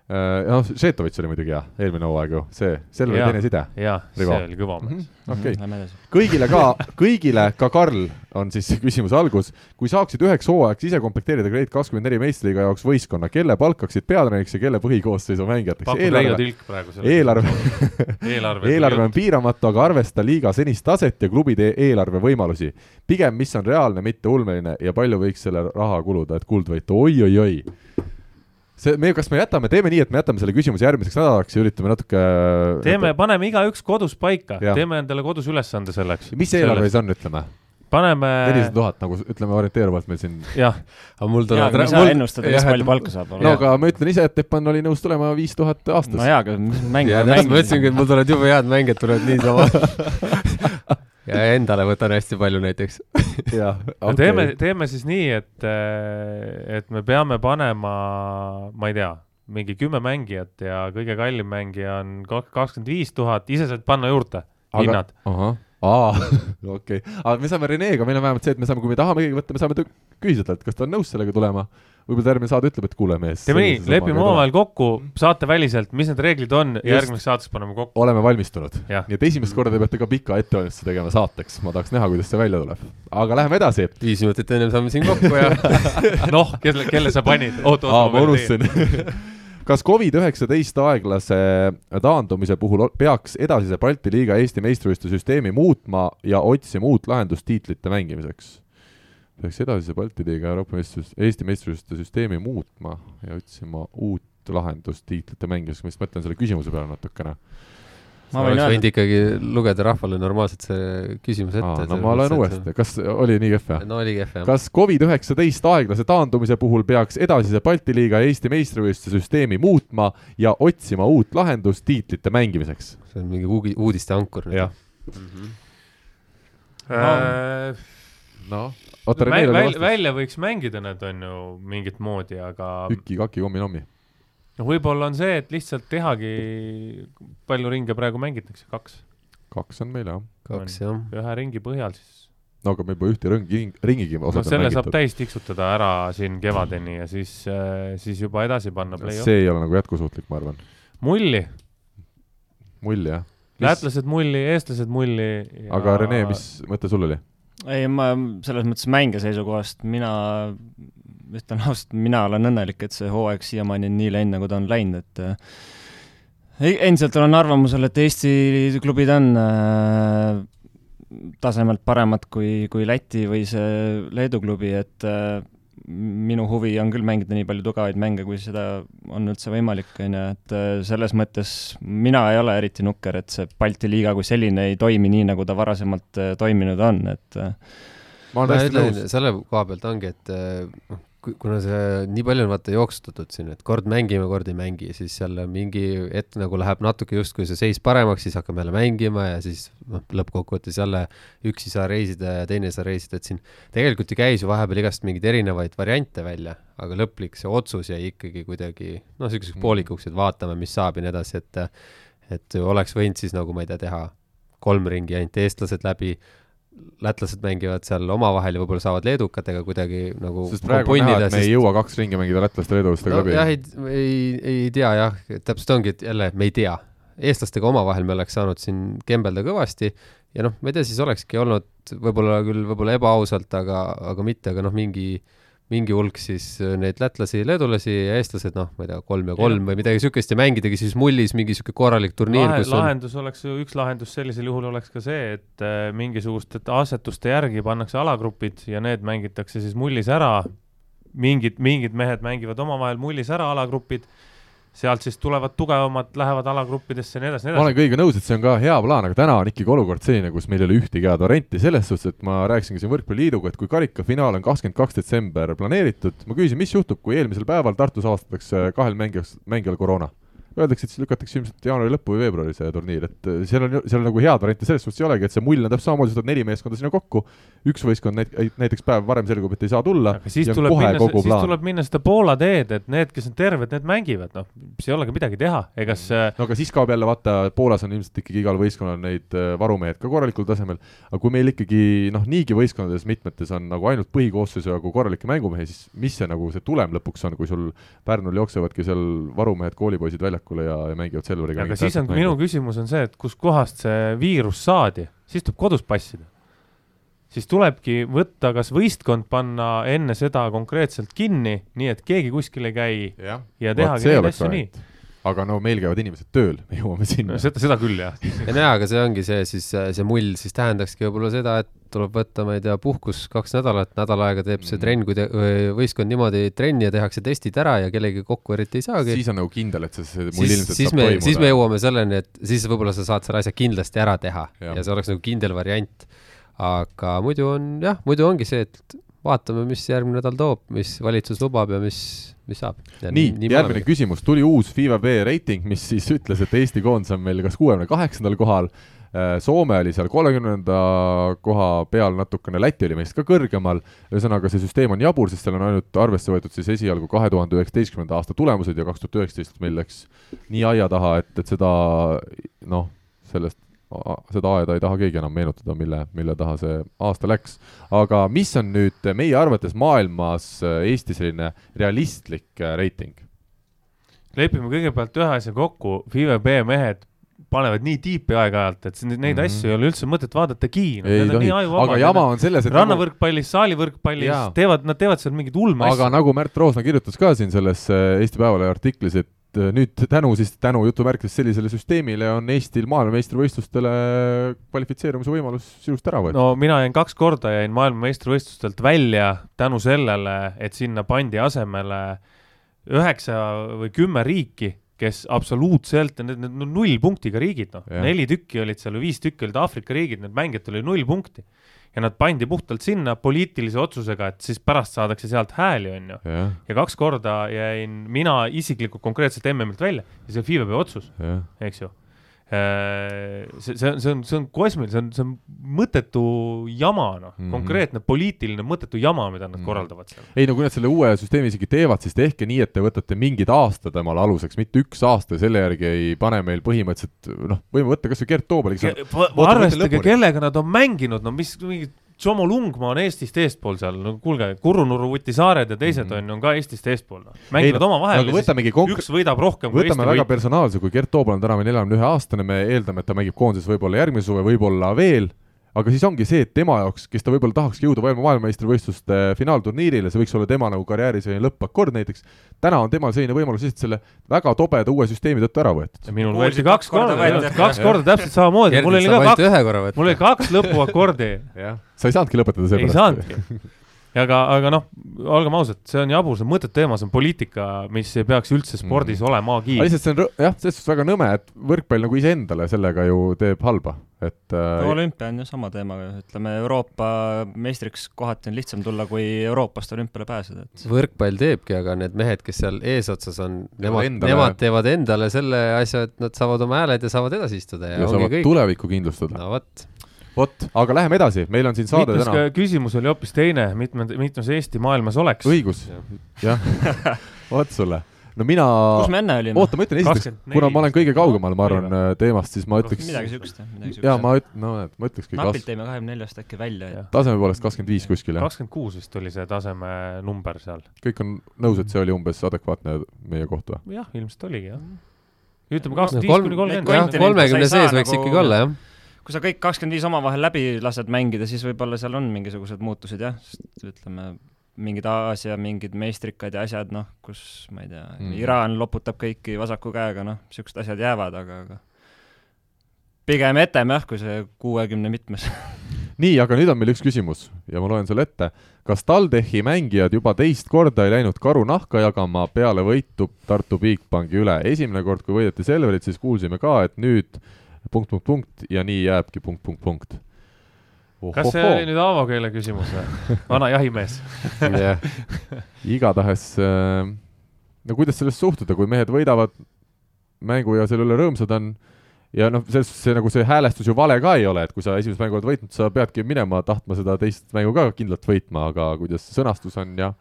noh, Šetovitš oli muidugi hea, eelmine hooaeg ju, see, seal oli teine side. jah, see oli kõva mees. Mhm, okei, mhm, kõigile ka, kõigile, ka Karl on siis küsimuse algus. kui saaksid üheks hooajaks ise komplekteerida Grade kakskümmend neli meistriga jaoks võistkonna, kelle palkaksid peatreeneriks ja kelle põhikoosseisu mängijateks? eelarve, eelarve, eelarve, eelarve on piiramatu, aga arvesta liiga senist taset ja klubide eelarve võimalusi. pigem, mis on reaalne, mitte ulmeline ja palju võiks selle raha kuluda, et kuld võita oi,, oi-oi-oi see, me, kas me jätame, teeme nii, et me jätame selle küsimuse järgmiseks nädalaks ja üritame natuke teeme, paneme igaüks kodus paika, teeme endale kodus ülesande selleks. mis eelarve siis on, ütleme? paneme nelisada tuhat nagu ütleme orienteeruvalt meil siin. jah, aga mul tuleb ei saa mul... ennustada, mis palju palka saab. no aga ma ütlen ise, et Teppan oli nõus tulema viis tuhat aastas. no jaa, aga mängija ma ütlesingi, et mul tulevad jube head mängijad tulevad niisama ja endale võtan hästi palju näiteks jah okay., no teeme, teeme siis nii, et, et me peame panema, ma ei tea, mingi kümme mängijat ja kõige kallim mängija on kakskümmend viis tuhat, ise saad panna juurde hinnad. ahah, aa, okei aga me saame Renega, meil on vähemalt see, et me saame, kui me tahame keegi võtta, me saame küsida talt, kas ta on nõus sellega tulema võib-olla järgmine saade ütleb, et kuule mees. teeme nii, lepime omavahel kokku saateväliselt, mis need reeglid on ja järgmiseks saateks paneme kokku. oleme valmistunud. nii et esimest korda te peate ka pika ettevalmistuse tegema saateks, ma tahaks näha, kuidas see välja tuleb. aga läheme edasi. viis minutit ennem saame siin kokku ja noh, kelle, kelle sa panid? oot, oot, ma unustasin kas Covid-19 aeglase taandumise puhul peaks edasise Balti liiga Eesti meistrivõistluste süsteemi muutma ja otsima uut lahendust tiitlite mängimiseks? Peaks edasise Balti liiga Euroopa meistrivõistlus, Eesti meistrivõistluste süsteemi muutma ja otsima uut lahendust tiitlite mängimiseks, ma just mõtlen selle küsimuse peale natukene. ma oleks võinud ikkagi lugeda rahvale normaalselt see küsimuse ette. no ma loen uuesti, kas oli nii kehv jah? no oli kehv jah. kas Covid-19 aeglase taandumise puhul peaks edasise Balti liiga ja Eesti meistrivõistluste süsteemi muutma ja otsima uut lahendust tiitlite mängimiseks? see on mingi uudiste ankur. jah mm. -hmm. Uh, noh oota, Reneel oli vastus. välja võiks mängida need, on ju, mingit moodi, aga üki, kaki, kommi-nommi. no võib-olla on see, et lihtsalt tehagi, palju ringe praegu mängitakse, kaks? kaks on meil, jah. kaks, jah. ühe ringi põhjal siis. no aga me juba ühte ringi, ringigi no selle saab täis tiksutada ära siin kevadeni ja siis, äh, siis juba edasi panna play-off. see ei ole nagu jätkusuutlik, ma arvan. mulli. mull, jah. lätlased mulli, eestlased mulli ja.... aga Rene, mis mõte sul oli? Ei, ma selles mõttes mängija seisukohast, mina ütlen ausalt, mina olen õnnelik, et see hooaeg siiamaani on nii läinud, nagu ta on läinud, et äh, endiselt olen arvamusel, et Eesti klubid on äh, tasemelt paremad kui, kui Läti või see Leedu klubi, et äh, minu huvi on küll mängida nii palju tugevaid mänge, kui seda on üldse võimalik, on ju, et äh, selles mõttes mina ei ole eriti nukker, et see Balti liiga kui selline ei toimi nii, nagu ta varasemalt äh, toiminud on, et äh, ma olen täiesti nõus. selle koha pealt ongi, et noh, kuna see nii palju on vaata jooksutatud siin, et kord mängime, kord ei mängi, siis seal mingi hetk nagu läheb natuke justkui see seis paremaks, siis hakkame jälle mängima ja siis noh, lõppkokkuvõttes jälle üks ei saa reisida ja teine ei saa reisida, et siin tegelikult ju käis ju vahepeal igast mingeid erinevaid variante välja, aga lõplik see otsus jäi ikkagi kuidagi noh, niisuguseks mm. poolikuks, et vaatame, mis saab ja nii edasi, et et oleks võinud siis nagu ma ei tea, teha kolm ringi ainult eestlased läbi lätlased mängivad seal omavahel ja võib-olla saavad leedukatega kuidagi nagu sest praegu on näha, et me sest... ei jõua kaks ringi mängida lätlaste leedulastega no, läbi. jah, ei, ei, ei tea jah, täpselt ongi, et jälle me ei tea. eestlastega omavahel me oleks saanud siin kembelda kõvasti ja noh, ma ei tea, siis olekski olnud võib-olla küll võib-olla ebaausalt, aga, aga mitte, aga noh, mingi äh, mingi hulk siis äh, neid lätlasi, leedulasi ja eestlased, noh, ma ei tea, kolm ja kolm ja. või midagi niisugust ja mängidagi siis mullis mingi niisugune korralik turniir Lahe,, kus lahendus on... oleks ju, üks lahendus sellisel juhul oleks ka see, et äh, mingisuguste asetuste järgi pannakse alagrupid ja need mängitakse siis mullis ära, mingid, mingid mehed mängivad omavahel mullis ära alagrupid sealt siis tulevad tugevamad, lähevad alagruppidesse ja nii edasi, nii edasi. ma olen kõigiga nõus, et see on ka hea plaan, aga täna on ikkagi olukord selline, kus meil ei ole ühtegi head varianti, selles suhtes, et ma rääkisingi siin Võrkpalliliiduga, et kui karikafinaal on kakskümmend kaks detsember planeeritud, ma küsisin, mis juhtub, kui eelmisel päeval Tartus avastatakse kahel mängijal, mängijal koroona öeldakse, et siis lükatakse ilmselt jaanuari lõppu või veebruari see turniir, et äh, seal on, seal on nagu head variante selles suhtes ei olegi, et see mull on täpselt samamoodi, sa saad neli meeskonda sinna kokku, üks võistkond näit-, näiteks päev varem selgub, et ei saa tulla, siis ja tuleb minna, siis plaan. tuleb minna seda Poola teed, et need, kes on terved, need mängivad, noh, siis ei olegi midagi teha, ega see no aga siis kaob jälle vaata, Poolas on ilmselt ikkagi igal võistkonnal neid äh, varumehed ka korralikul tasemel, aga kui meil ikkagi noh, niigi võistkondades mitmetes on nagu ainult põhikoosseisu jagu korralikke mängumehi, siis mis see nagu see tulem lõpuks on, kui sul Pärnul jooksevadki seal varumehed, koolipoisid väljakule ja, ja mängivad Selveriga aga siis on, minu küsimus on see, et kustkohast see viirus saadi, siis tuleb kodus passida. siis tulebki võtta, kas võistkond panna enne seda konkreetselt kinni, nii et keegi kuskil ei käi jah, ja tehagi neid asju nii. Aga no meil käivad inimesed tööl, me jõuame sinna no seda, seda küll jah. ja nojah, aga see ongi see siis, see mull siis tähendakski võib-olla seda, et tuleb võtta, ma ei tea, puhkus kaks nädalat, nädal aega teeb see trenn, kui te, võistkond niimoodi trenni ja tehakse testid ära ja kellegi kokku eriti ei saagi. siis on nagu kindel, et see, see mull siis, ilmselt saab me, toimuda. siis me jõuame selleni, et siis võib-olla sa saad selle asja kindlasti ära teha ja, ja see oleks nagu kindel variant. aga muidu on jah, muidu ongi see, et vaatame, mis järgmine nädal toob, mis valitsus lubab ja mis, mis saab. nii, nii, järgmine küsimus, tuli uus FIVA B reiting, mis siis ütles, et Eesti koondis on meil kas kuuekümne kaheksandal kohal, Soome oli seal kolmekümnenda koha peal natukene, Läti oli meist ka kõrgemal, ühesõnaga see süsteem on jabur, sest seal on ainult arvesse võetud siis esialgu kahe tuhande üheksateistkümnenda aasta tulemused ja kaks tuhat üheksateist meil läks nii aia taha, et, et seda noh, sellest seda aeda ei taha keegi enam meenutada, mille, mille taha see aasta läks. aga mis on nüüd meie arvates maailmas Eesti selline realistlik äh, reiting? lepime kõigepealt ühe asja kokku, FIVE B mehed panevad nii tiipi aeg-ajalt, et neid mm -hmm. asju ei ole üldse mõtet vaadatagi no,. ei tohi, aga jama on selles, et rannavõrkpallis, saalivõrkpallis, teevad, nad teevad seal mingeid ulme asju. aga nagu Märt Roosna kirjutas ka siin selles äh, Eesti Päevalehe artiklis, et äh, nüüd tänu siis, tänu jutumärkides sellisele süsteemile on Eestil maailmameistrivõistlustele kvalifitseerumise võimalus sisust ära võetud. no mina jäin kaks korda, jäin maailmameistrivõistlustelt välja tänu sellele, et sinna pandi asemele üheksa või kümme riiki, kes absoluutselt, need, need null punktiga riigid, noh, neli tükki olid seal või viis tükki olid Aafrika riigid, need mängijad olid null punkti. Ja nad pandi puhtalt sinna poliitilise otsusega, et siis pärast saadakse sealt hääli, on ju. ja kaks korda jäin mina isiklikult konkreetselt MM-ilt välja ja see on FIBA otsus, eks ju see, see on, see on, see on kosmiline, see on, see on mõttetu jama, noh mm -hmm., konkreetne poliitiline mõttetu jama, mida nad mm -hmm. korraldavad seal. ei no kui nad selle uue süsteemi isegi teevad, siis tehke nii, et te võtate mingid aastad temale aluseks, mitte üks aasta ja selle järgi ei pane meil põhimõtteliselt noh, võime võtta kas või Gert Toobali. arvestage, kellega nad on mänginud, no mis mingid Tšomo Lungmaa on Eestist eespool seal, no kuulge, Kurunurru Vutisaared ja teised mm -hmm. on, on ka Eestist eespool no.. mängivad omavahel siis konkre... üks võidab rohkem kui võtame väga võit. personaalse, kui Gert Toobal on täna veel neljakümne ühe aastane, me eeldame, et ta mängib koondises võib-olla järgmise suve, võib-olla veel, aga siis ongi see, et tema jaoks, kes ta võib-olla tahaks jõuda maailma maailmameistrivõistluste finaalturniirile, see võiks olla tema nagu karjääri selline lõppakord näiteks, täna on temal selline võimalus lihtsalt selle väga tobeda uue süsteemi tõttu ära võetud. minul võeti kaks korda, kaks korda täpselt samamoodi, mul oli ka kaks, mul oli kaks lõpuakordi. sa ei saanudki lõpetada seepärast. ei saanudki aga, aga noh, olgem ausad, see on jabur, see on mõttetu teema, see on poliitika, mis ei peaks üldse spordis mm. olemagi. lihtsalt see on jah, selles suhtes väga nõme, et võrkpall nagu iseendale sellega ju teeb halba, et äh, no, olümpia on ju sama teema, ütleme Euroopa meistriks kohati on lihtsam tulla, kui Euroopast olümpiale pääseda, et võrkpall teebki, aga need mehed, kes seal eesotsas on, nemad, nemad teevad endale selle asja, et nad saavad oma hääled ja saavad edasi istuda ja, ja saavad kõik. tulevikku kindlustada. no vot vot, aga läheme edasi, meil on siin saade mitmes täna. küsimus oli hoopis teine, mitmed, mitmes Eesti maailmas oleks. õigus, jah vot sulle no mina, kus me enne olime? oota, ma ütlen esiteks, kuna ma olen kõige kaugemal, ma arvan, teemast, siis ma ütleks midagi siukest, jah, midagi siukest. jaa, ma üt-, no näed, ma ütlekski napilt kas... jäime kahekümne neljast äkki välja ja taseme poolest kakskümmend viis kuskil, jah? kakskümmend kuus vist oli see taseme number seal. kõik on nõus, et see oli umbes adekvaatne meie koht või? jah, ilmselt oligi, jah. ütleme kakskümmend viis kuni kolmkümmend. kolmekümne sees võiks ikkagi olla, jah kui sa kõik kakskümmend viis omavahel läbi lased mängida, siis võib-olla seal on mingisugused muutused jah, sest ütleme, mingid Aasia mingid meistrikad ja asjad, noh, kus ma ei tea mm., Iraan loputab kõiki vasaku käega, noh, niisugused asjad jäävad, aga, aga pigem etem jah, kui see kuuekümne mitmes nii, aga nüüd on meil üks küsimus ja ma loen selle ette. kas TalTechi mängijad juba teist korda ei läinud karu nahka jagama peale võitu Tartu Bigbanki üle? esimene kord, kui võideti Selverit, siis kuulsime ka, et nüüd punkt, punkt, punkt ja nii jääbki punkt, punkt, punkt. Kas see oli nüüd Aavo keele küsimus või? vana jahimees. Igatahes äh, no kuidas sellesse suhtuda, kui mehed võidavad mängu ja selle üle rõõmsad on? Ja noh, selles suhtes see nagu see häälestus ju vale ka ei ole, et kui sa esimest mängu oled võitnud, sa peadki minema tahtma seda teist mängu ka kindlalt võitma, aga kuidas sõnastus on ja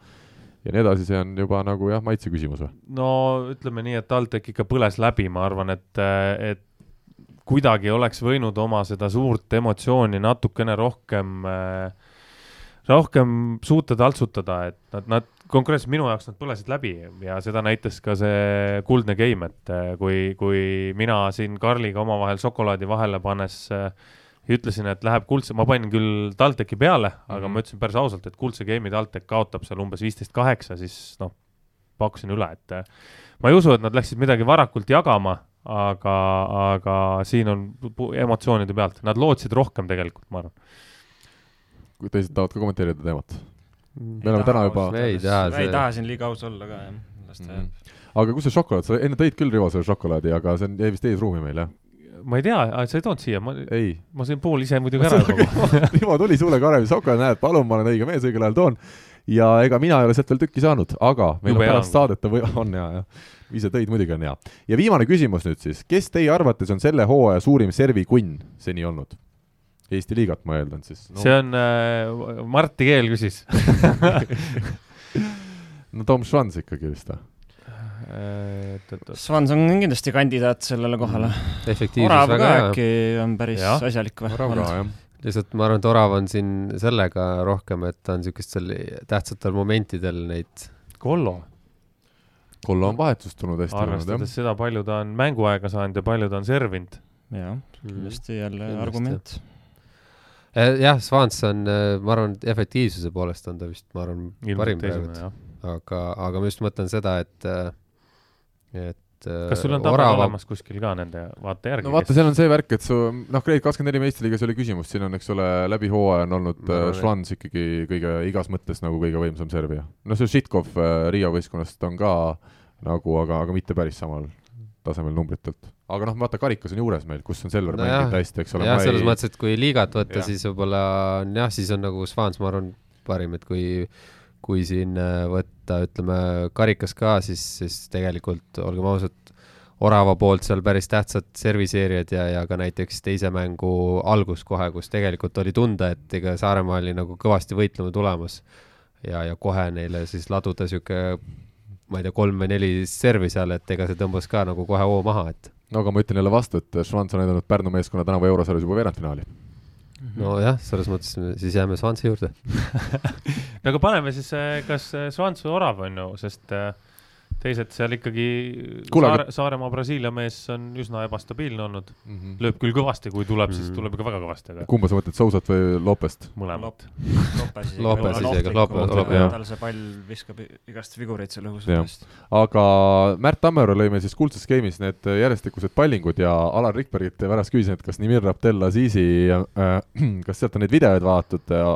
ja nii edasi, see on juba nagu jah, maitse küsimus või? no ütleme nii, et TalTech ikka põles läbi, ma arvan, et, et kuidagi oleks võinud oma seda suurt emotsiooni natukene rohkem äh, rohkem suuta taltsutada, et nad, nad konkreetselt minu jaoks nad põlesid läbi ja seda näitas ka see kuldne game, et äh, kui, kui mina siin Karliga omavahel šokolaadi vahele pannes äh, ütlesin, et läheb kuldse, ma panin küll TalTechi peale mm, -hmm. aga ma ütlesin päris ausalt, et kuldse game'i TalTech kaotab seal umbes viisteist kaheksa, siis noh, pakkusin üle, et äh, ma ei usu, et nad läksid midagi varakult jagama, aga, aga siin on emotsioonide pealt, nad lootsid rohkem tegelikult, ma arvan. kui teised tahavad ka kommenteerida teemat? me oleme täna juba ei taha, see... ei taha siin liiga aus olla ka, jah, las ta jääb mm. aga kus see šokolaad, sa enne tõid küll, Rivo, selle šokolaadi, aga see on, jäi vist eesruumi meil, jah? ma ei tea, sa ei toonud siia, ma, ma sõin pool ise muidugi ära juba Rivo tuli sulle Karevi šokolaad, näed, palun, ma olen õige mees, õigel ajal toon. ja ega mina ei ole sealt veel tükki saanud, aga meil Jube on pärast saadet või on ja, jah. Ise tõid, muidugi on hea. ja viimane küsimus nüüd siis, kes teie arvates on selle hooaja suurim servikunn seni olnud? Eesti liigat ma eeldan siis no.. see on äh,, Martti Keel küsis no Tom Schwanz ikkagi vist või? Svans on kindlasti kandidaat sellele kohale. Mm. Orav ka äkki on päris ja. asjalik või? Orav ka, jah. lihtsalt ma arvan, et Orav on siin sellega rohkem, et ta on niisugustel tähtsatel momentidel neid Kollo. Kollo on vahetust tulnud hästi. arvestades seda, palju ta on mänguaega saanud ja palju ta on servinud. jah, kindlasti jälle kindlasti. argument eh, jah, Svans on, eh, ma arvan, efektiivsuse poolest on ta vist, ma arvan, parim praegu. aga, aga ma just mõtlen seda, et eh, et kas sul on tabel orava... olemas kuskil ka nende, vaata järgi? no vaata, seal on see värk, et su noh, Grade24 meistriliigas ei ole küsimust, siin on, eks ole, läbi hooaja on olnud no, Schwanz ikkagi kõige, igas mõttes nagu kõige võimsam servija. noh, see Žitkov äh, Riia võistkonnast on ka nagu, aga, aga mitte päris samal tasemel numbritelt. aga noh, vaata, karikas on juures meil, kus on Selver no mänginud hästi, eks ole. jah, selles ei... mõttes, et kui liigat võtta, siis võib-olla on jah, siis on nagu Schwanz, ma arvan, parim, et kui kui siin äh, võtta, ütleme, karikas ka, siis, siis tegelikult olgem ausad, Orava poolt seal päris tähtsad serviseerijad ja, ja ka näiteks teise mängu algus kohe, kus tegelikult oli tunda, et ega Saaremaa oli nagu kõvasti võitlema tulemas. ja, ja kohe neile siis laduda sihuke, ma ei tea, kolm või neli servi seal, et ega see tõmbas ka nagu kohe hoo maha, et. no aga ma ütlen jälle vastu, et Schwanz on näidanud Pärnu meeskonna tänavu eurosarjas juba veerandfinaali nojah, selles mõttes siis jääme Svansi juurde. No aga paneme siis, eh, kas eh, Svans või Orav on ju, sest äh, teised seal ikkagi Saare, Saaremaa Brasiilia mees on üsna ebastabiilne olnud mm. -hmm. lööb küll kõvasti, kui tuleb mm, -hmm. siis mhm. tuleb ikka väga kõvasti, aga. kumba sa mõtled, Sousat või Lopest? mõlemat. Lopes isegi, Lopes. tal see pall viskab igast vigureid seal õhus aga Märt Tammeru lõime siis kuldses game'is need järjestikused pallingud ja Alar Rikbergit pärast küsisin, et kas Nimir Abdel-Azizi äh,, kas sealt on neid videoid vaadatud äh,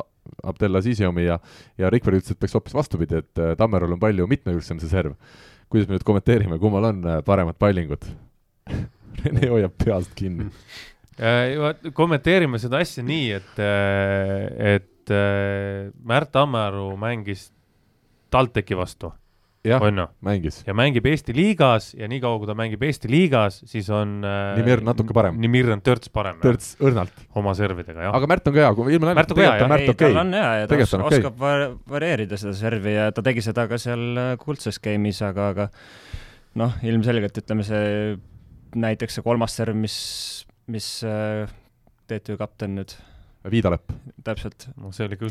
Abdel-Azizi omi ja, ja Rikberg ütles, et peaks hoopis vastupidi, et äh, Tammerul on palju mitmekülgsem see serv kuidas me nüüd kommenteerime, kummal on äh, paremad pallingud? Rene hoiab peast kinni. Äh, kommenteerime seda asja nii, et, äh, et Märt Tammearu mängis TalTechi vastu on ju? mängis. ja mängib Eesti liigas ja niikaua, kui ta mängib Eesti liigas, siis on äh, Nimir natuke parem. Nimir on törts parem. törts õrnalt. oma servidega, jah. aga Märt on ka hea, kui ilma Märt on ka hea, jah. ei, tal on hea ja ta os okay. oskab var varieerida seda servi ja ta tegi seda ka seal äh, kuldses game'is, aga, aga noh, ilmselgelt ütleme see näiteks see kolmas serv, mis, mis äh, TTÜ kapten nüüd Viidalepp. täpselt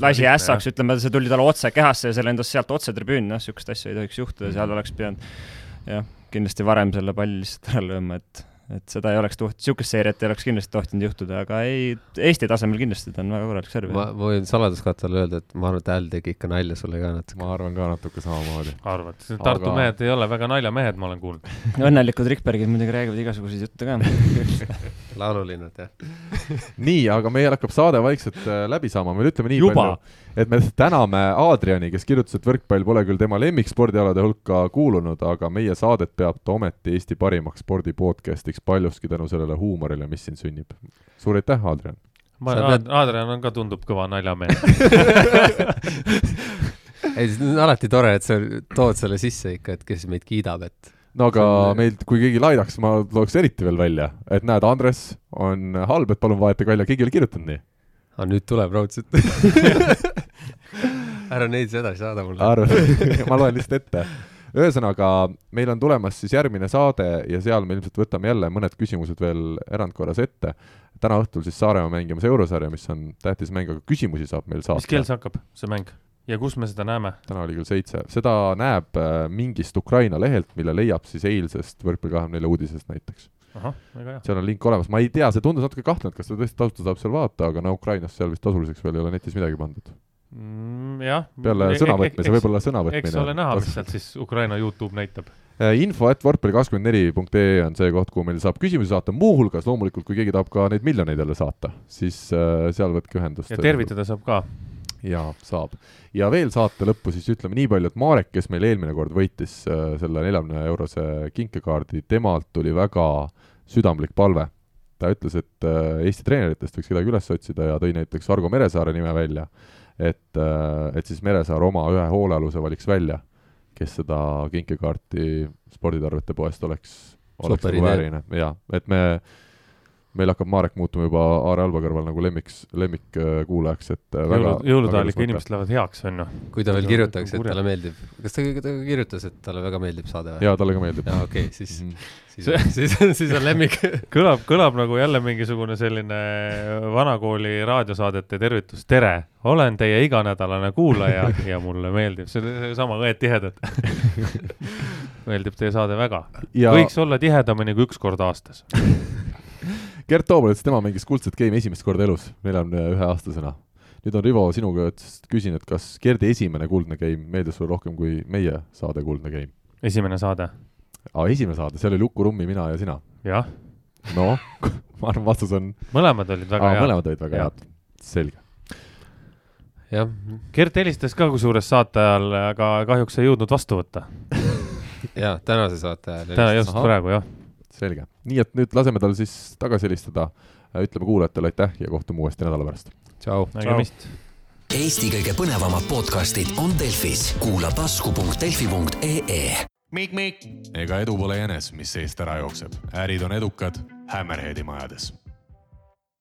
lasi ässaks, ütleme, see tuli talle otse kehasse ja see lendas sealt otse tribüüni, noh, niisugust asja ei tohiks juhtuda, seal oleks pidanud jah, kindlasti varem selle palli lihtsalt ära lööma, et et seda ei oleks tohtinud, niisugust seeriat ei oleks kindlasti tohtinud juhtuda, aga ei, Eesti tasemel kindlasti ta on väga korralik serv. ma, ma võin saladuskattele öelda, et ma arvan, et hääl tegi ikka nalja sulle ka natuke. ma arvan ka natuke samamoodi. arvad, Tartu aga... mehed ei ole väga naljamehed, ma olen kuulnud õnnelikud Rikbergid muidugi räägivad igasuguseid jutte ka laululinnad, jah nii, aga meil hakkab saade vaikselt äh, läbi saama, me ütleme nii Juba. palju, et me täname Aadriani, kes kirjutas, et võrkpall pole küll tema lemmikspordialade hulka kuulunud, aga meie saadet peab ta ometi Eesti parimaks spordi podcast'iks paljuski tänu sellele huumorile, mis siin sünnib. suur aitäh, Aadrian! ma, pead... Aadrian on ka, tundub kõva naljamees ei, see on alati tore, et sa tood selle sisse ikka, et kes meid kiidab, et no aga meil, kui keegi laidaks, ma tooks eriti veel välja, et näed, Andres on halb, et palun vahetage välja, keegi ei ole kirjutanud nii. aga nüüd tuleb raudselt ära neid edasi saada mulle. arva, ma loen lihtsalt ette. ühesõnaga, meil on tulemas siis järgmine saade ja seal me ilmselt võtame jälle mõned küsimused veel erandkorras ette. täna õhtul siis Saaremaa mängimas eurosarja, mis on tähtis mäng, aga küsimusi saab meil saata. mis kell see hakkab, see mäng? Ja kus me seda näeme? täna oli kell seitse, seda näeb äh, mingist Ukraina lehelt, mille leiab siis eilsest Võrkpalli kahekümne nelja uudisest näiteks. seal on link olemas, ma ei tea, see tundus natuke kahtlane, et kas seda tõesti tasuta saab seal vaadata, aga no Ukrainas seal vist tasuliseks veel ei ole netis midagi pandud mm,. jah. peale sõnavõtmise, võib-olla sõnavõtmine. eks ole näha, mis sealt siis Ukraina Youtube näitab äh, info et võrkpalli24.ee on see koht, kuhu meil saab küsimusi saata, muuhulgas loomulikult, kui keegi tahab ka neid miljoneid jälle saata, siis äh, seal võtke ühendust. ja tervitada saab ka jaa, saab. ja veel saate lõppu siis ütleme nii palju, et Marek, kes meil eelmine kord võitis äh, selle neljakümne eurose kinkekaardi, temalt tuli väga südamlik palve. ta ütles, et äh, Eesti treeneritest võiks kedagi üles otsida ja tõi näiteks Argo Meresaare nime välja, et äh,, et siis Meresaar oma ühe hoolealuse valiks välja, kes seda kinkekaarti sporditarvete poest oleks, oleks nagu vääriline, jaa, et me meil hakkab Marek muutuma juba Aare Alba kõrval nagu lemmiks, lemmikkuulajaks, et äh, väga jõulude ajal ikka inimesed lähevad heaks, on ju. kui ta veel kirjutaks, et talle meeldib, kas ta, ta kirjutas, et talle väga meeldib saade või? jaa, talle ka meeldib. jaa, okei okay,, siis mm, -hmm. siis, siis, siis on lemmik. Kõlab, kõlab nagu jälle mingisugune selline vanakooli raadiosaadete tervitus, tere, olen teie iganädalane kuulaja ja mulle meeldib, see on sama õed tihedad. Meeldib teie saade väga. Ja.... võiks olla tihedamini kui üks kord aastas Gert Toobal ütles, tema mängis kuldset game'i esimest korda elus, neljakümne ühe aastasena. nüüd on Rivo sinuga, küsin, et kas Gerdi esimene kuldne game meeldis sulle rohkem kui meie saade Kuldne game? esimene saade? aa, esimene saade, see oli Luku Rummi, mina ja sina. jah. noh, ma arvan, vastus on mõlemad olid väga head. mõlemad olid väga head, selge jah. Gert helistas ka kusjuures saate ajal, aga kahjuks ei jõudnud vastu võtta jaa, tänase saate ajal. täna just praegu, jah selge, nii et nüüd laseme tal siis tagasi helistada, ütleme kuulajatele aitäh ja kohtume uuesti nädala pärast. tšau. nägemist. Eesti kõige põnevamad podcastid on Delfis, kuula tasku.delfi.ee. Mikk-Mikk. ega edu pole jänes, mis seest ära jookseb, ärid on edukad Hammerheadi majades